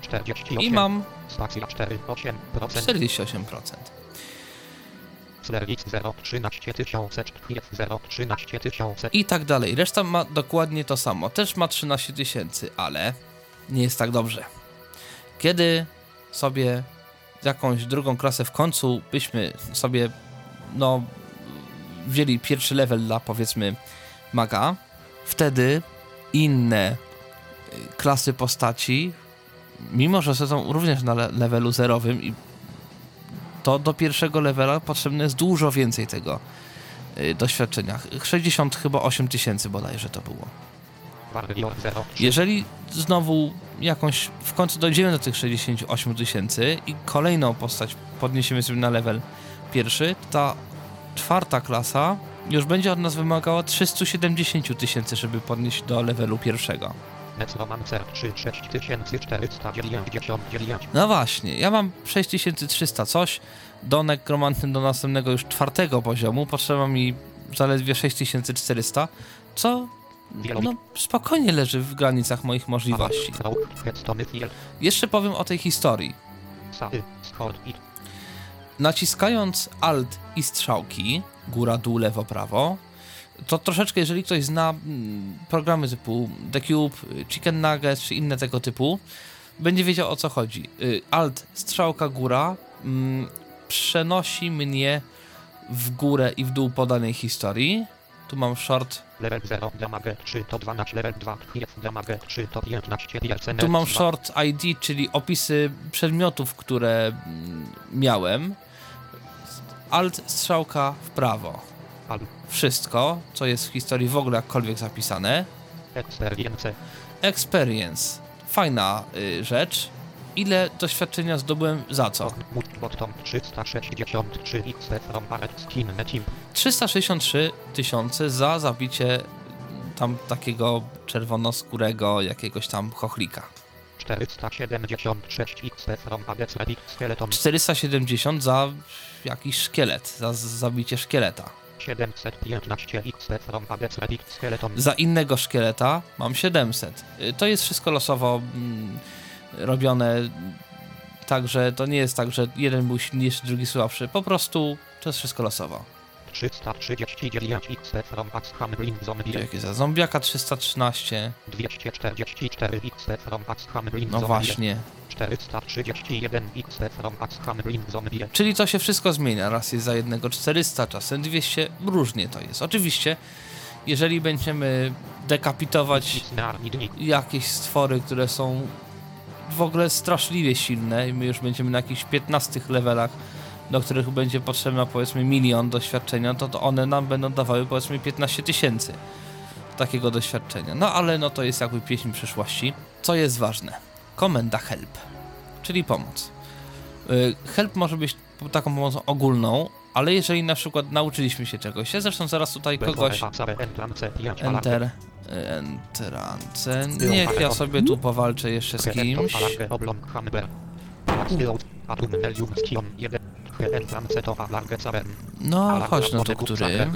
48 i mam Spacja 4 8% 48%. Slerwix 0 13 tysiące 0 13 tysiące I tak dalej. Reszta ma dokładnie to samo. Też ma 13 tysięcy, ale nie jest tak dobrze. Kiedy sobie jakąś drugą klasę w końcu byśmy sobie no wzięli pierwszy level dla powiedzmy maga, wtedy inne y, klasy postaci, mimo że są również na le- levelu zerowym i to do pierwszego levela potrzebne jest dużo więcej tego y, doświadczenia. 60 chyba 8 tysięcy bodajże to było. Warrior 0 Jeżeli znowu jakąś w końcu dojdziemy do tych 68 tysięcy i kolejną postać podniesiemy sobie na level pierwszy, ta czwarta klasa już będzie od nas wymagała 370 tysięcy, żeby podnieść do levelu pierwszego. Necromancer 3 6499 No właśnie, ja mam 6300 coś, do nekromanty do następnego już czwartego poziomu potrzeba mi zaledwie 6400, co no, spokojnie leży w granicach moich możliwości. Jeszcze powiem o tej historii. Naciskając Alt i strzałki, góra, dół, lewo, prawo, to troszeczkę, jeżeli ktoś zna mm, programy typu The Cube, Chicken Nuggets czy inne tego typu, będzie wiedział o co chodzi. Y, Alt, strzałka, góra mm, przenosi mnie w górę i w dół po danej historii. Tu mam short, level 0 damage 3 to 12 level 2 jest damage 3 to 15 wielce tu mam short ID, czyli opisy przedmiotów, które mm, miałem. Alt, strzałka w prawo. Wszystko, co jest w historii w ogóle jakkolwiek zapisane. Experience Experience. Fajna y, rzecz. Ile doświadczenia zdobyłem za co? Mut bottom 363 XP from Barret Skin Team 363 tysiące za zabicie tam takiego czerwonoskórego jakiegoś tam chochlika. 476 XP from Hades Reddit Skeleton 470 za jakiś szkielet, za zabicie szkieleta. 715 XP from Hades Reddit Skeleton Za innego szkieleta mam 700. Y, To jest wszystko losowo mm, robione, także to nie jest tak, że jeden był silniejszy, drugi słabszy. Po prostu to jest wszystko losowo. 339 XP from Zombie jakieś za zombiaka 313. 244 XP from Blind No właśnie. 431 XP from Axham Blind Zombie Czyli to się wszystko zmienia. Raz jest za jednego 400, czasem 200. Różnie to jest. Oczywiście, jeżeli będziemy dekapitować jakieś stwory, które są w ogóle straszliwie silne i my już będziemy na jakichś 15 levelach, do których będzie potrzebna powiedzmy milion doświadczenia, to, to one nam będą dawały powiedzmy 15 tysięcy takiego doświadczenia. No ale no to jest jakby pieśń przyszłości. Co jest ważne? Komenda help, czyli pomoc. Y, Help może być taką pomocą ogólną, ale jeżeli na przykład nauczyliśmy się czegoś, ja zresztą zaraz tutaj kogoś Enter. Entrance. Niech ja sobie tu powalczę jeszcze z kimś. No, chodź no to który.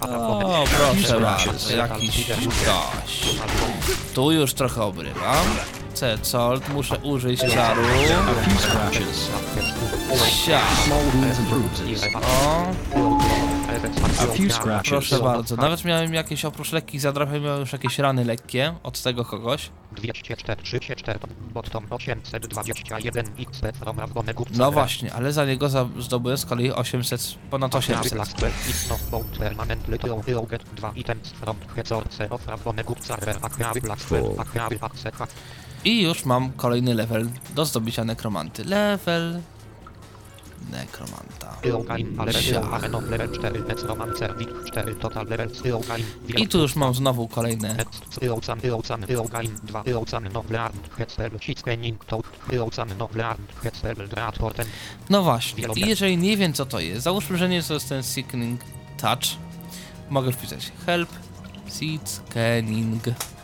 O, proszę bardzo, jakiś gość. Tu już trochę obrywam. C-Colt, muszę użyć czaru. A few scratches. Sia. Small wounds and bruises. O, A few scratches. Proszę bardzo. Nawet miałem jakieś oprócz lekkich zadrapań, miałem już jakieś rany lekkie od tego kogoś. 204, 34, bottom 821 XP from Avgone Gupca. No właśnie, ale za niego za, zdobyłem z kolei 800, ponad 800. Last well is not bound permanent little will get 2 items from Hezorce of Avgone Gupca. Acquired last well, Full. acquired access. I już mam kolejny level do zdobycia nekromanty. Level nekromanta. Ilogain, ale Siach. Ameno level 4, Necromancer, Wit 4, total level Ilogain. I tu już mam znowu kolejne. Ilocan, Ilocan, Ilogain 2, Ilocan, Noblearn, Hetzel, Siskening, Toad, Ilocan, Noblearn, Hetzel, Dratorten, No właśnie, i jeżeli nie wiem co to jest, załóżmy, że nie to jest ten Sickening Touch, mogę wpisać help, Sickening. Keyboard,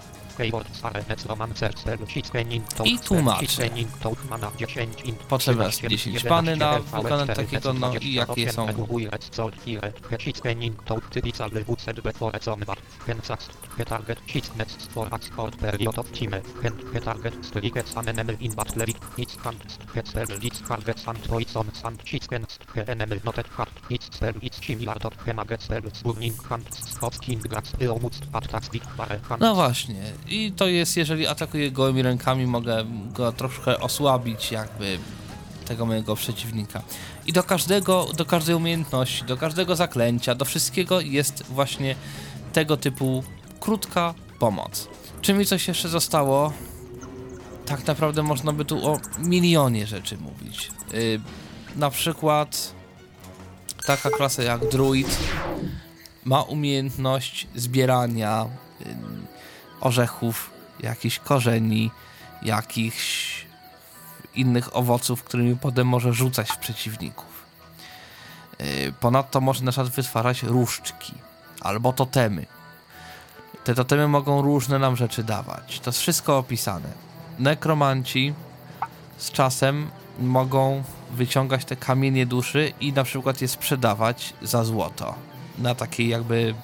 I tłumaczę. Siskening, Toad, Mana 10, int, Potrzeba jest 13, 10 11, bany na 11, wykonanie 4, takiego, no i jakie 28, są. No właśnie, i to jest, jeżeli atakuję gołymi rękami, mogę go troszkę osłabić, jakby tego mojego przeciwnika. I do każdego, do każdej umiejętności, do każdego zaklęcia, do wszystkiego jest właśnie tego typu krótka pomoc. Czy mi coś jeszcze zostało? Tak naprawdę można by tu o milionie rzeczy mówić. Yy, na przykład taka klasa jak druid ma umiejętność zbierania ym, orzechów, jakichś korzeni, jakichś innych owoców, którymi potem może rzucać w przeciwników. Yy, Ponadto może na przykład wytwarzać różdżki albo totemy. Te totemy mogą różne nam rzeczy dawać. To jest wszystko opisane. Nekromanci z czasem mogą wyciągać te kamienie duszy i na przykład je sprzedawać za złoto. Na takiej jakby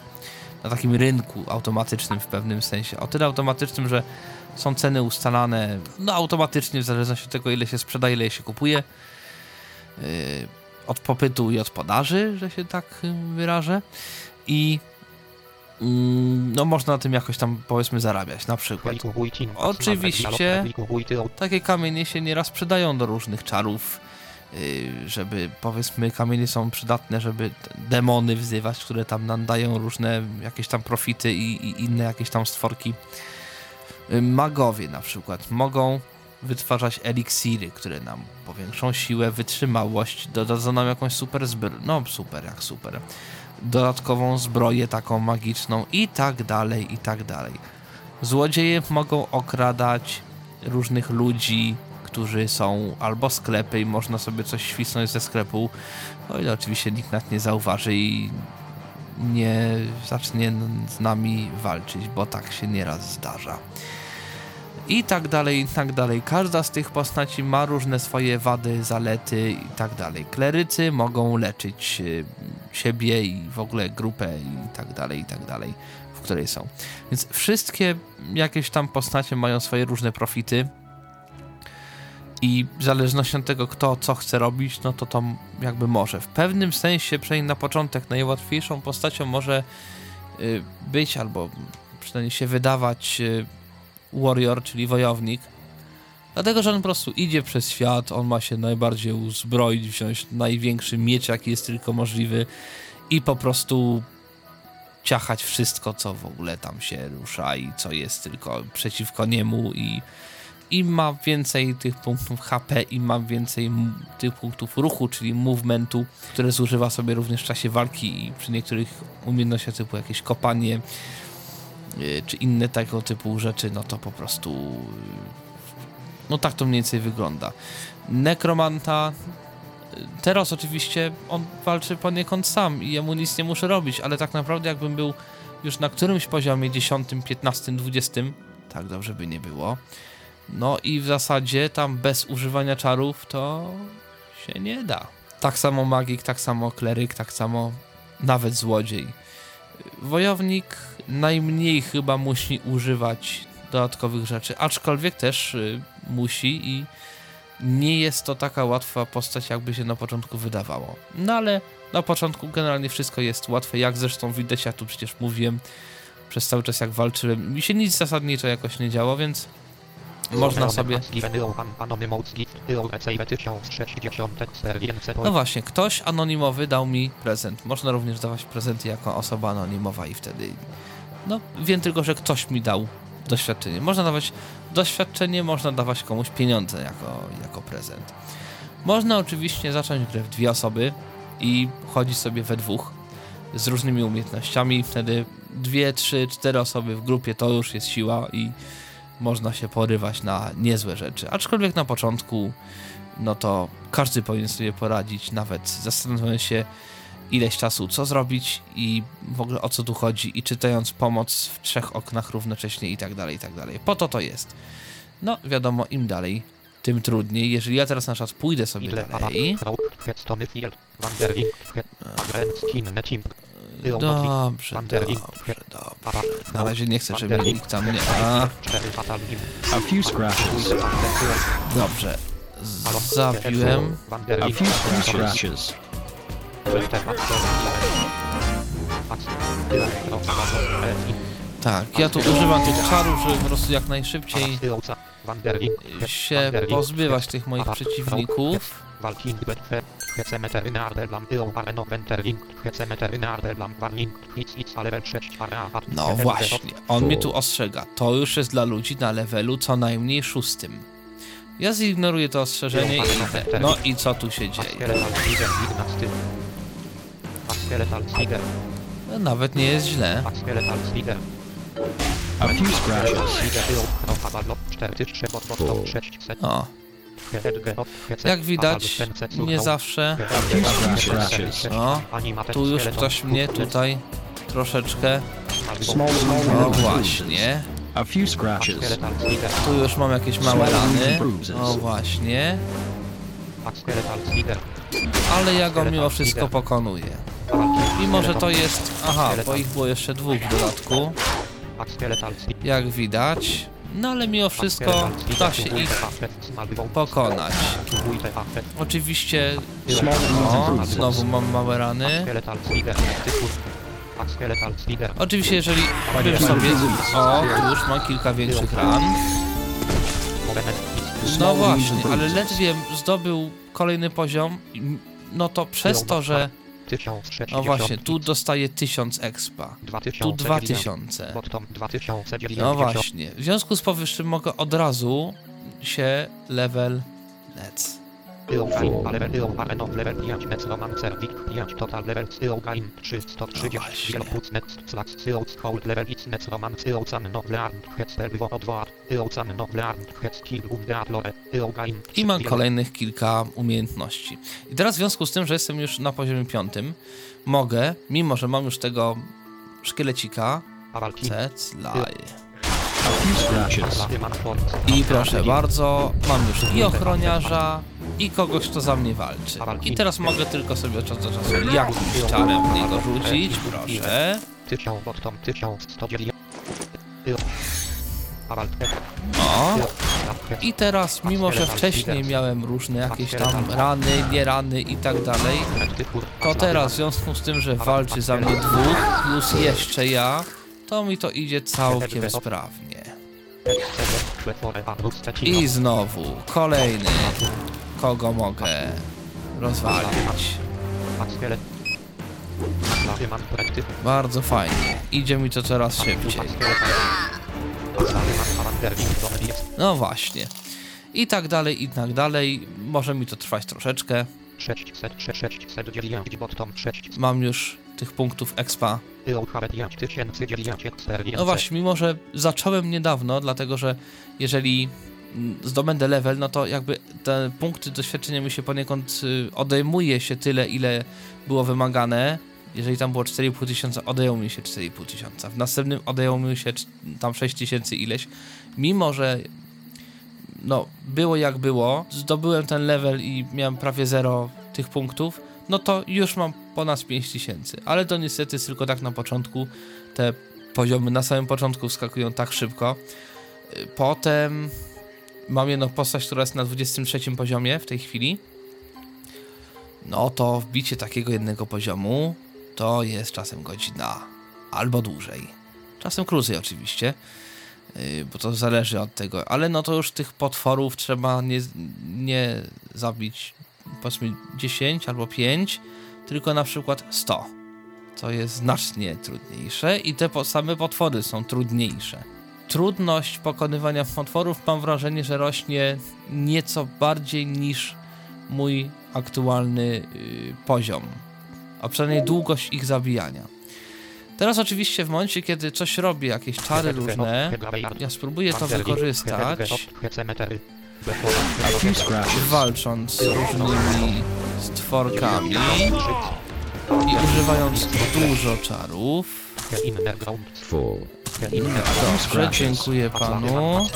na takim rynku automatycznym w pewnym sensie. O tyle automatycznym, że są ceny ustalane no automatycznie w zależności od tego ile się sprzedaje, ile się kupuje. Yy, od popytu i od podaży, że się tak yy, wyrażę. I mm, no można na tym jakoś tam powiedzmy zarabiać, na przykład. Oczywiście. Takie kamienie się nieraz sprzedają do różnych czarów, żeby powiedzmy kamienie są przydatne, żeby demony wzywać, które tam nam dają różne jakieś tam profity i, i inne jakieś tam stworki. Yy, Magowie na przykład mogą wytwarzać eliksiry, które nam powiększą siłę, wytrzymałość, dodadzą nam jakąś super zbroję, no super jak super, dodatkową zbroję taką magiczną i tak dalej, i tak dalej. Złodzieje mogą okradać różnych ludzi, którzy są albo sklepy i można sobie coś świsnąć ze sklepu, o ile oczywiście nikt nas nie zauważy i nie zacznie z nami walczyć, bo tak się nieraz zdarza. I tak dalej, i tak dalej. Każda z tych postaci ma różne swoje wady, zalety i tak dalej. Klerycy mogą leczyć y, siebie i w ogóle grupę i tak dalej, i tak dalej, w której są. Więc wszystkie jakieś tam postacie mają swoje różne profity i w zależności od tego, kto co chce robić, no to to jakby może. W pewnym sensie, przynajmniej na początek, najłatwiejszą postacią może y, być, albo przynajmniej się wydawać y, warrior, czyli wojownik. Dlatego, że on po prostu idzie przez świat, on ma się najbardziej uzbroić, wziąć największy miecz, jaki jest tylko możliwy i po prostu ciachać wszystko, co w ogóle tam się rusza i co jest tylko przeciwko niemu i im ma więcej tych punktów HP, im ma więcej tych punktów ruchu, czyli movementu, które zużywa sobie również w czasie walki i przy niektórych umiejętnościach typu jakieś kopanie yy, czy inne tego typu rzeczy, no to po prostu no tak to mniej więcej wygląda. Nekromanta yy, teraz oczywiście on walczy poniekąd sam i ja mu nic nie muszę robić, ale tak naprawdę jakbym był już na którymś poziomie 10, 15, 20, tak dobrze by nie było, no i w zasadzie tam bez używania czarów to się nie da. Tak samo magik, tak samo kleryk, tak samo nawet złodziej. Wojownik najmniej chyba musi używać dodatkowych rzeczy, aczkolwiek też y, musi i nie jest to taka łatwa postać, jakby się na początku wydawało. No ale na początku generalnie wszystko jest łatwe, jak zresztą widać, ja tu przecież mówiłem przez cały czas jak walczyłem, mi się nic zasadniczo jakoś nie działo, więc można sobie... No właśnie, ktoś anonimowy dał mi prezent. Można również dawać prezenty jako osoba anonimowa i wtedy... No, wiem tylko, że ktoś mi dał doświadczenie. Można dawać doświadczenie, można dawać komuś pieniądze jako, jako prezent. Można oczywiście zacząć grę w dwie osoby i chodzić sobie we dwóch z różnymi umiejętnościami. Wtedy dwie, trzy, cztery osoby w grupie to już jest siła i można się porywać na niezłe rzeczy. Aczkolwiek na początku, no to każdy powinien sobie poradzić, nawet zastanawiając się ileś czasu, co zrobić i w ogóle o co tu chodzi i czytając pomoc w trzech oknach równocześnie i tak dalej, i tak dalej. Po to to jest. No, wiadomo, im dalej, tym trudniej. Jeżeli ja teraz na przykład pójdę sobie dalej... Dobrze, dobrze, dobrze. Na razie nie chcę, żeby nikt tam nie... A, A few scratches. dobrze. Zabiłem. A few, few scratches. Tak, ja tu używam tych czarów, żeby po prostu jak najszybciej się pozbywać tych moich przeciwników. No właśnie, on mnie tu ostrzega. To już jest dla ludzi na levelu co najmniej szóstym. Ja zignoruję to ostrzeżenie i idę. No i co tu się dzieje? No, nawet nie jest źle. A few scratches. O, jak widać, nie zawsze. A few, few scratches. O, tu już ktoś mnie tutaj troszeczkę... No właśnie. A few scratches. Tu już mam jakieś małe rany. O właśnie. Ale ja go mimo wszystko pokonuję. Mimo, że to jest... Aha, bo ich było jeszcze dwóch w dodatku. Jak widać. No ale mimo wszystko da się ich pokonać. Oczywiście... O, znowu mam małe rany. Oczywiście jeżeli sobie... O, już mam kilka większych ran. No właśnie, ale ledwie zdobył kolejny poziom, no to przez to, że... No właśnie, tu dostaje 1000 expa, tu 2000. No właśnie, w związku z powyższym mogę od razu się level lec. I mam kolejnych kilka umiejętności. I teraz w związku z tym, że jestem już na poziomie piątym, mogę, mimo że mam już tego szkielecika, Cec, laj. I proszę bardzo, mam już i ochroniarza, i kogoś, kto za mnie walczy. I teraz mogę tylko sobie od czasu do czasu jakimś czarem w niego rzucić, proszę. O, i teraz, mimo że wcześniej miałem różne jakieś tam rany, nie rany i tak dalej, to teraz w związku z tym, że walczy za mnie dwóch, plus jeszcze ja, to mi to idzie całkiem sprawnie. I znowu kolejny, kogo mogę rozwalić. Bardzo fajnie. Idzie mi to coraz szybciej. No właśnie. I tak dalej, i tak dalej. Może mi to trwać troszeczkę. Mam już tych punktów expa. No właśnie, mimo że zacząłem niedawno, dlatego że jeżeli zdobędę level, no to jakby te punkty doświadczenia mi się poniekąd y, odejmuje się tyle, ile było wymagane. Jeżeli tam było 4,5 tysiąca, odejęło mi się 4,5 tysiąca. W następnym odejęło mi się tam 6 tysięcy ileś. Mimo, że no, było jak było, zdobyłem ten level i miałem prawie zero tych punktów, no to już mam ponad 5 tysięcy. Ale to niestety jest tylko tak na początku. Te poziomy na samym początku wskakują tak szybko. Y, Potem mam jedną postać, która jest na 23 poziomie w tej chwili, no to wbicie takiego jednego poziomu to jest czasem godzina albo dłużej. Czasem krócej oczywiście, yy, bo to zależy od tego, ale no to już tych potworów trzeba nie, nie zabić powiedzmy 10 albo 5, tylko na przykład 100. To jest znacznie trudniejsze i te same potwory są trudniejsze. Trudność pokonywania potworów mam wrażenie, że rośnie nieco bardziej niż mój aktualny y, poziom, a przynajmniej długość ich zabijania. Teraz oczywiście w momencie, kiedy coś robię, jakieś czary różne, ja spróbuję to wykorzystać, walcząc z różnymi stworkami i używając dużo czarów. Dobrze, dziękuję panu.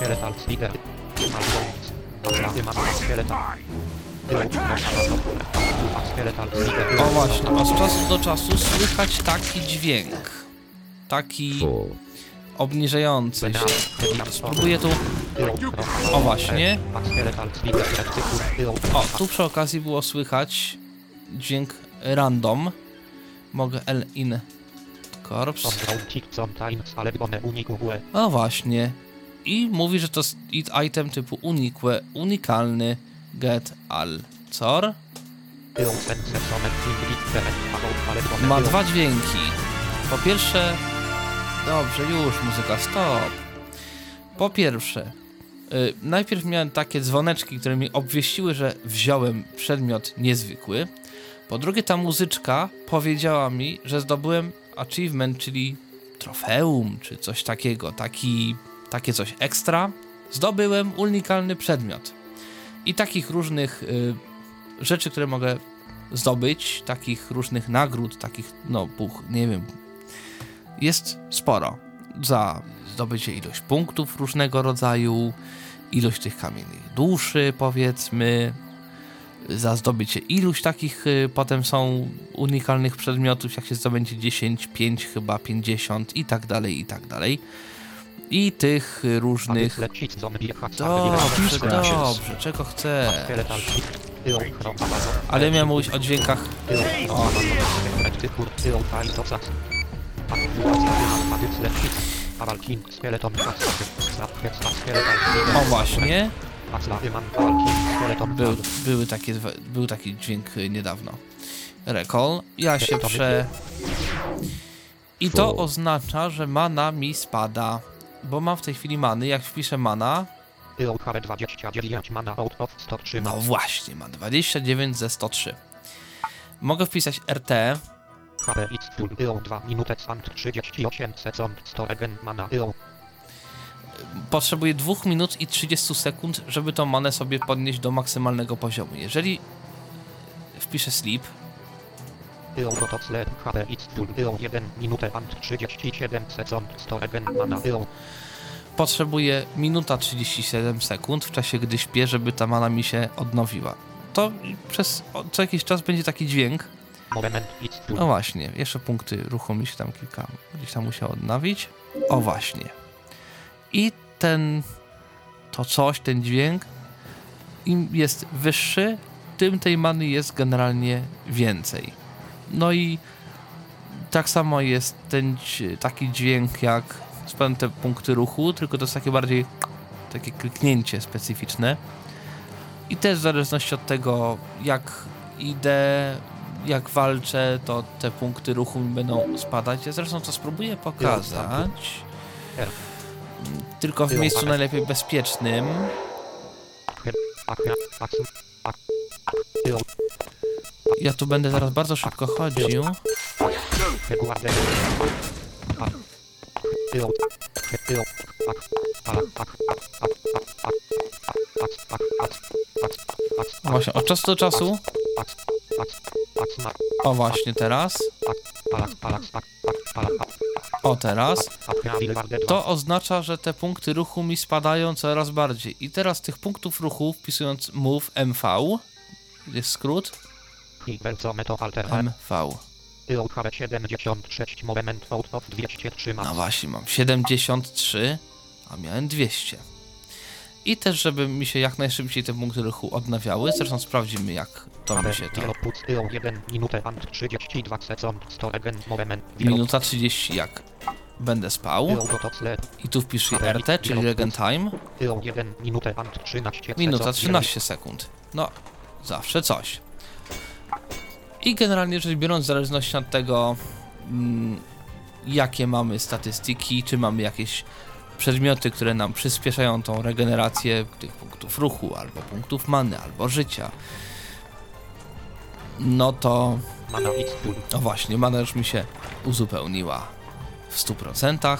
O właśnie, od czasu do czasu słychać taki dźwięk. Taki obniżający się. Spróbuję tu... O właśnie. O, tu przy okazji było słychać dźwięk random. Mogę L in corpse. O właśnie. I mówi, że to jest it item typu unique, unikalny get al cor. Ma dwa dźwięki. Po pierwsze... Dobrze, już muzyka, stop. Po pierwsze, y, najpierw miałem takie dzwoneczki, które mi obwieściły, że wziąłem przedmiot niezwykły. Po drugie, ta muzyczka powiedziała mi, że zdobyłem achievement, czyli trofeum, czy coś takiego, taki, takie coś ekstra. Zdobyłem unikalny przedmiot. I takich różnych y, rzeczy, które mogę zdobyć, takich różnych nagród, takich, no, buch, nie wiem, jest sporo. Za zdobycie ilość punktów różnego rodzaju, ilość tych kamiennych duszy, powiedzmy, za zdobycie iluś takich y, potem są unikalnych przedmiotów, jak się zdobędzie 10, 5, chyba 50 i tak dalej, i tak dalej. I tych y, różnych... Dobrze, dobrze, czego chcę. Ale miałem mówić o dźwiękach... O, o właśnie, był, były takie, był taki dźwięk y, niedawno. Recall. Ja się prze... I to oznacza, że mana mi spada. Bo mam w tej chwili many. Jak wpiszę mana, no właśnie, ma 29 ze 103. Mogę wpisać RT. Potrzebuję 2 minut i 30 sekund, żeby tą manę sobie podnieść do maksymalnego poziomu. Jeżeli wpiszę sleep, potrzebuję minuta 37 sekund w czasie, gdy śpię, żeby ta mana mi się odnowiła. To przez co jakiś czas będzie taki dźwięk. No właśnie, jeszcze punkty ruchu mi się tam kilka gdzieś tam musiał odnowić. O właśnie. I ten, to coś, ten dźwięk, im jest wyższy, tym tej many jest generalnie więcej. No i tak samo jest ten taki dźwięk jak spełniam te punkty ruchu, tylko to jest takie bardziej takie kliknięcie specyficzne. I też w zależności od tego, jak idę, jak walczę, to te punkty ruchu mi będą spadać. Ja zresztą to spróbuję pokazać. Tylko w miejscu najlepiej bezpiecznym. Ja tu będę zaraz bardzo szybko chodził. Właśnie, od czasu do czasu. O właśnie, teraz. O teraz. To oznacza, że te punkty ruchu mi spadają coraz bardziej. I teraz tych punktów ruchu, wpisując move MV, jest skrót MV. 76 moment out of 203 No właśnie, mam 73, a miałem 200. I też, żeby mi się jak najszybciej te punkty ruchu odnawiały. Zresztą sprawdzimy, jak to mi się to... Wieloput tył 1 minutę and 32 sekund 100 regen moment. Minuta 30 jak będę spał. I tu wpisz RT, czyli Regen Time. Tył 1 minutę and 13 Minuta sekund. 13 sekund. No, zawsze coś. I generalnie rzecz biorąc, w zależności od tego, mm, jakie mamy statystyki, czy mamy jakieś przedmioty, które nam przyspieszają tą regenerację tych punktów ruchu, albo punktów many, albo życia, no to no właśnie, mana już mi się uzupełniła w 100%.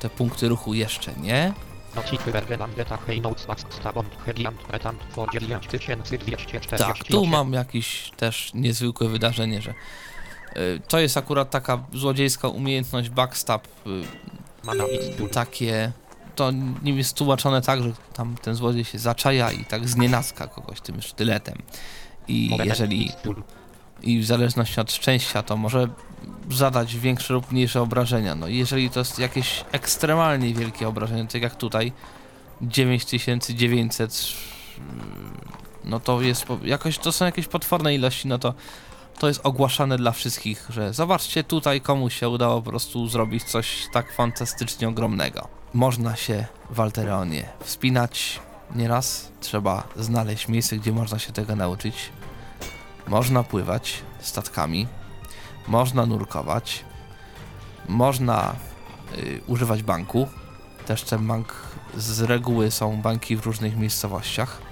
Te punkty ruchu jeszcze nie. Notify Bergen Beta Heynotes Max Stabon Hegiant Retant for 9240. Tak, tu mam jakieś też niezwykłe wydarzenie, że y, to jest akurat taka złodziejska umiejętność backstab, y, takie to nim jest tłumaczone tak, że tam ten złodziej się zaczaja i tak znienacka kogoś tym sztyletem. I Moment jeżeli i w zależności od szczęścia to może zadać większe lub mniejsze obrażenia. No jeżeli to jest jakieś ekstremalnie wielkie obrażenie, tak jak tutaj 9900 no to jest jakoś to są jakieś potworne ilości, no to to jest ogłaszane dla wszystkich, że zobaczcie tutaj komuś się udało po prostu zrobić coś tak fantastycznie ogromnego. Można się w Altereonie wspinać nieraz, trzeba znaleźć miejsce, gdzie można się tego nauczyć. Można pływać statkami, można nurkować, można y, używać banku. Też ten bank z reguły są banki w różnych miejscowościach.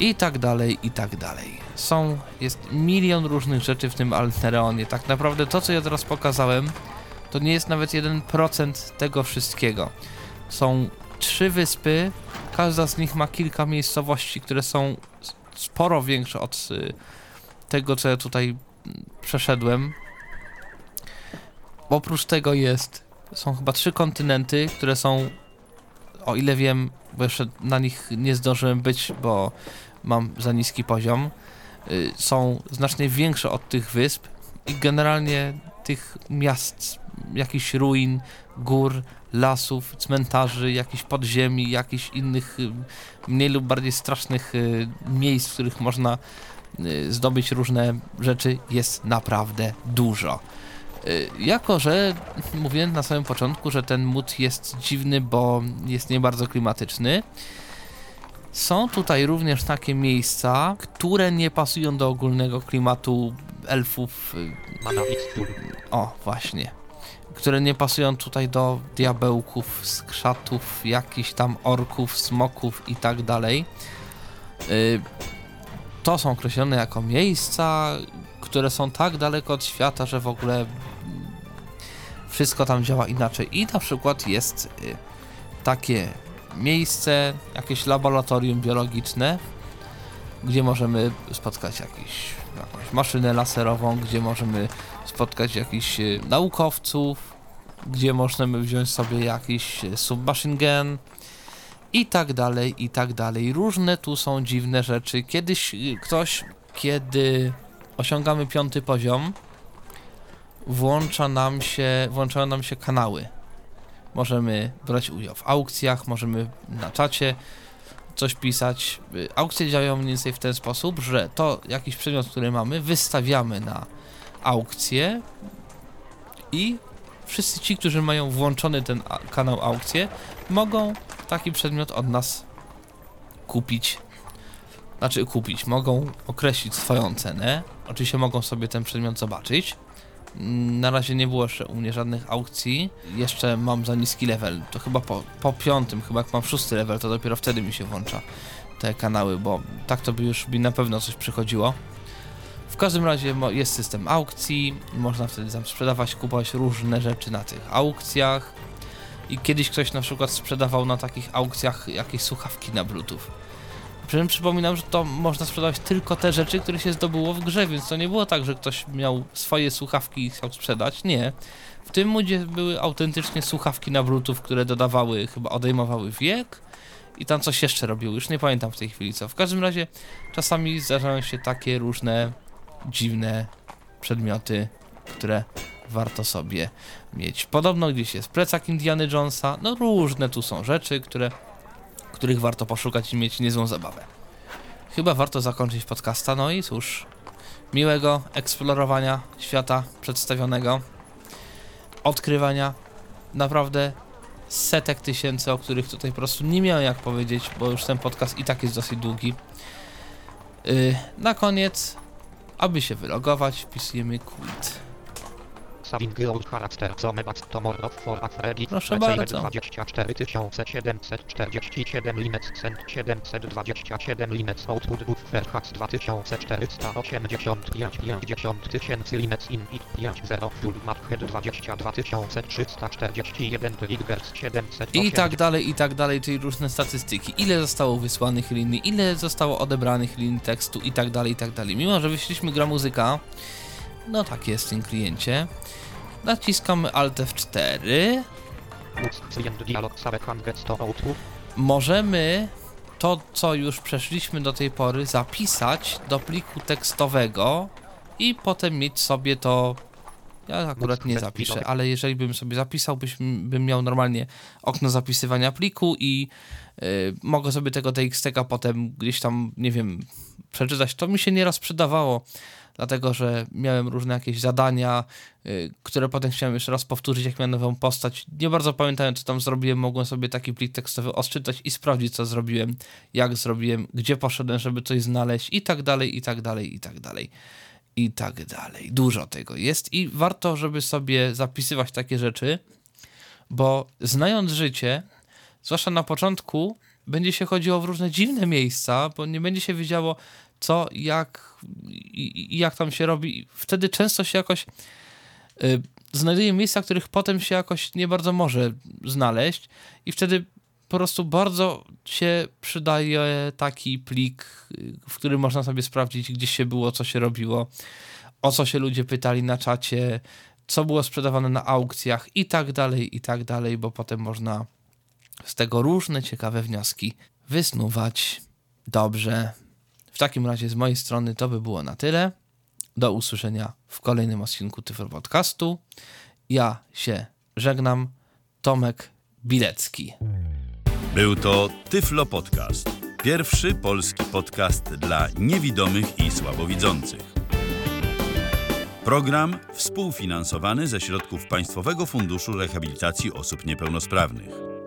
I tak dalej, i tak dalej. Są, jest milion różnych rzeczy w tym Altereonie. Tak naprawdę to, co ja teraz pokazałem, to nie jest nawet 1% tego wszystkiego. Są trzy wyspy, każda z nich ma kilka miejscowości, które są sporo większe od y, tego, co ja tutaj przeszedłem. Oprócz tego jest, są chyba trzy kontynenty, które są, o ile wiem, bo jeszcze na nich nie zdążyłem być, bo mam za niski poziom, y, są znacznie większe od tych wysp i generalnie tych miast, jakichś ruin, gór, lasów, cmentarzy, jakichś podziemi, jakichś innych y, mniej lub bardziej strasznych y, miejsc, w których można zdobyć różne rzeczy, jest naprawdę dużo. Y, Jako, że mówiłem na samym początku, że ten mód jest dziwny, bo jest nie bardzo klimatyczny, są tutaj również takie miejsca, które nie pasują do ogólnego klimatu elfów. y. O, właśnie. Które nie pasują tutaj do diabełków, skrzatów, jakichś tam orków, smoków i tak dalej. To są określone jako miejsca, które są tak daleko od świata, że w ogóle wszystko tam działa inaczej. I na przykład jest y, takie miejsce, jakieś laboratorium biologiczne, gdzie możemy spotkać jakiś, jakąś maszynę laserową, gdzie możemy spotkać jakichś y, naukowców, gdzie możemy wziąć sobie jakiś y, submachine gun i tak dalej, i tak dalej. Różne tu są dziwne rzeczy. Kiedyś y, ktoś, kiedy osiągamy piąty poziom, włącza nam się, włączają nam się kanały. Możemy brać udział w aukcjach, możemy na czacie coś pisać. Y, Aukcje działają mniej więcej w ten sposób, że to jakiś przedmiot, który mamy, wystawiamy na aukcję i wszyscy ci, którzy mają włączony ten kanał aukcje, mogą taki przedmiot od nas kupić. Znaczy kupić, mogą określić swoją cenę. Oczywiście mogą sobie ten przedmiot zobaczyć. Na razie nie było jeszcze u mnie żadnych aukcji. Jeszcze mam za niski level. To chyba po, po piątym, chyba jak mam szósty level, to dopiero wtedy mi się włącza te kanały, bo tak to by już mi na pewno coś przychodziło. W każdym razie jest system aukcji, można wtedy tam sprzedawać, kupować różne rzeczy na tych aukcjach. I kiedyś ktoś na przykład sprzedawał na takich aukcjach jakieś słuchawki na Bluetooth. Przy czym przypominam, że to można sprzedawać tylko te rzeczy, które się zdobyło w grze, więc to nie było tak, że ktoś miał swoje słuchawki i chciał sprzedać. Nie. W tym modzie były autentycznie słuchawki na Bluetooth, które dodawały, chyba odejmowały wiek i tam coś jeszcze robiły. Już nie pamiętam w tej chwili co. W każdym razie czasami zdarzają się takie różne dziwne przedmioty, które warto sobie mieć. Podobno gdzieś jest plecak Indiana Jonesa, no różne tu są rzeczy, które, których warto poszukać i mieć niezłą zabawę. Chyba warto zakończyć podcasta, no i cóż, miłego eksplorowania świata przedstawionego, odkrywania naprawdę setek tysięcy, o których tutaj po prostu nie miałem jak powiedzieć, bo już ten podcast i tak jest dosyć długi. Yy, na koniec, aby się wylogować, wpisujemy quit. Proszę bardzo. 24 747 Linux Cent 727 Linux Output Buffer Hax 2485 50 tysięcy Linux Init 50 Full Market 22 341 Triggers 700 I tak dalej, i tak dalej, czyli różne statystyki. Ile zostało wysłanych linii, ile zostało odebranych linii tekstu i tak dalej, i tak dalej. Mimo, że wyśliliśmy gra muzyka, no tak jest w tym kliencie. Naciskamy Alt F4. Dialog Save Hundreds to Output Możemy to, co już przeszliśmy do tej pory, zapisać do pliku tekstowego i potem mieć sobie to. Ja akurat nie zapiszę, ale jeżeli bym sobie zapisał, bym miał normalnie okno zapisywania pliku i yy, mogę sobie tego TXT-a potem gdzieś tam, nie wiem, przeczytać. To mi się nieraz przydawało, dlatego że miałem różne jakieś zadania, yy, które potem chciałem jeszcze raz powtórzyć, jak miałem nową postać. Nie bardzo pamiętałem, co tam zrobiłem. Mogłem sobie taki plik tekstowy odczytać i sprawdzić, co zrobiłem, jak zrobiłem, gdzie poszedłem, żeby coś znaleźć i tak dalej, i tak dalej, i tak dalej. I tak dalej. Dużo tego jest i warto, żeby sobie zapisywać takie rzeczy, bo znając życie, zwłaszcza na początku, będzie się chodziło w różne dziwne miejsca, bo nie będzie się wiedziało, co, jak i, jak tam się robi. Wtedy często się jakoś y, znajduje miejsca, których potem się jakoś nie bardzo może znaleźć i wtedy po prostu bardzo się przydaje taki plik, w którym można sobie sprawdzić, gdzie się było, co się robiło, o co się ludzie pytali na czacie, co było sprzedawane na aukcjach i tak dalej, i tak dalej, bo potem można z tego różne ciekawe wnioski wysnuwać. Dobrze. Takim razie z mojej strony to by było na tyle. Do usłyszenia w kolejnym odcinku Tyflo Podcastu. Ja się żegnam. Tomek Bilecki. Był to Tyflo Podcast. Pierwszy polski podcast dla niewidomych i słabowidzących. Program współfinansowany ze środków Państwowego Funduszu Rehabilitacji Osób Niepełnosprawnych.